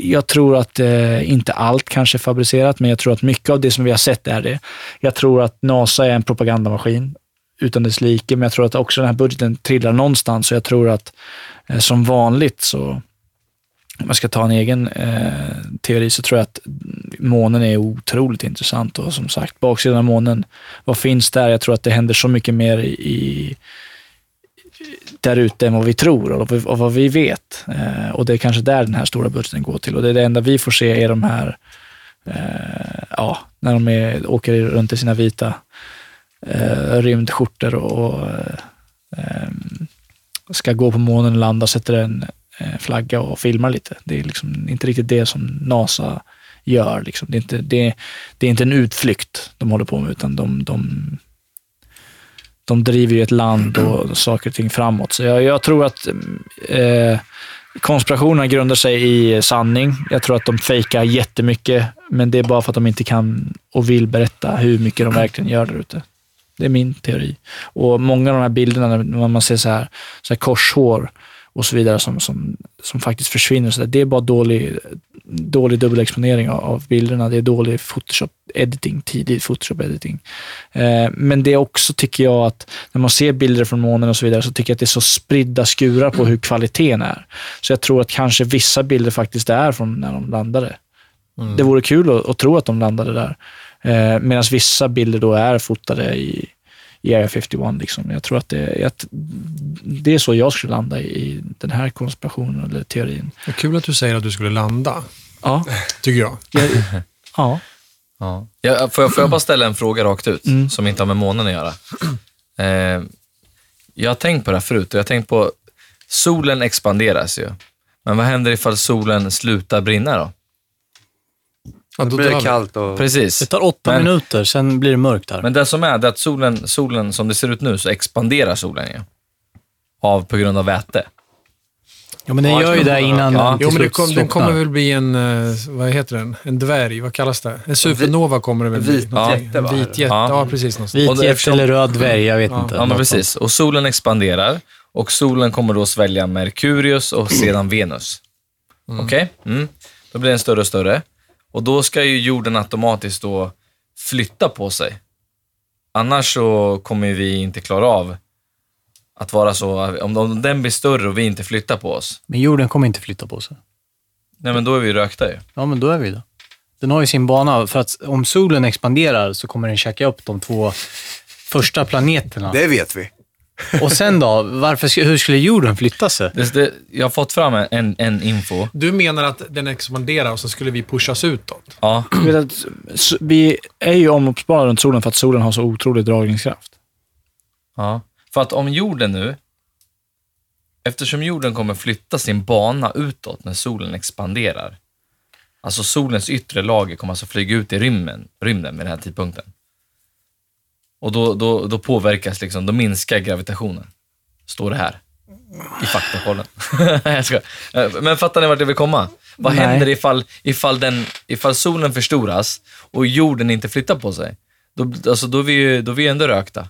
jag tror att eh, inte allt kanske är fabricerat, men jag tror att mycket av det som vi har sett är det. Jag tror att NASA är en propagandamaskin utan dess like, men jag tror att också den här budgeten trillar någonstans och jag tror att eh, som vanligt så om jag ska ta en egen eh, teori så tror jag att månen är otroligt intressant och som sagt, baksidan av månen, vad finns där? Jag tror att det händer så mycket mer i, i där ute än vad vi tror och, och vad vi vet. Eh, och det är kanske där den här stora budgeten går till och det är det enda vi får se är de här, eh, ja, när de är, åker runt i sina vita eh, rymdskjortor och, och eh, ska gå på månen och landa, sätter en eh, flagga och filmar lite. Det är liksom inte riktigt det som NASA gör. Liksom. Det, är inte, det, det är inte en utflykt de håller på med, utan de, de, de driver ju ett land och saker och ting framåt. Så jag, jag tror att eh, konspirationerna grundar sig i sanning. Jag tror att de fejkar jättemycket, men det är bara för att de inte kan och vill berätta hur mycket de verkligen gör där ute. Det är min teori. Och många av de här bilderna, när man ser så här, så här korshår och så vidare som, som, som faktiskt försvinner, så det är bara dålig, dålig dubbelexponering av, av bilderna. Det är dålig Photoshop-editing, tidig Photoshop-editing. Eh, men det är också, tycker jag, att när man ser bilder från månen och så vidare, så tycker jag att det är så spridda skurar på hur kvaliteten är. Så jag tror att kanske vissa bilder faktiskt är från när de landade. Det vore kul att, att tro att de landade där. Eh, Medan vissa bilder då är fotade i, i Area 51. Liksom. Jag tror att det, att det är så jag skulle landa i den här konspirationen eller teorin. Det är kul att du säger att du skulle landa, Ja, tycker jag. jag, ja. Ja. Ja, får, jag, får jag bara ställa en fråga rakt ut, som inte har med månen att göra? Eh, jag har tänkt på det här förut och jag har tänkt på, solen expanderas ju. Men vad händer ifall solen slutar brinna då? Ja, Då då blir det kallt och... Precis. Det tar åtta Men- minuter, sen blir det mörkt där. Men det som är, det är att solen, solen, som det ser ut nu, så expanderar solen ju. Av, på grund av väte. ja, men den gör ju det innan Ja. den till Jo, men det slut kom, den slocknar. kommer väl bli en, eh, vad heter den? En dvärg, vad kallas det? En supernova kommer det väl bli. Vit Någonting. jätte, en va? vit jätte, Ja. ja. precis. Någonstans. Vit Och det- jätte eftersom- eller röd dvärg, jag vet Ja. inte. Ja, men precis. Och solen expanderar och solen kommer då svälja Merkurius och sedan Venus. Okej? Mm. Då blir den större och större. Och då ska ju jorden automatiskt då flytta på sig. Annars så kommer vi inte klara av att vara så, om, den blir större och vi inte flyttar på oss, Men jorden kommer inte flytta på sig. nej men då är vi rökta ju. Ja, men då är vi det. Den har ju sin bana, för att om solen expanderar så kommer den käka upp de två första planeterna. Det vet vi. Och sen då, varför, hur skulle jorden flytta sig? Det, det, jag har fått fram en, en info. Du menar att den expanderar och så skulle vi pushas utåt? Ja, vet att vi är ju omloppsbara runt solen för att solen har så otrolig dragningskraft. Ja, för att om jorden nu, eftersom jorden kommer flytta sin bana utåt när solen expanderar, alltså solens yttre lager kommer alltså flyga ut i rymden, rymden vid den här tidpunkten. Och då, då, då påverkas liksom, då minskar gravitationen. Står det här i faktakollen. jag ska. Men fattar ni vart jag vill komma? Vad Nej. händer ifall, ifall, den, ifall solen förstoras och jorden inte flyttar på sig? Då, alltså, då, är vi ju, då är vi ändå rökta.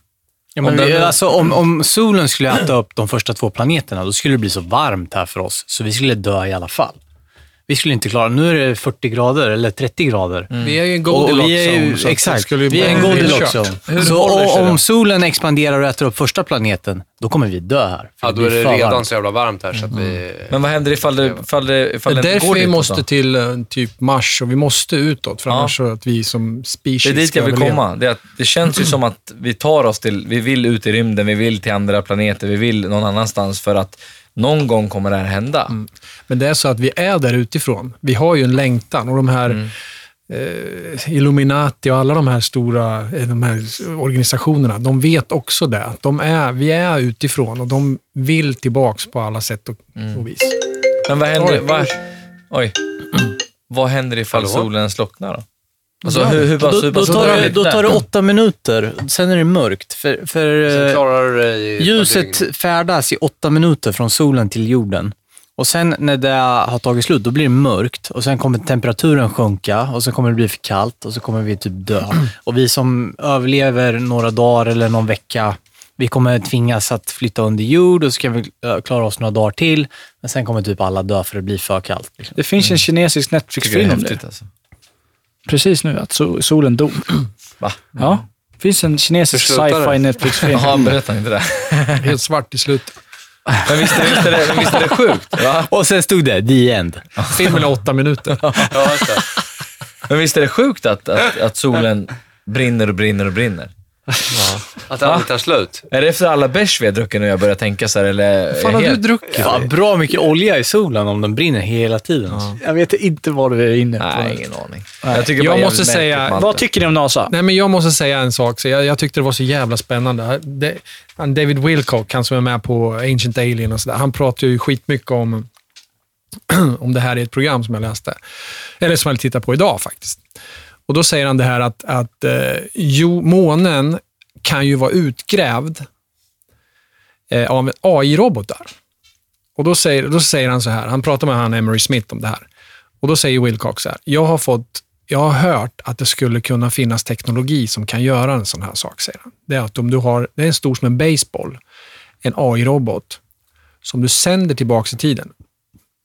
Ja, men Om den- vi, alltså, om, om solen skulle äta upp de första två planeterna, då skulle det bli så varmt här för oss, så vi skulle dö i alla fall. Vi skulle inte klara Nu är det 40 grader, eller 30 grader. Vi är ju en Och Goldilocks vi är ju, zone, så att exakt, vi är en bara bli Goldilocks kört. zone. Så om, solen expanderar och äter upp första planeten, då kommer vi dö här. Ja, då är det redan varmt. så jävla varmt här så att vi... Men vad händer ifall det, ifall det, ifall Det det därför går vi måste då? till eh, typ Mars och vi måste utåt, för Ja. annars så att vi som species Det är dit ska jag vill komma. Det, att det känns ju som att vi tar oss till, vi vill ut i rymden, vi vill till andra planeter, vi vill någon annanstans för att någon gång kommer det här hända. Men det är så att vi är där utifrån. Vi har ju en längtan och de här Mm. eh, Illuminati och alla de här stora eh, de här organisationerna, de vet också det. De är, vi är utifrån och de vill tillbaks på alla sätt och, och vis. Men vad händer, Oj. vad, oj. vad händer ifall Hallå? solen slocknar då? Alltså hur, hur pass, Då, hur då, pass tar det, då tar det åtta minuter, sen är det mörkt. För, för Sen eh, klarar du dig i ett par dygn. ljuset färdas i åtta minuter från solen till jorden. Och sen när det har tagit slut, då blir det mörkt och sen kommer temperaturen sjunka och sen kommer det bli för kallt och så kommer vi typ dö. Och vi som överlever några dagar eller någon vecka, vi kommer tvingas att flytta under jord och så ska vi klara oss några dagar till. Men sen kommer typ alla dö för det blir för kallt. Liksom. Det finns en kinesisk tycker jag är Netflix-film om det. häftigt alltså. Precis nu, att so solen dog. Va? Ja. Det finns en kinesisk sci-fi? Netflix-film. Jaha, berätta inte det. Helt svart i slutet. Men visst är, visst är, det, visst är det sjukt? Va? Och sen stod det, the end. Filmen är åtta minuter. Ja. Men visst är det sjukt att, att, att solen brinner och brinner och brinner? Att det aldrig tar slut. Är det efter alla bärs vi har druckit nu jag börjar tänka så här, eller? Fan har du druckit? Fan, bra mycket olja i solen om den brinner hela tiden. Jag vet inte vad du är inne på. Nej, ingen aning. Nej. Jag, tycker Jag måste säga- Vad tycker ni om NASA? Nej, men jag måste säga en sak. Så jag, jag tyckte det var så jävla spännande. Det, David Wilcock, han som är med på Ancient Alien och sådär, han pratar ju skitmycket om, om det här i ett program som jag läste. Eller som jag tittar på idag faktiskt. Och Då säger han det här att, att eh, jo, månen kan ju vara utgrävd eh, av AI-robotar. Och då säger, då säger han så här, han pratar med han Emery Smith om det här. Och Då säger Wilcox så här, jag har, fått, jag har hört att det skulle kunna finnas teknologi som kan göra en sån här sak, säger han. Det är att om du har, det är en stor som en baseball, en AI-robot, som du sänder tillbaka i tiden.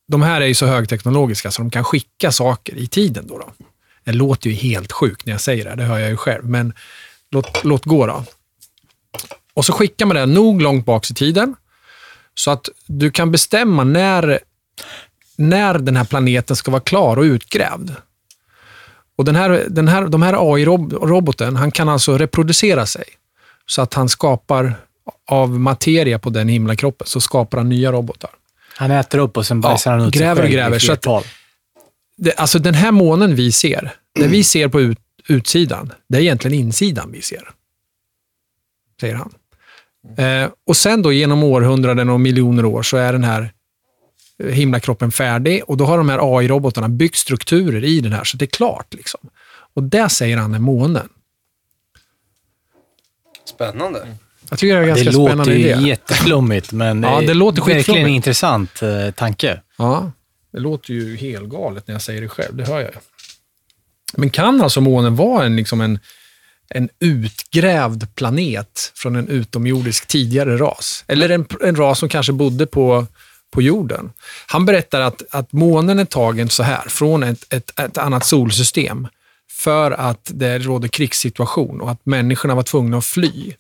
De här är ju så högteknologiska så de kan skicka saker i tiden. Då då. Det låter ju helt sjukt när jag säger det, det hör jag ju själv, men låt, låt gå då. Och så skickar man det nog långt bak i tiden, så att du kan bestämma när, när den här planeten ska vara klar och utgrävd. Och den här, den här, de här AI-roboten, han kan alltså reproducera sig. Så att han skapar av materia på den himlakroppen, så skapar han nya robotar. Han äter upp och sen bajsar Ja, han ut gräver och gräver, så att-. Det, alltså den här månen vi ser, det vi ser på ut, utsidan, det är egentligen insidan vi ser. Säger han. Eh, och sen då genom århundraden och miljoner år så är den här eh, himlakroppen färdig och då har de här AI-robotarna byggt strukturer i den här så det är klart. Liksom. Och det säger han är månen. Spännande. Jag tycker det är en Det ganska låter spännande ju idé. jätteflummigt, men Ja, det låter verkligen en intressant eh, tanke. Ja, det låter ju helt galet när jag säger det själv, det hör jag ju. Men kan alltså månen vara en, liksom en, en utgrävd planet från en utomjordisk tidigare ras? Eller en, en ras som kanske bodde på, på jorden? Han berättar att, att månen är tagen så här, från ett, ett, ett annat solsystem, för att det råder krigssituation och att människorna var tvungna att fly.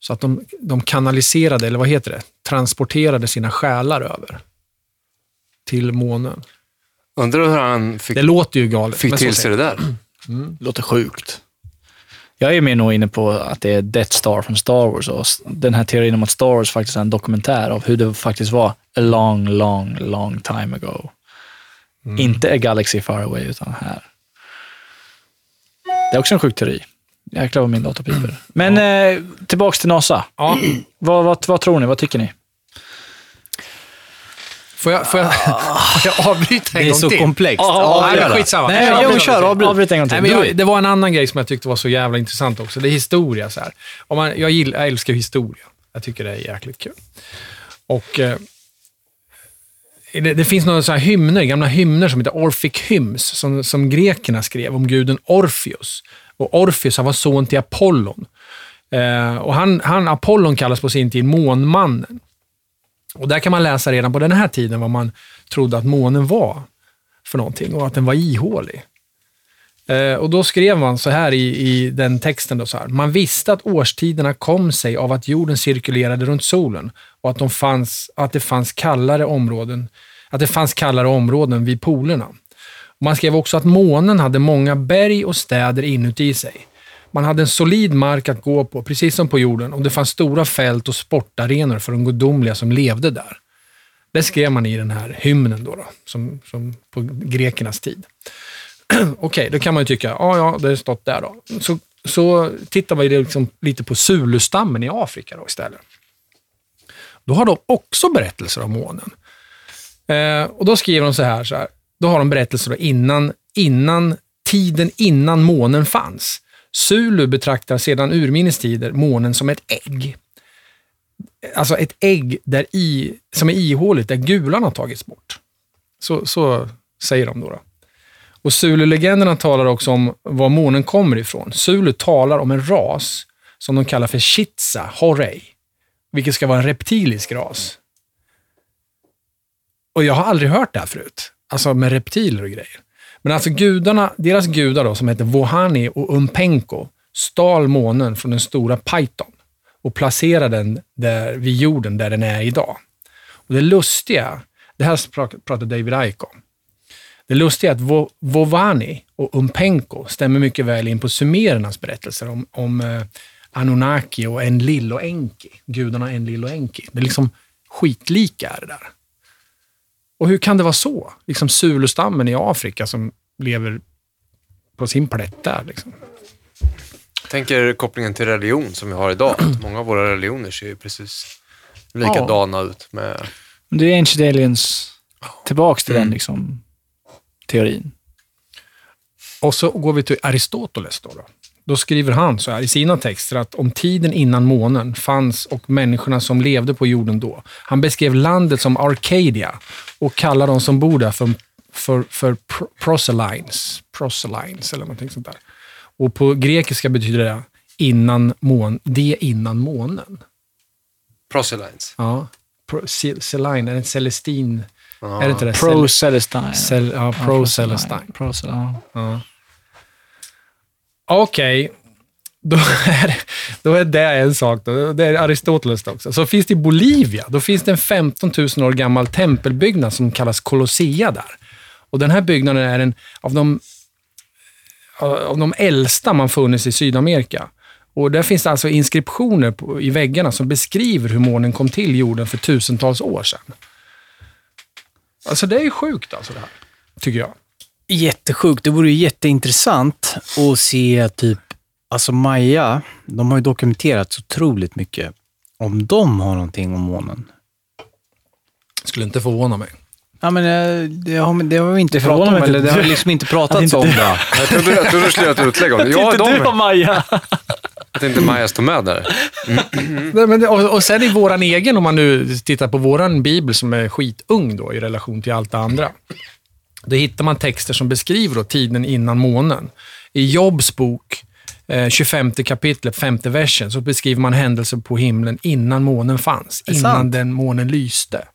Så att de, de kanaliserade, eller vad heter det, transporterade sina själar över till månen. Undrar hur han fick, Det låter ju galet. fick till sig det där. låter sjukt. Jag är mer nog inne på att det är Death Star från Star Wars och den här teorin om att Star Wars faktiskt är en dokumentär av hur det faktiskt var a long, long, long time ago. Inte a galaxy far away, utan här. Det är också en sjuk teori. Jäklar vad min dator piper. Men eh, tillbaks till NASA. Ja. Vad, vad, vad tror ni? Vad tycker ni? Får jag, får jag, får jag avbryta en Det är gång så till? komplext. Ja, nej, skitsamma. Nej, Jag jo, avbryter. kör, avbryt. Avbryt en gång till. Nej, men jag, det var en annan grej som jag tyckte var så jävla intressant också. Det är historia. Så här. Om man, jag, gillar, jag älskar historia. Jag tycker det är jäkligt kul. Och eh, det, det finns några så här hymner, gamla hymner som heter Orphic Hymns, som, som grekerna skrev om guden Orpheus. Och Orpheus han var son till Apollon. Eh, och han, han, Apollon kallas på sin tid månmannen. Och där kan man läsa redan på den här tiden vad man trodde att månen var för någonting och att den var ihålig. Eh, och då skrev man så här i, i den texten. Då så här. Man visste att årstiderna kom sig av att jorden cirkulerade runt solen och att, de fanns, att det fanns kallare områden att det fanns kallare områden vid polerna. Man skrev också att månen hade många berg och städer inuti sig. Man hade en solid mark att gå på, precis som på jorden, och det fanns stora fält och sportarenor för de gudomliga som levde där. Det skrev man i den här hymnen då, då som, som på grekernas tid. Okej, då kan man ju tycka, ja, ja, det har stått där då. Så, så tittar man ju liksom lite på Zulu-stammen i Afrika då istället. Då har de också berättelser om månen. Eh, och då skriver de så här, så här. Då har de berättelser då innan, innan tiden innan månen fanns. Zulu betraktar sedan urminnes tider månen som ett ägg. Alltså ett ägg där i, som är ihåligt, där gulan har tagits bort. Så, så säger de då. då. Och Zulu-legenderna talar också om var månen kommer ifrån. Zulu talar om en ras som de kallar för Chitsa Horei, vilket ska vara en reptilisk ras. Och jag har aldrig hört det här förut. Alltså med reptiler och grejer. Men alltså gudarna, deras gudar då, som heter Vohani och Umpenko, stal månen från den stora Python och placerade den där vid jorden där den är idag. Och det lustiga, det här pratar David Icke om. Det lustiga är att Vo- Vovani och Umpenko stämmer mycket väl in på sumerernas berättelser om, om eh, Anunnaki och Enlil och Enki. Gudarna Enlil och Enki. Det är liksom skitlika är det där. Och hur kan det vara så? Liksom Zulu-stammen i Afrika som lever på sin plätt där. Liksom. Jag tänker kopplingen till religion som vi har idag. Många av våra religioner ser ju precis likadana ut. Med, Det är Ancient Aliens tillbaks till den liksom, teorin. Och så går vi till Aristoteles. Då, då. Då skriver han så här i sina texter att om tiden innan månen fanns och människorna som levde på jorden då. Han beskrev landet som Arcadia och kallar de som bor där för, för, för pro- proselynes, proselynes eller någonting sånt där. Och på grekiska betyder det innan mån, det innan månen. proselytes. Ja. Pro, Celine, är det Celestine? Är det inte det? Pro Celestine. Cel, ja, Pro Celestine. Pro Celestine. Ja. Okej, då, är, då är det en sak. Då. Det är Aristoteles också. Så finns det i Bolivia, då finns det en 15 000 år gammal tempelbyggnad som kallas Colossia där. Och den här byggnaden är en av de, eh, av de äldsta man funnits i Sydamerika. Och där finns det alltså inskriptioner på, i väggarna som beskriver hur månen kom till jorden för tusentals år sedan. Alltså det är sjukt alltså det här, tycker jag. Jättesjukt. Det vore ju jätteintressant att se typ, alltså Maja, de har ju dokumenterat så otroligt mycket. Om de har någonting om månen. Skulle inte förvåna mig. Ja, men eh, det har, det har vi inte pratat om, mig eller inte. det har liksom inte pratats inte om du- det. Jag trodde, jag trodde du skulle göra ett utlägg om det. Ja, Inte du och de, Maja. att inte Maja stod med där. Nej, men, det- och, och sen i våran egen, om man nu tittar på våran bibel som är skitung då, i relation till allt det andra. Då hittar man texter som beskriver då tiden innan månen. I Jobs bok, eh, 25 kapitlet, femte versen, så beskriver man händelser på himlen innan månen fanns. Innan sant? den månen lyste.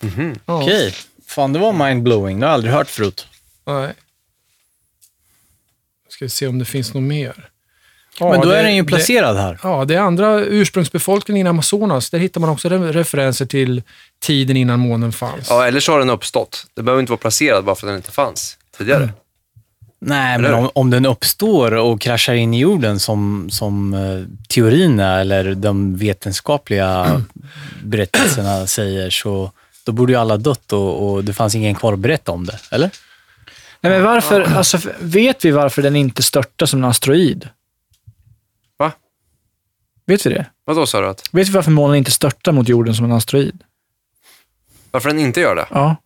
Ja, Okej. Fan, det var mindblowing. Det har jag aldrig hört förut. Nej. Ska vi se om det finns något mer. Ja, Men då det- är den ju det- placerad här. Ja, det är andra ursprungsbefolkningen i Amazonas. Där hittar man också re- referenser till tiden innan månen fanns. Ja, eller så har den uppstått. Det behöver inte vara placerad bara för att den inte fanns tidigare. Nej, Eller men om, om den uppstår och kraschar in i jorden som, som teorin är, eller de vetenskapliga berättelserna säger, så då borde ju alla dött och, och det fanns ingen kvar att berätta om det, eller? Nej, men varför, alltså, vet vi varför den inte störtar som en asteroid? Vet vi det? Vadå sa du? Att, Vet vi varför månen inte störtar mot jorden som en asteroid? varför den inte gör det? Ja.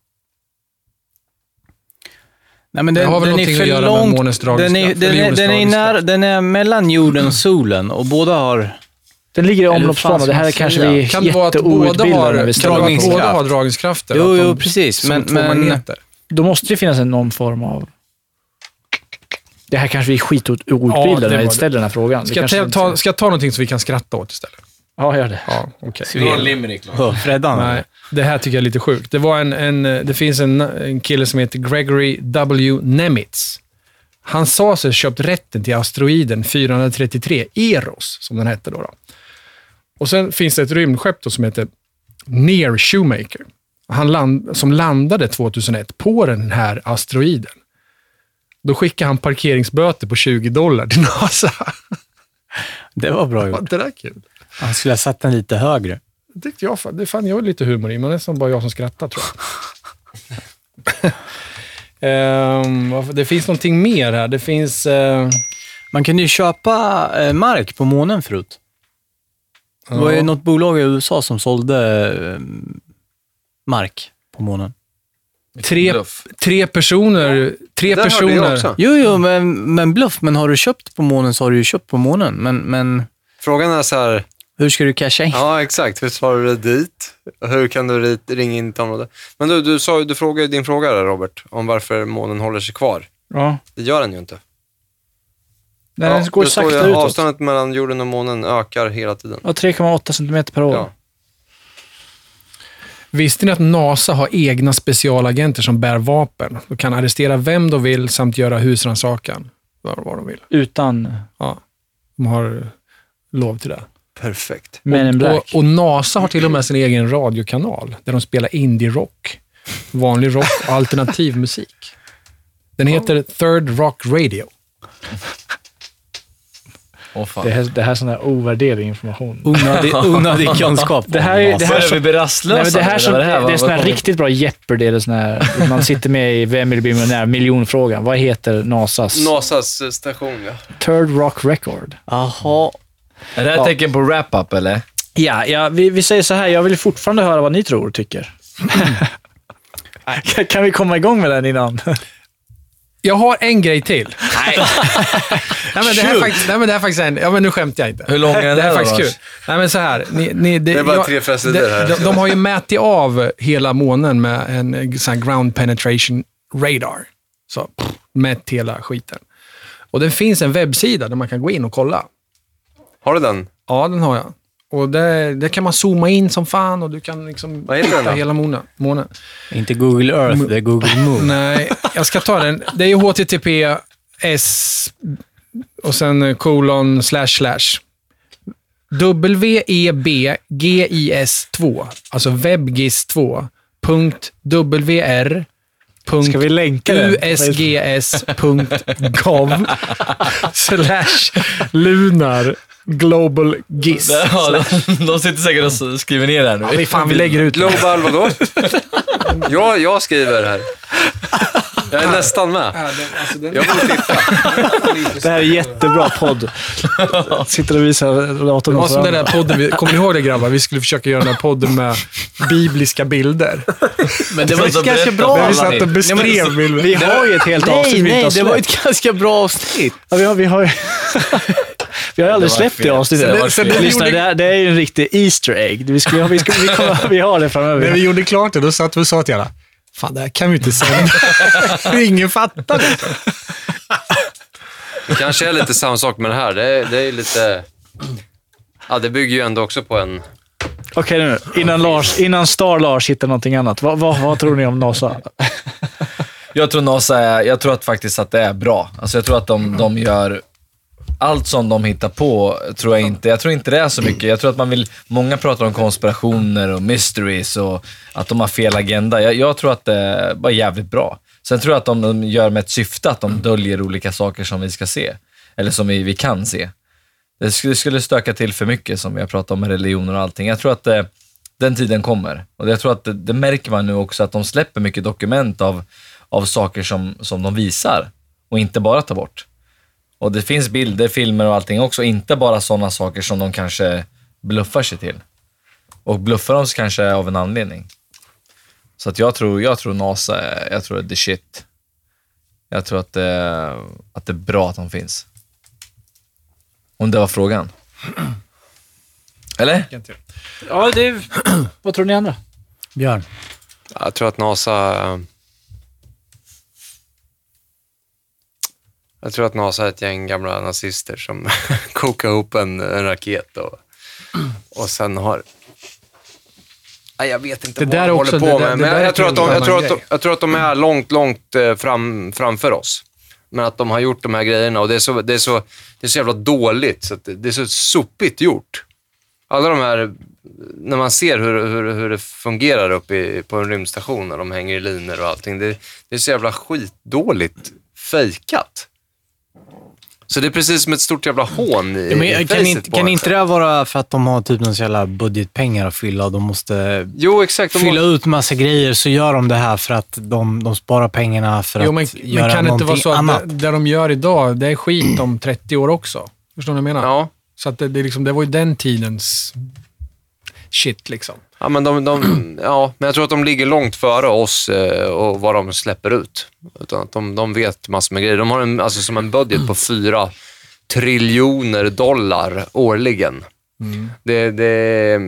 Nej, men Det den, har väl den är någonting för att göra med långt. månens Den är, dragningskraft, den, är, jordens den, är när, den är mellan jorden och solen och båda har... Den ligger i omloppsbana. Det här är kanske vi är Kan det vara att båda jätteoutbildade har, när vi kan det vara att båda har dragningskrafter? Jo, jo, precis. Men, men? Då måste det finnas en, någon form av... Det här kanske vi är Ja, skitoutbildade det när ställer den här frågan. Ska ta, ta, ska jag ta någonting som vi kan skratta åt istället? Ja, gör det. Ja, okej. Hör Freddan. Nej, det här tycker jag är lite sjukt. Det, var en, en, det finns en, en kille som heter Gregory W. Nemitz. Han sa sig ha köpt rätten till asteroiden 433, Eros, som den hette då. då. Och sen finns det ett rymdskepp då som heter Near Shoemaker. Han land, som landade 2001 på den här asteroiden. Då skickade han parkeringsböter på 20 dollar till NASA. Det var bra Var gjort. inte det kul? Han skulle ha satt den lite högre. Det tyckte jag. Det fann jag lite humor i, men det är som bara jag som skrattar tror jag. Vad- det finns någonting mer här. Det finns... eh, Man kunde ju köpa eh, mark på månen förut. Det var ju något bolag i USA som sålde eh, mark på månen. Tre, Bluff. tre personer... Tre hörde jag personer. också. Jo, jo, men, men bluff. Men har du köpt på månen så har du ju köpt på månen. Men, men Frågan är så här, hur ska du casha in? ja exakt, hur tar du dig dit? Hur kan du rit- ringa in till området? Men du, du, sa, ju- du frågade ju din fråga där, Robert, om varför månen håller sig kvar. Ja. Det gör den ju inte. Den Ja, går det står sakta ju, utåt. Avståndet mellan jorden och månen ökar hela tiden. Ja, 3,8 centimeter per år. Ja. Visste ni att NASA har egna specialagenter som bär vapen och kan arrestera vem de vill samt göra husrannsakan? Vad, vad de vill. Utan Ja, de har lov till det. Perfekt. Men in Black. Och, och NASA har till och med sin egen radiokanal där de spelar indie-rock, vanlig rock och alternativ musik. Den heter Third Rock Radio. Fan. Det här, det här är sån där ovärderlig information. Onödig, onödig kunskap. Det här, är- det här, är så, vi bli nej, rastlösa? men det här, som, det, här? är Vad- sån här riktigt bra Jeopardy, eller sån här, man sitter med i Vem vill bli miljonär? Miljonfrågan. Vad heter NASAs? NASAs eh, station, ja. Third Rock Record. Jaha. Är det här Ja. tecken på wrap-up eller? Ja, ja vi, vi säger så här. Jag vill fortfarande höra vad ni tror och tycker. Kan- kan vi komma igång med den innan? Jag har en grej till. Nej. nej, men det här är faktiskt, nej, men det här är faktiskt en... Ja, men nu skämtar jag inte. Hur lång är den Det här är här då, faktiskt kul. Nej, men så här. Ni, ni, Det är bara tre sidor de, här. De, de har ju mätit av hela månen med en sån här ground penetration radar. Så, pff, mätt hela skiten. Och det finns en webbsida där man kan gå in och kolla. Har du den? Ja, den har jag. Och det, det kan man zooma in som fan och du kan liksom Vad heter den då? hela månen. månen. Inte Google Earth, det är Google Moon. Nej, jag ska ta den. Det är ju HTTPS och sen kolon slash slash. E WEBGIS2, alltså WebGIS2, punkt WR, punkt Ska vi länka den? usgs.gov slash lunar global gis. Ja, de, de sitter säkert och skriver ner det här nu. Ja, vi, fan, vi lägger ut den. Global vadå? ja, jag skriver här. Jag är nästan med. Jag vill titta. Det här är jättebra podd. Sitter och visar datorn åt som den där podden, vi, kommer ni ihåg det grabbar? Vi skulle försöka göra den här podden med bibliska bilder. Men det var ett ganska bra för Vi satt och beskrev bilder. Vi har ju ett helt Nej, avsnitt nej, har det var ett ganska bra avsnitt. Ja, vi har, vi har, vi har aldrig släppt fel. det avsnittet. Det Så fel. Lyssna, det, är- det är ju en riktig Easter egg. Vi, ska, vi, ska, vi, kommer, vi har det När vi framöver. gjorde klart det, då satt vi och sa till alla, fan det här kan vi inte sända. Ingen fattar det. Det kanske är lite samma sak med det här. Det är, det är lite... Ja, det bygger ju ändå också på en... Okej nu, innan, Lars, innan Star Lars hittar någonting annat. Vad, vad, vad tror ni om NASA? Jag tror NASA är, jag tror att faktiskt att det är bra. Alltså jag tror att de, de gör allt som de hittar på, tror jag inte. Jag tror inte det är så mycket. Jag tror att man vill, många pratar om konspirationer och mysteries och att de har fel agenda. Jag, jag tror att det är jävligt bra. Sen tror jag att de, de gör med ett syfte att de döljer olika saker som vi ska se. Eller som vi, vi kan se. Det skulle, skulle stöka till för mycket som vi har pratat om med religioner och allting. Jag tror att det, den tiden kommer. Och jag tror att det, det märker man nu också att de släpper mycket dokument av, av saker som, som de visar och inte bara tar bort. Och det finns bilder, filmer och allting också, inte bara sådana saker som de kanske bluffar sig till. Och bluffar de sig kanske av en anledning. Så att jag tror, jag tror NASA, är, jag tror det är the shit. Jag tror att det, att det är bra att de finns. Om det var frågan. Eller? Ja, det är, vad tror ni andra? Björn. Jag tror att NASA... Jag tror att NASA är ett gäng gamla nazister som kokar ihop en, en raket och, och sen har... Nej, jag vet inte Det vad de håller på med, men jag tror, att de, jag, tror de, jag tror att de är långt, långt eh, fram, framför oss. Men att de har gjort de här grejerna och det är så, det är så, det är så jävla dåligt, så det det är så sopigt gjort. Alla de här, när man ser hur, hur, hur det fungerar uppe i, på en rymdstation när de hänger i linor och allting, det, det är så jävla skitdåligt fejkat. Så det är precis som ett stort jävla hån i, Ja, men, i kan inte, kan inte det vara för att de har typ någon jävla budgetpengar att fylla och de måste Jo, exakt. De fylla må- ut massa grejer så gör de det här för att de, de sparar pengarna för Jo, att men, göra men kan det inte vara så att annat. det, det de gör idag, det är skit om 30 år också? Förstår ni vad jag menar? Ja. Så att det, det, är liksom, det var ju den tidens shit liksom. Ja, men de, de, ja, men jag tror att de ligger långt före oss eh, och vad de släpper ut. Utan att de, de vet massor med grejer. De har en, alltså som en budget på fyra triljoner dollar årligen. Det, det,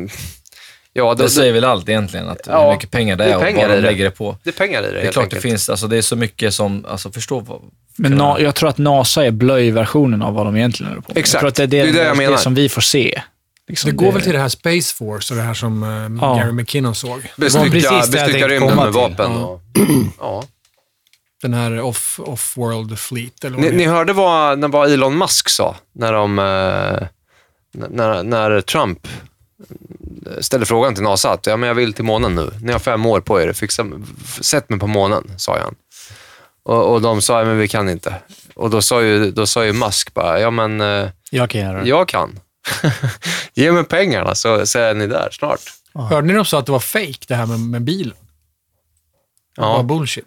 ja, Det säger väl allt egentligen, att Ja, hur mycket pengar det det är är och pengar vad de det. lägger det på. det är pengar i det, Det är helt klart enkelt. det finns, alltså det är så mycket som, alltså förstå vad... Men na, jag tror att NASA är blöjversionen av vad de egentligen håller på med. Exakt. Jag tror att det är det, Det är det jag menar. som vi får se. Liksom Det går väl till det här Space Force och det här som eh, Ja. Gary McKinnon såg. Bestycka, det rymden med till. vapen. Ja. Och, ja. Den här off- off-world fleet. Eller vad Ni, det ni hörde vad, när- vad Elon Musk sa när, de, eh, när, när Trump ställde frågan till NASA att ja, men jag vill till månen nu. Ni har fem år på er. Fixa, sätt mig på månen, sa han. Och, och de sa, ja, men vi kan inte. Och då sa ju, då sa ju Musk bara, ja men eh, Jag kan göra det. jag kan. Ge mig pengarna så, så är ni där snart. Hörde ni de sa att det var fake det här med, med bilen? Det var Ja. bullshit.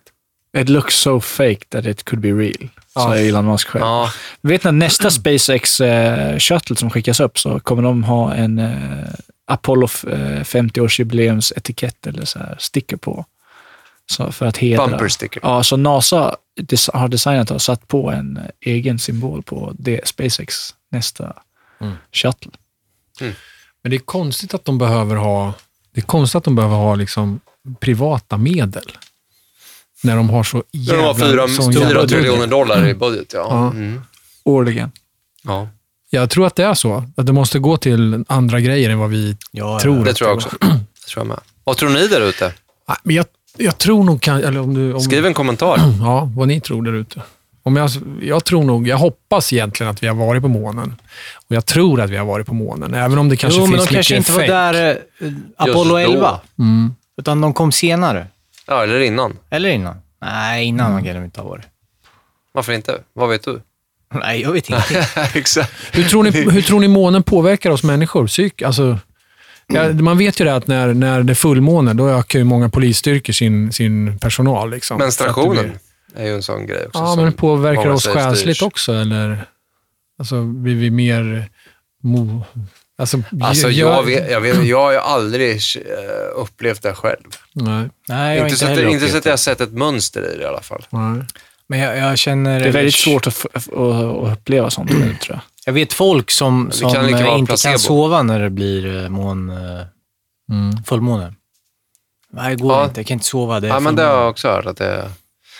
It looks so fake that it could be real, Ja. sa Elon Musk själv. Ja, Du vet när nästa SpaceX eh, shuttle som skickas upp så kommer de ha en eh, Apollo eh, 50-årsjubileums etikett eller så här sticker på. Så för att hedra. bumper sticker. Ja, så NASA des- har designat och satt på en eh, egen symbol på det SpaceX nästa shuttle. Men det är konstigt att de behöver ha, det är konstigt att de behöver ha liksom privata medel. När de har så De jävla... har fyra, sån fyra jävla triljoner budget. dollar i budget. Ja. Ja. Mm. Årligen. ja. Jag tror att det är så. Att det måste gå till andra grejer än vad vi Ja, tror. Det tror jag också. Det tror jag med. Vad tror ni där ute? Nej, Men jag, jag tror nog kan, eller om du... Om, Skriv en kommentar. Ja, vad ni tror där ute. Om jag, jag tror nog, jag hoppas egentligen att vi har varit på månen. Och jag tror att vi har varit på månen, även om det kanske jo, men finns de kanske mycket inte var fake. där eh, Apollo då. 11, Mm. utan de kom senare. Ja, eller innan. Eller innan. Nej, innan mm. kan de inte ha varit. Varför inte? Vad vet du? Nej, jag vet inte. Exakt. Hur, tror ni, hur tror ni månen påverkar oss människor? Psyk, alltså, ja, man vet ju det att när, när det är fullmåne, då ökar ju många polisstyrkor sin, sin personal. Liksom, Menstruationen är ju en sån grej också. Ja, men det påverkar oss själsligt också, eller? Alltså, blir vi mer... Mo, alltså, Alltså, gör- jag, vet, jag, vet, jag har ju aldrig eh, upplevt det själv. Nej, Nej, jag Inte, så att, inte så att det. jag har sett ett mönster i det i alla fall. nej. Men jag, jag känner... Det är väldigt svårt att, att, att uppleva sånt nu, tror jag. Jag vet folk som, Det som kan inte placebo. kan sova när det blir eh, mån, eh, Mm. fullmåne. Nej, det går Ja. inte. Jag kan inte sova. Det är Ja, men det har jag också hört. Att det,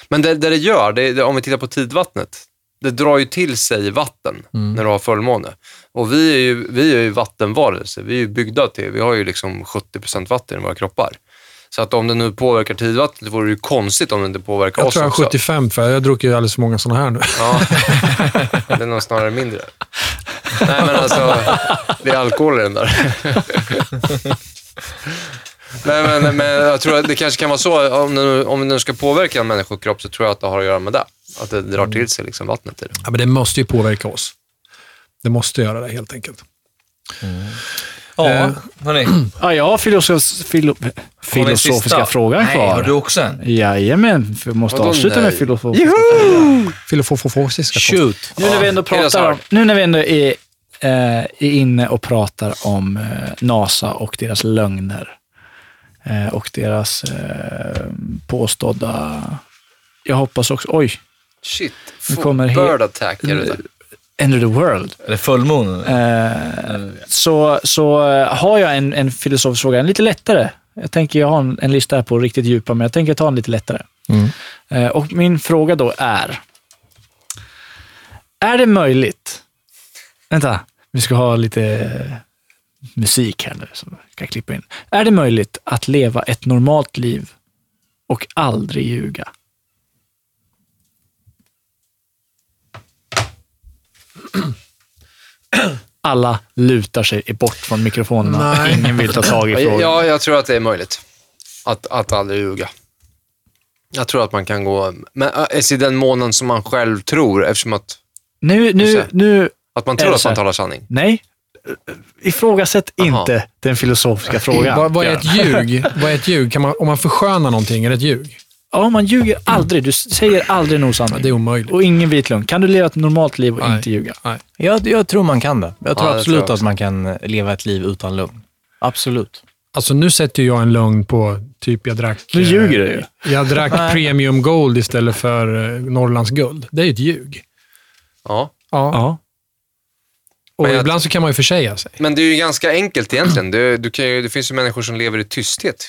men det, det det gör, det, det, om vi tittar på tidvattnet, det drar ju till sig vatten när du har fullmåne. Och vi är ju, vi är ju vattenvarelser. Vi är ju byggda till, vi har ju liksom 70% vatten i våra kroppar. Så att om det nu påverkar tidvattnet, det vore ju konstigt om det inte påverkar Jag oss tror jag har också. 75, för jag har druckit alldeles för många sådana här nu. Ja, det är nog snarare mindre. Nej, men alltså, det är alkohol i den där. Nej, men, men jag tror att det kanske kan vara så, om det, nu- om det nu ska påverka en människokropp så tror jag att det har att göra med det. Att det drar till sig liksom vattnet i det. Ja, men det måste ju påverka oss. Det måste göra det helt enkelt. Ja, Eh, hörni. Ja, jag har filosof, filo, filosofiska frågan Nej, kvar. har du också en? Jajamän, vi måste Vadå avsluta nej? med filosofiska Filofofofosiska. Shoot. Nu när vi ändå pratar om, nu när vi ändå är, eh, är inne och pratar om eh, NASA och deras lögner eh, och deras eh, påstådda... Jag hoppas också... Oj, Shit, Nu kommer bird attack är det. End of the world. Eller fullmånen? Eh, så så eh, har jag en, en filosofisk fråga, en lite lättare. Jag tänker, jag har en, en lista här på riktigt djupa, men jag tänker ta en lite lättare. Mm. Eh, och min fråga då är, är det möjligt, vänta, vi ska ha lite eh, musik här nu som jag ska klippa in. Är det möjligt att leva ett normalt liv och aldrig ljuga? Alla lutar sig bort från mikrofonerna. Nej. Ingen vill ta tag i frågan. Ja, jag tror att det är möjligt. Att, att aldrig ljuga. Jag tror att man kan gå, men äh, i den månen som man själv tror, eftersom att Nu, nu, nu, Att man tror att man talar sanning. nej. Ifrågasätt Aha. inte den filosofiska frågan. Vad, vad är ett ljug? vad är ett ljug? Kan man, om man förskönar någonting, är det ett ljug? Ja, man ljuger aldrig. Du säger aldrig en Ja, osanning. det är omöjligt. Och ingen vit lögn. Kan du leva ett normalt liv och Nej. inte ljuga? Jag, jag tror man kan det. Jag tror Ja, absolut tror jag att man kan eh, leva ett liv utan lugn. Absolut. Alltså nu sätter jag en lögn på typ jag drack... Nu eh, ljuger du ju. Jag drack premium gold istället för eh, Norrlands guld. Det är ju ett ljug. Ja. Ja. Ja. Och jag- ibland så kan man ju försäga sig. Men det är ju ganska enkelt egentligen. Du, du kan ju, det finns ju människor som lever i tysthet.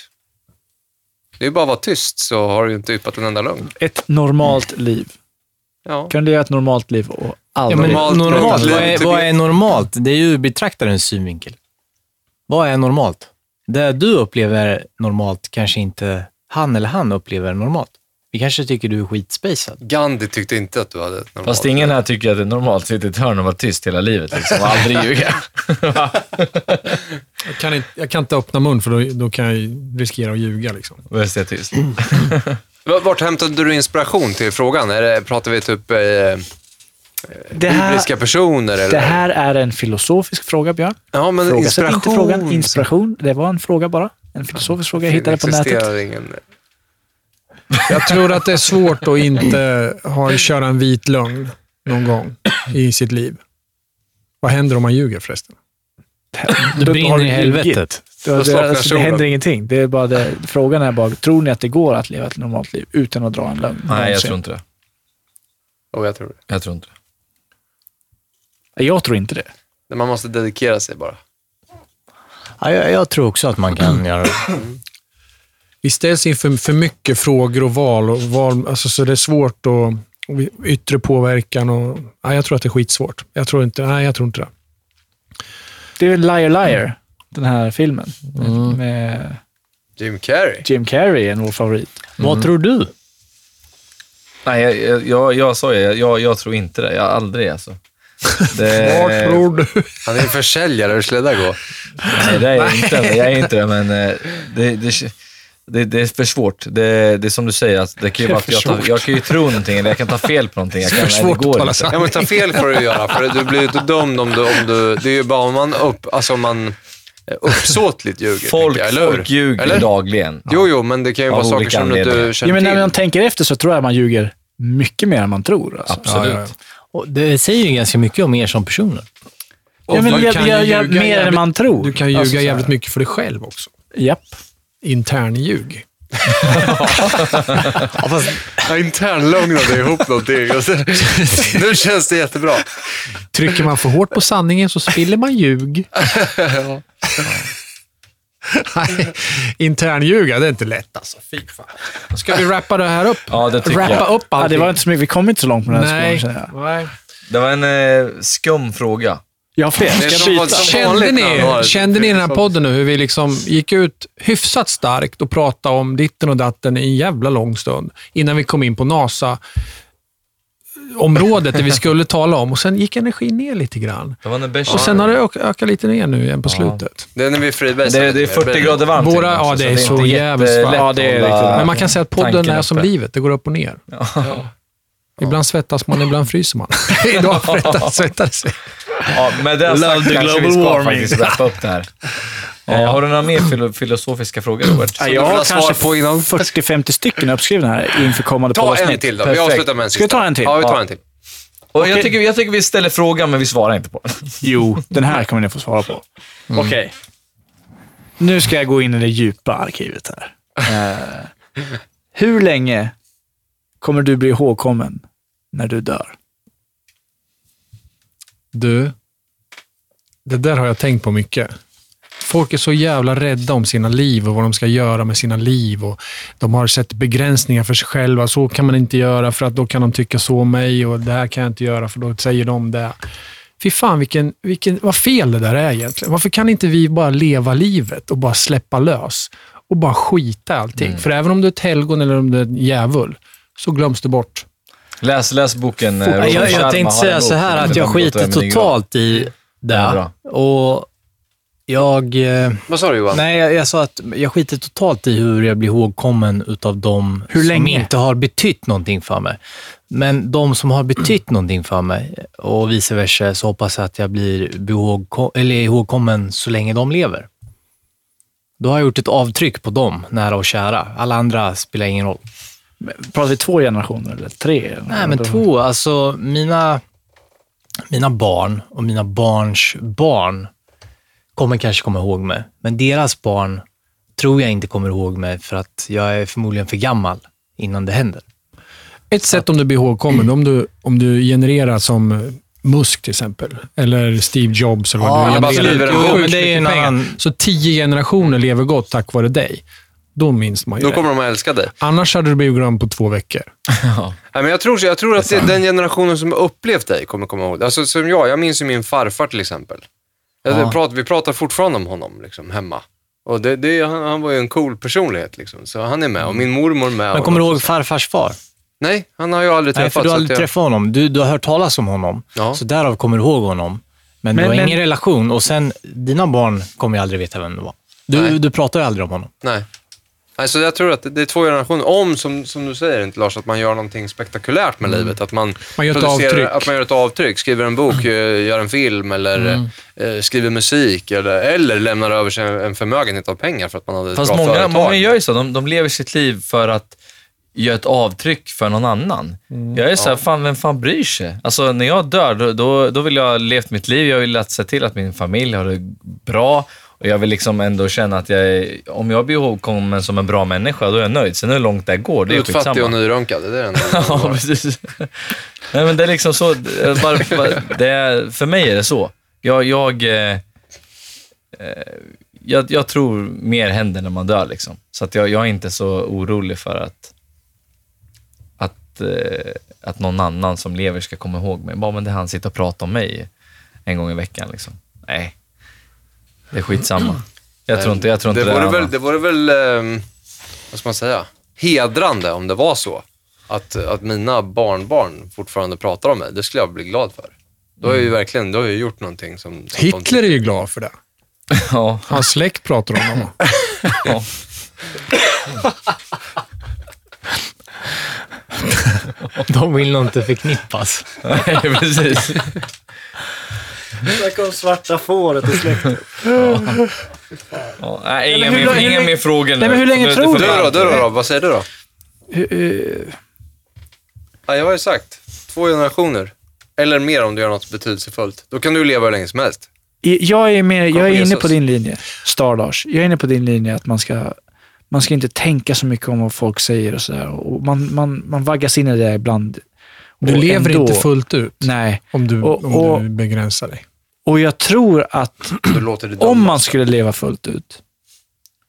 Det är ju bara att vara tyst så har du ju inte yppat en enda lögn. Ett normalt liv. Ja. Kan du leva ett normalt liv och Ja, aldrig... men Normalt- normalt, normalt vad, är, vad är normalt? Det är ju betraktarens synvinkel. Vad är normalt? Det du upplever normalt kanske inte han eller han upplever normalt. Vi kanske tycker du är skitspacad. Gandhi tyckte inte att du hade ett normalt Fast ingen här tycker att det är normalt att sitta i ett hörn och vara tyst hela livet liksom, och aldrig ljuga. Jag kan inte, jag kan inte öppna mun för då, då kan jag ju riskera att ljuga. Liksom. Bäst är tyst. V- Vart hämtade du inspiration till frågan? Är det, pratar vi typ eh, det, här, bibliska personer? Eller? det här är en filosofisk fråga, Björn. ja, men Frågasätt inspiration. inte frågan. Inspiration, det var en fråga bara. En filosofisk fråga jag hittade på nätet. Ingen... Jag tror att det är svårt att inte ha, köra en vit lögn någon gång i sitt liv. Vad händer om man ljuger förresten? Du Då brinner har i du helvetet. Det, det, alltså, det händer ingenting. Det är bara det, frågan är bara, tror ni att det går att leva ett normalt liv utan att dra en lögn? Nej, jag tror inte det. Oh, jag tror det. Jag tror inte det. Jag tror inte det. Men Man måste dedikera sig bara. Ja, jag, jag tror också att man kan göra det. Vi ställs inför för mycket frågor och val. Och val alltså, så det är svårt att och yttre påverkan. Och, nej, jag tror att det är skitsvårt. Jag tror inte, nej, jag tror inte det. Det är väl Liar Liar, den här filmen. Mm. Med Jim Carrey. Jim Carrey, en vår favorit. Vad tror du? Nej, jag, jag, jag, jag sa ju, jag, jag tror inte det. Jag aldrig alltså. Det, Vad tror du? Han är en försäljare, hur skulle det där gå? Nej, det är jag inte. Jag är inte det, men eh, det, det, det, det är för svårt. Det, det är som du säger, att det kan ju vara att jag, tar, jag kan ju tro någonting eller jag kan ta fel på någonting. Jag kan, För nej, svårt det att går sanning. Ja, men ta fel får du göra, för du blir ju inte dömd om du, om du... Det är ju bara om man upp, alltså om man uppsåtligt ljuger. Folk, jag, eller folk ljuger Eller? dagligen. Jo, jo, men det kan ju Av vara saker som du inte känner Ja, men när till. man tänker efter så tror jag man ljuger mycket mer än man tror. Alltså. Absolut. Ja, ja, Och det säger ju ganska mycket om er som personer. Ja, men du jag, kan jag, mer än jävligt- man tror. Du kan ljuga Alltså, jävligt mycket för dig själv också. Japp. Internljug. Ja, internlögnade ihop någonting. Och så, nu känns det jättebra. Trycker man för hårt på sanningen så spiller man ljug. Nej, Internljuga, det är inte lätt alltså. Fy fan. Ska vi rappa det här upp? Ja, det tycker Rappa jag. upp Ja, allting? det var inte så mycket, vi kom inte så långt med den här Nej. skolan, jag. Nej. Det var en eh, skum fråga. Jag har fler. Det är Kände ni, kände ni i den här podden nu hur vi liksom gick ut hyfsat starkt och pratade om ditten och datten i en jävla lång stund innan vi kom in på NASA området där vi skulle tala om och sen gick energin ner lite grann. Det. Och sen har det ök- ökat lite ner nu igen på slutet. Det är när vi Friberg det, det är 40 grader varmt. Våra- ja, det är inte så jävligt varmt. Ja, det är riktigt. Men man kan säga att podden är som livet, det går upp och ner. Ibland svettas man, ibland fryser man. Idag svettades sig. Ja, med den Love sagt kanske vi global ska warming. faktiskt wrappa upp det här. Eh, har du några mer filo- filosofiska frågor, Robert? Ja, jag har kanske på innan? 40-50 stycken uppskrivna här inför kommande Ta en till då. Vi Perfekt. avslutar med en Ska vi sista. ta en till? Ja, vi tar Ja. en till. Och jag, tycker, jag tycker vi ställer frågan, men vi svarar inte på den. Jo, den här kommer ni få svara på. Okej. Nu ska jag gå in i det djupa arkivet här. Eh, hur länge kommer du bli ihågkommen när du dör? Du, det där har jag tänkt på mycket. Folk är så jävla rädda om sina liv och vad de ska göra med sina liv. Och de har sett begränsningar för sig själva. Så kan man inte göra för att då kan de tycka så om mig och det här kan jag inte göra för då säger de det. Fy fan, vilken, vilken, vad fel det där är egentligen. Varför kan inte vi bara leva livet och bara släppa lös? Och bara skita allting. För även om du är ett helgon eller om du är en djävul, så glöms det bort. Läs, läs boken. eh, Jag, jag, Sharma tänkte säga så här att jag skiter totalt i det. och Jag... Eh, Vad sa du Johan? nej, jag, jag sa att jag skiter totalt i hur jag blir ihågkommen utav de Hur som länge? inte har betytt någonting för mig. Men de som har betytt någonting för mig och vice versa, så hoppas jag att jag blir eller ihågkommen så länge de lever. Då har jag gjort ett avtryck på dem, nära och kära. Alla andra spelar ingen roll. Pratar vi två generationer eller tre? Nej, men två. Alltså, mina, mina barn och mina barns barn kommer kanske komma ihåg mig. Men deras barn tror jag inte kommer ihåg mig för att jag är förmodligen för gammal innan det händer. Ett sätt om du blir ihågkommen, om du, om du genererar som Musk till exempel, eller Steve Jobs. Eller vad Ja, du jag bara genererar. skriver en Sjukt bok. men det är en annan- Så tio generationer lever gott tack vare dig. Då minns man ju Då det. kommer de att älska dig. Annars hade du glömd på två veckor. Nej, men jag tror, jag tror att det, den generationen som har upplevt dig kommer komma ihåg Alltså som jag, jag minns ju min farfar till exempel. Jag, Ja. pratar, vi pratar fortfarande om honom liksom, hemma. Och det, det, han, han var ju en cool personlighet liksom, så han är med. Och min mormor är med. Men kommer du ihåg farfars far? Nej, han har jag aldrig Nej, träffat. för du har aldrig jag, träffat honom. Du, du har hört talas om honom. Ja. Så därav kommer du ihåg honom. Men, Men- du har men- ingen relation och sen, dina barn kommer ju aldrig veta vem det var. Nej. Du, du pratar ju aldrig om honom. Nej. Alltså jag tror att det, är två generationer. Om, som, som du säger inte Lars, att man gör någonting spektakulärt med livet. Att man, Man gör ett avtryck. Att man gör ett avtryck. Skriver en bok, eh, gör en film eller eh, skriver musik. Eller, eller lämnar över sig en, en förmögenhet av pengar för att man hade ett Fast bra många, företag. många gör ju så. De, de lever sitt liv för att göra ett avtryck för någon annan. Jag är så här, fan, vem fan bryr sig? Alltså, när jag dör, då, då, då vill jag ha levt mitt liv. Jag vill att se till att min familj har det bra. Och jag vill liksom ändå känna att jag är, om jag blir ihågkommen som en bra människa, då är jag nöjd. Sen hur långt det går, det är Utfattig och skitsamma. nyrunkad, det är det enda. Ja, precis. Nej, men det är liksom så. Bara, bara, det är, för mig är det så. Jag, jag, eh, eh, jag, jag tror mer händer när man dör. Liksom. Så att jag, jag är inte så orolig för att, att, eh, att någon annan som lever ska komma ihåg mig. Bara, men det han sitter och pratar om mig en gång i veckan. Liksom. Nej, det är skitsamma. Jag tror inte jag tror inte det det, vore väl, det vore väl, ehm, vad ska man säga, hedrande om det var så. Att, att mina barnbarn fortfarande pratar om mig. Det skulle jag bli glad för. Då har jag ju verkligen, då har jag gjort någonting som... som Hitler är ju glad för det. Ja, Hans släkt pratar om honom. ja. De vill nog inte förknippas. Nej, precis. Snacka om svarta fåret i släkten. Ja, nej, inga, mer, inga frågor nu. Nej, men hur länge tror Du får- då, du då, då? Vad säger du då? Eh, Ja, jag har ju sagt, två generationer. Eller mer om du gör något betydelsefullt. Då kan du leva hur länge som helst. Jag är, mer, jag är inne på din linje, Stardars. Jag är inne på din linje att man ska, man ska inte tänka så mycket om vad folk säger och sådär. Och man, man, man vaggas in i det ibland. Du Och lever ändå- inte fullt ut Nej. om du, Och- om och- du begränsar dig. Och jag tror att Då låter det om man skulle leva fullt ut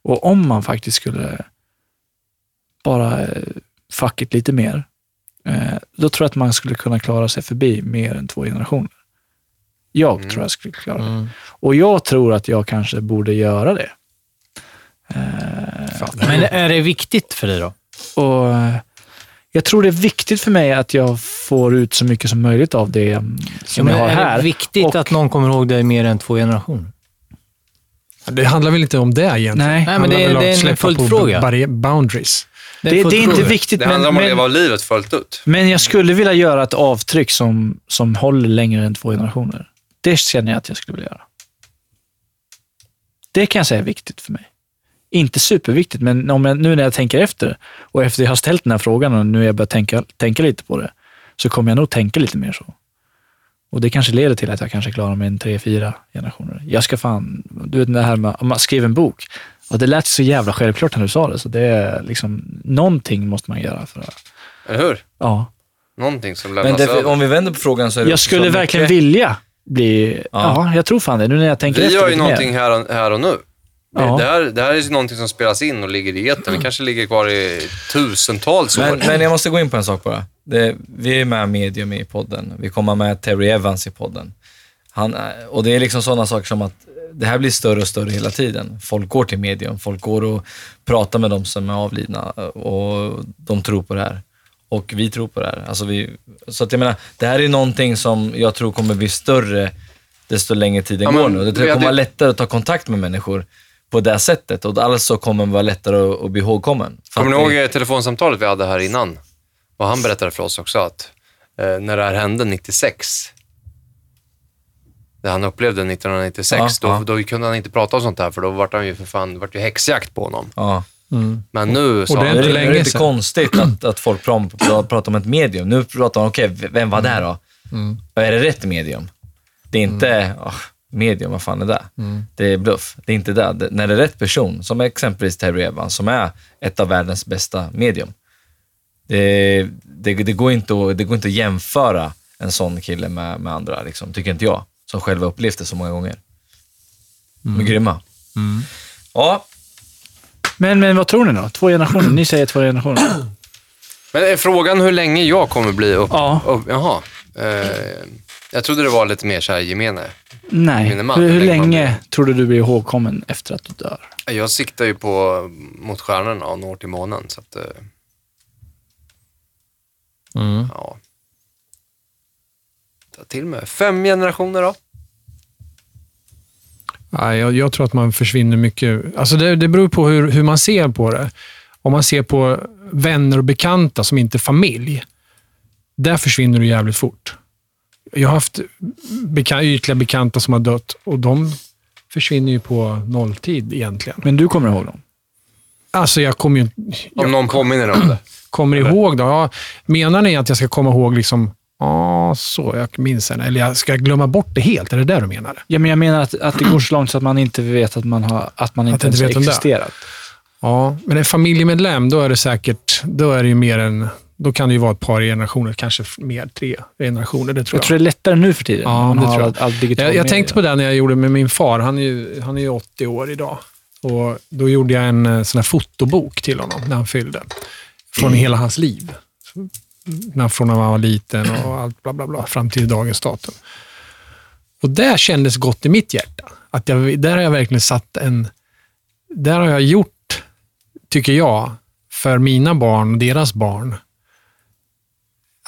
och om man faktiskt skulle bara eh, fuck it lite mer, eh, då tror jag att man skulle kunna klara sig förbi mer än två generationer. Jag Mm. tror jag skulle klara det. Och jag tror att jag kanske borde göra det. Eh, Men är det viktigt för dig då? och jag tror det är viktigt för mig att jag får ut så mycket som möjligt av det som Ja, jag men har är här. det viktigt Och- att någon kommer ihåg dig mer än två generationer? Det handlar väl inte om det egentligen? Nej. Nej, men det, om det är en följdfråga. boundaries. Det, det är inte viktigt, Det men, handlar om att men, leva livet fullt ut. Men jag skulle vilja göra ett avtryck som, som håller längre än två generationer. Det känner jag att jag skulle vilja göra. Det kan jag säga är viktigt för mig. Inte superviktigt, men om jag, nu när jag tänker efter och efter jag har ställt den här frågan och nu jag börjar tänka, tänka lite på det, så kommer jag nog tänka lite mer så. Och det kanske leder till att jag kanske klarar mig en tre, fyra generationer. Jag ska fan, du vet det här med, om man skriver en bok, ja, det lät så jävla självklart när du sa det, så det är liksom, någonting måste man göra för att, Eller hur? ja. Någonting som Men lämnas det, över. om vi vänder på frågan så är det Jag skulle verkligen mycket- vilja bli... Ja. Ja. jag tror fan det. Nu när jag tänker Vi efter gör ju någonting mer. här och, här och nu. Det- Ja. Det, här, det här är ju någonting som spelas in och ligger i etern. Det kanske ligger kvar i tusentals år. Men, men jag måste gå in på en sak bara. Det, vi är med Medium i podden. Vi kommer med Terry Evans i podden. Han, är- och det är liksom sådana saker som att det här blir större och större hela tiden. Folk går till Medium, folk går och pratar med de som är avlidna och de tror på det här. Och vi tror på det här. Alltså vi, så att jag menar, det här är någonting som jag tror kommer bli större desto längre tiden Ja, går men nu. Det kommer vara lättare att ta kontakt med människor på det sättet och alltså kommer det vara lättare att, att bli ihågkommen. Kommer ni ihåg telefonsamtalet vi hade här innan? Och han berättade för oss också att eh, när det här hände 96, det han upplevde 1996, Ja, då, ja. då kunde han inte prata om sånt här för då vart han ju för fan, vart ju häxjakt på honom. Ja. Men nu sa Och det är han, Det är, inte det är länge inte konstigt att, att folk pratar om ett medium. Nu pratar man, okej, vem var det då? Är det rätt medium? Det är inte, åh, medium, vad fan är det? Det är bluff. Det är inte det. det. När det är rätt person, som exempelvis Terry Evans, som är ett av världens bästa medium. Det, det, det, går, inte att, det går inte att jämföra en sån kille med, med andra, liksom, tycker inte jag, som själva upplevt det så många gånger. De är grymma. Ja, Men, men vad tror ni då? Två generationer? Ni säger två generationer. men är frågan hur länge jag kommer bli upp? Ja. upp jaha. Eh, jag trodde det var lite mer så här gemene. Nej. Man, Hur, hur länge man tror du du blir ihågkommen efter att du dör? Jag siktar ju på mot stjärnorna och når till månen. Så att, eh, Mm. ja. Ta till med fem generationer då. Nej, jag, jag tror att man försvinner mycket. Alltså det, det beror på hur, hur man ser på det. Om man ser på vänner och bekanta som inte är familj, där försvinner du jävligt fort. Jag har haft beka, ytliga bekanta som har dött och de försvinner ju på nolltid egentligen. Men du kommer ihåg dem? Alltså jag kommer ju Om jag någon påminner om det. kommer ihåg då. Ja, menar ni att jag ska komma ihåg liksom, ja, så, jag minns henne. Eller jag ska glömma bort det helt? Är det det du menar? Ja, men jag menar att, att det går så långt så att man inte vet att man, har, att man inte Att inte ens vet om det. existerat. Ja, men en familjemedlem, då är det säkert, då är det ju mer än, då kan det ju vara ett par generationer, kanske mer, tre generationer. Det tror Jag jag. tror det är lättare nu för tiden. Ja, det har. Allt, allt Jag, jag tänkte på det när jag gjorde med min far. Han är ju, han är ju 80 år idag. Och Då gjorde jag en eh, sån här fotobok till honom när han fyllde. Från hela hans liv. Från när han var liten och allt bla bla bla, fram till dagens datum. Och det kändes gott i mitt hjärta. Att jag, där har jag verkligen satt en... Där har jag gjort, tycker jag, för mina barn och deras barn,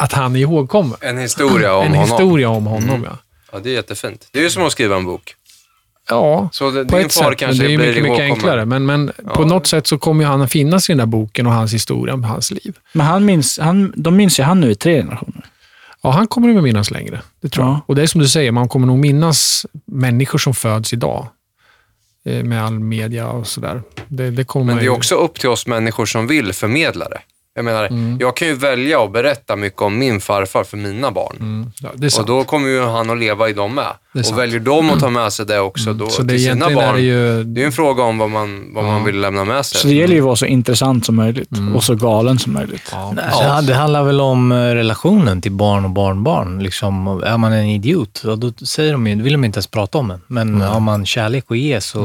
att han är ihågkommen. En historia om en honom. historia om honom, ja. Ja, det är jättefint. Det är ju som att skriva en bok. Ja, Så det, på din ett far sätt, kanske men det är mycket, mycket enklare. Men, men på Ja. något sätt så kommer han att finnas i den där boken och hans historia om hans liv. Men han minns, han, de minns ju han nu i tre generationer. Ja, han kommer nog minnas längre. Det tror Ja. jag. Och det är som du säger, man kommer nog minnas människor som föds idag. eh, Med all media och sådär. Det, det kommer Men det är ju- också upp till oss människor som vill förmedla det. Jag menar, Mm. jag kan ju välja att berätta mycket om min farfar för mina barn. Mm, ja, det är Och då kommer ju han att leva i dem med. Och sant. Mm. väljer de att ta med sig det också då, så det till sina barn. är det ju... Det är ju en fråga om vad man, vad man vill lämna med sig. Så det gäller ju att vara så intressant som möjligt Mm. och så galen som möjligt. Nej, det- Det handlar väl om eh, relationen till barn och barnbarn. Liksom, är man en idiot, ja, då säger de ju, vill de inte ens prata om en. Men har man kärlek att ge så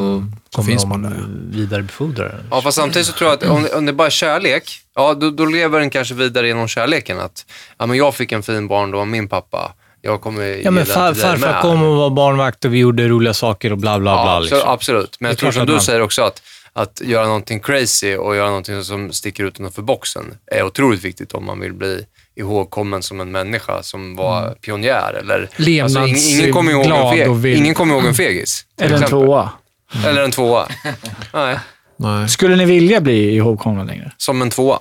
kommer finns de man där. vidarebefordra det. Ja, fast samtidigt så tror jag att om, om det bara är kärlek, ja, då, då lever den kanske vidare genom kärleken. Att ja, men jag fick en fin barndom, min pappa. Jag kommer Ja, men far, farfar med. kom och var barnvakt och vi gjorde roliga saker och bla bla Ja, bla. absolut, Liksom. absolut. Men jag tror som du man- säger också att, att göra någonting crazy och göra någonting som sticker ut utanför boxen är otroligt viktigt om man vill bli ihågkommen som en människa som var Mm. pionjär. Eller, Levnads- ingen, ingen, kommer ihåg en glad fe, och vild. ingen kommer ihåg en fegis. Eller en exempel. tvåa. Eller en tvåa. Nej, Nej. Skulle ni vilja bli ihågkomna längre? som en tvåa.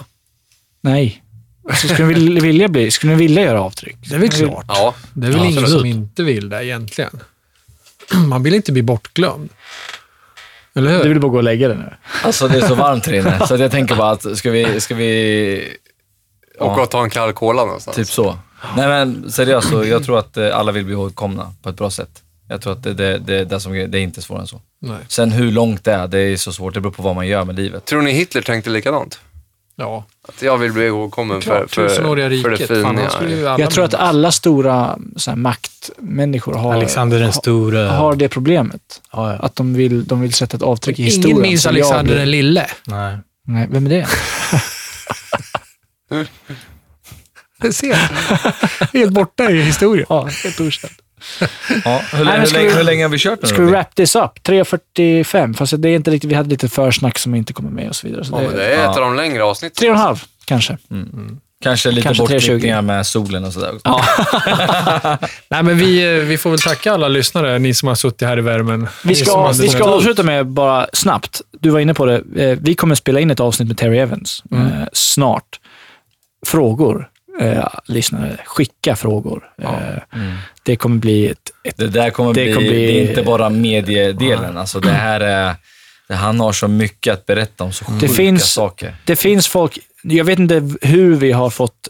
Nej. Alltså, skulle, ni vilja, bli, skulle ni vilja göra avtryck? Det är väl klart. Ja, Det är väl Ja, ingen absolut. som inte vill det egentligen. Man vill inte bli bortglömd. Eller hur? Du vill bara gå och lägga dig nu? Alltså det är så varmt här inne, så att jag tänker bara att ska vi, ska vi och att ta en kall cola någonstans. Typ så. Nej men seriöst, så jag tror att eh, alla vill bli ihågkomna på ett bra sätt. Jag tror att det, det, det, det, som, det är inte svårare än så. Nej. Sen hur långt det är, det är så svårt. Det beror på vad man gör med livet. Tror ni Hitler tänkte likadant? Ja, Att jag vill bli ihågkommen för, för, för det riket. fina. Alla Jag tror att alla stora så här, maktmänniskor har, Alexander den store. har, har det problemet. Ja, ja. Att de vill, de vill sätta ett avtryck i historien. Ingen minns Alexander den lille. Nej. Nej, vem är det? Det ser Helt borta i historien. Ja, helt okänt. Ja, hur, Nej, länge, vi- hur länge har vi kört nu Ska vi wrap this up? 3.45, fast det är inte riktigt, vi hade lite försnack som inte kommer med och så vidare. Så Ja, men det är ett av de längre avsnitten. Tre och en halv, kanske. Kanske lite Kanske 320. bortklippningar med solen och sådär. också. Nej, men vi, eh, vi får väl tacka alla lyssnare, ni som har suttit här i värmen. Vi ska, vi ska avsluta med bara snabbt. Du var inne på det. Eh, Vi kommer spela in ett avsnitt med Terry Evans Mm. eh, snart. Frågor, eh, lyssnare. Skicka frågor. Eh, Det kommer bli ett, ett Det där kommer Det bli, kommer bli- det är inte bara mediedelen. Alltså det här är, det, han har så mycket att berätta om så sjuka finns- saker. Det finns folk, jag vet inte hur vi har fått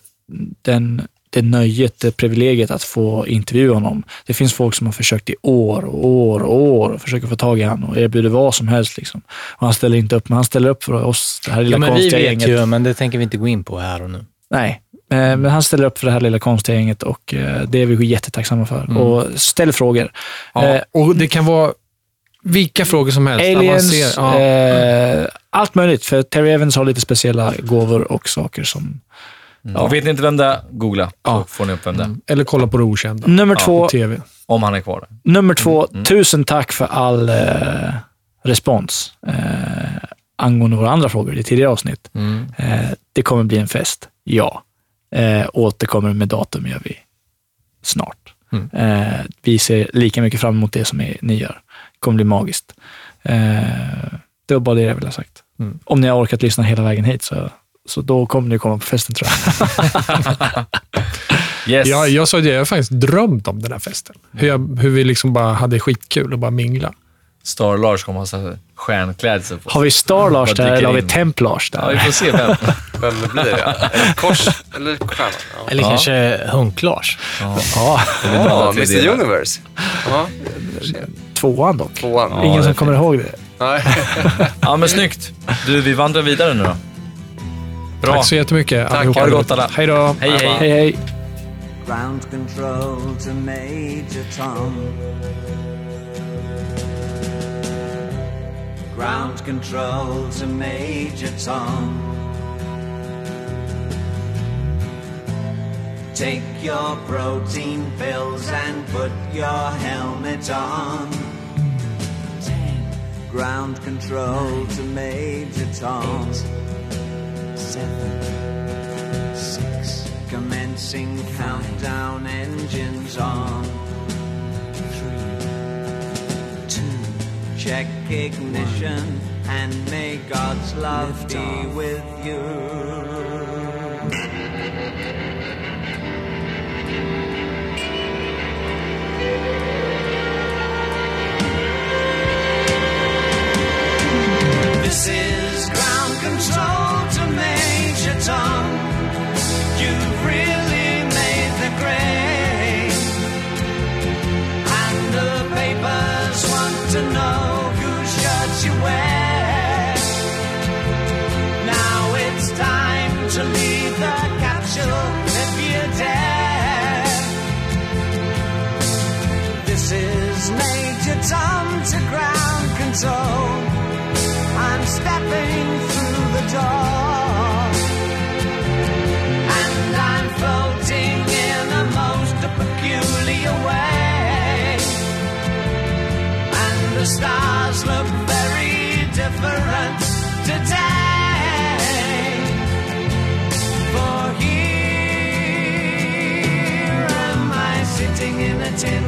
den, det nöjet, det privilegiet att få intervjua honom. Det finns folk som har försökt i år och år och år och försöker få tag i honom och erbjuder vad som helst. Liksom. Och han ställer inte upp, men han ställer upp för oss, det här lilla Ja, men vi konstiga vet gänget. ju, men det tänker vi inte gå in på här och nu. Nej, men han ställer upp för det här lilla konstiga gänget och eh, det är vi jättetacksamma för. Och ställ frågor. Ja, Eh, och det kan vara vilka frågor som helst. Aliens, ja. eh, allt möjligt. För Terry Evans har lite speciella gåvor och saker som... Och vet ni inte vem det är, googla. Så får ni upp vem det är. Eller kolla på det okända. Nummer två, På TV. Om han är kvar där. nummer två tusen tack för all eh, respons eh, angående våra andra frågor i tidigare avsnitt. Eh, det kommer bli en fest, ja. Eh, återkommer med datum gör vi snart. Eh, vi ser lika mycket fram emot det som är, ni gör. Det kommer bli magiskt. Eh, det var bara det jag ville ha sagt. Om ni har orkat lyssna hela vägen hit så, så då kommer ni komma på festen tror jag. Yes. Ja, jag sa det, jag har faktiskt drömt om den här festen. Hur, jag, hur vi liksom bara hade skitkul och bara mingla. Star Lars kommer ha så stjärnklädsel på Har vi Star Lars Vad där eller har vi in? Temp Lars Ja, vi där? får se vem. Vem det blir, ja. Eller kors, eller stjärna. Ja. Eller kanske Hunk-Lars. Ja, Ja, Mr Universe. Ja, tvåan dock. tvåan. Ingen som kommer ihåg det. Nej. Ja, men snyggt. Du, vi vandrar vidare nu då. Bra. Tack så jättemycket Tack. allihopa. Ha det gott alla. Hej då. Hej, hej. Hej, hej. Ground control to Major Tom. Ground control to Major Tom. Take your protein pills and put your helmet on. Ground control to Major Tom. seven, six. Commencing countdown engines on. Check ignition and may God's love be with you. This is ground control the stars look very different today. For here am I sitting in a tin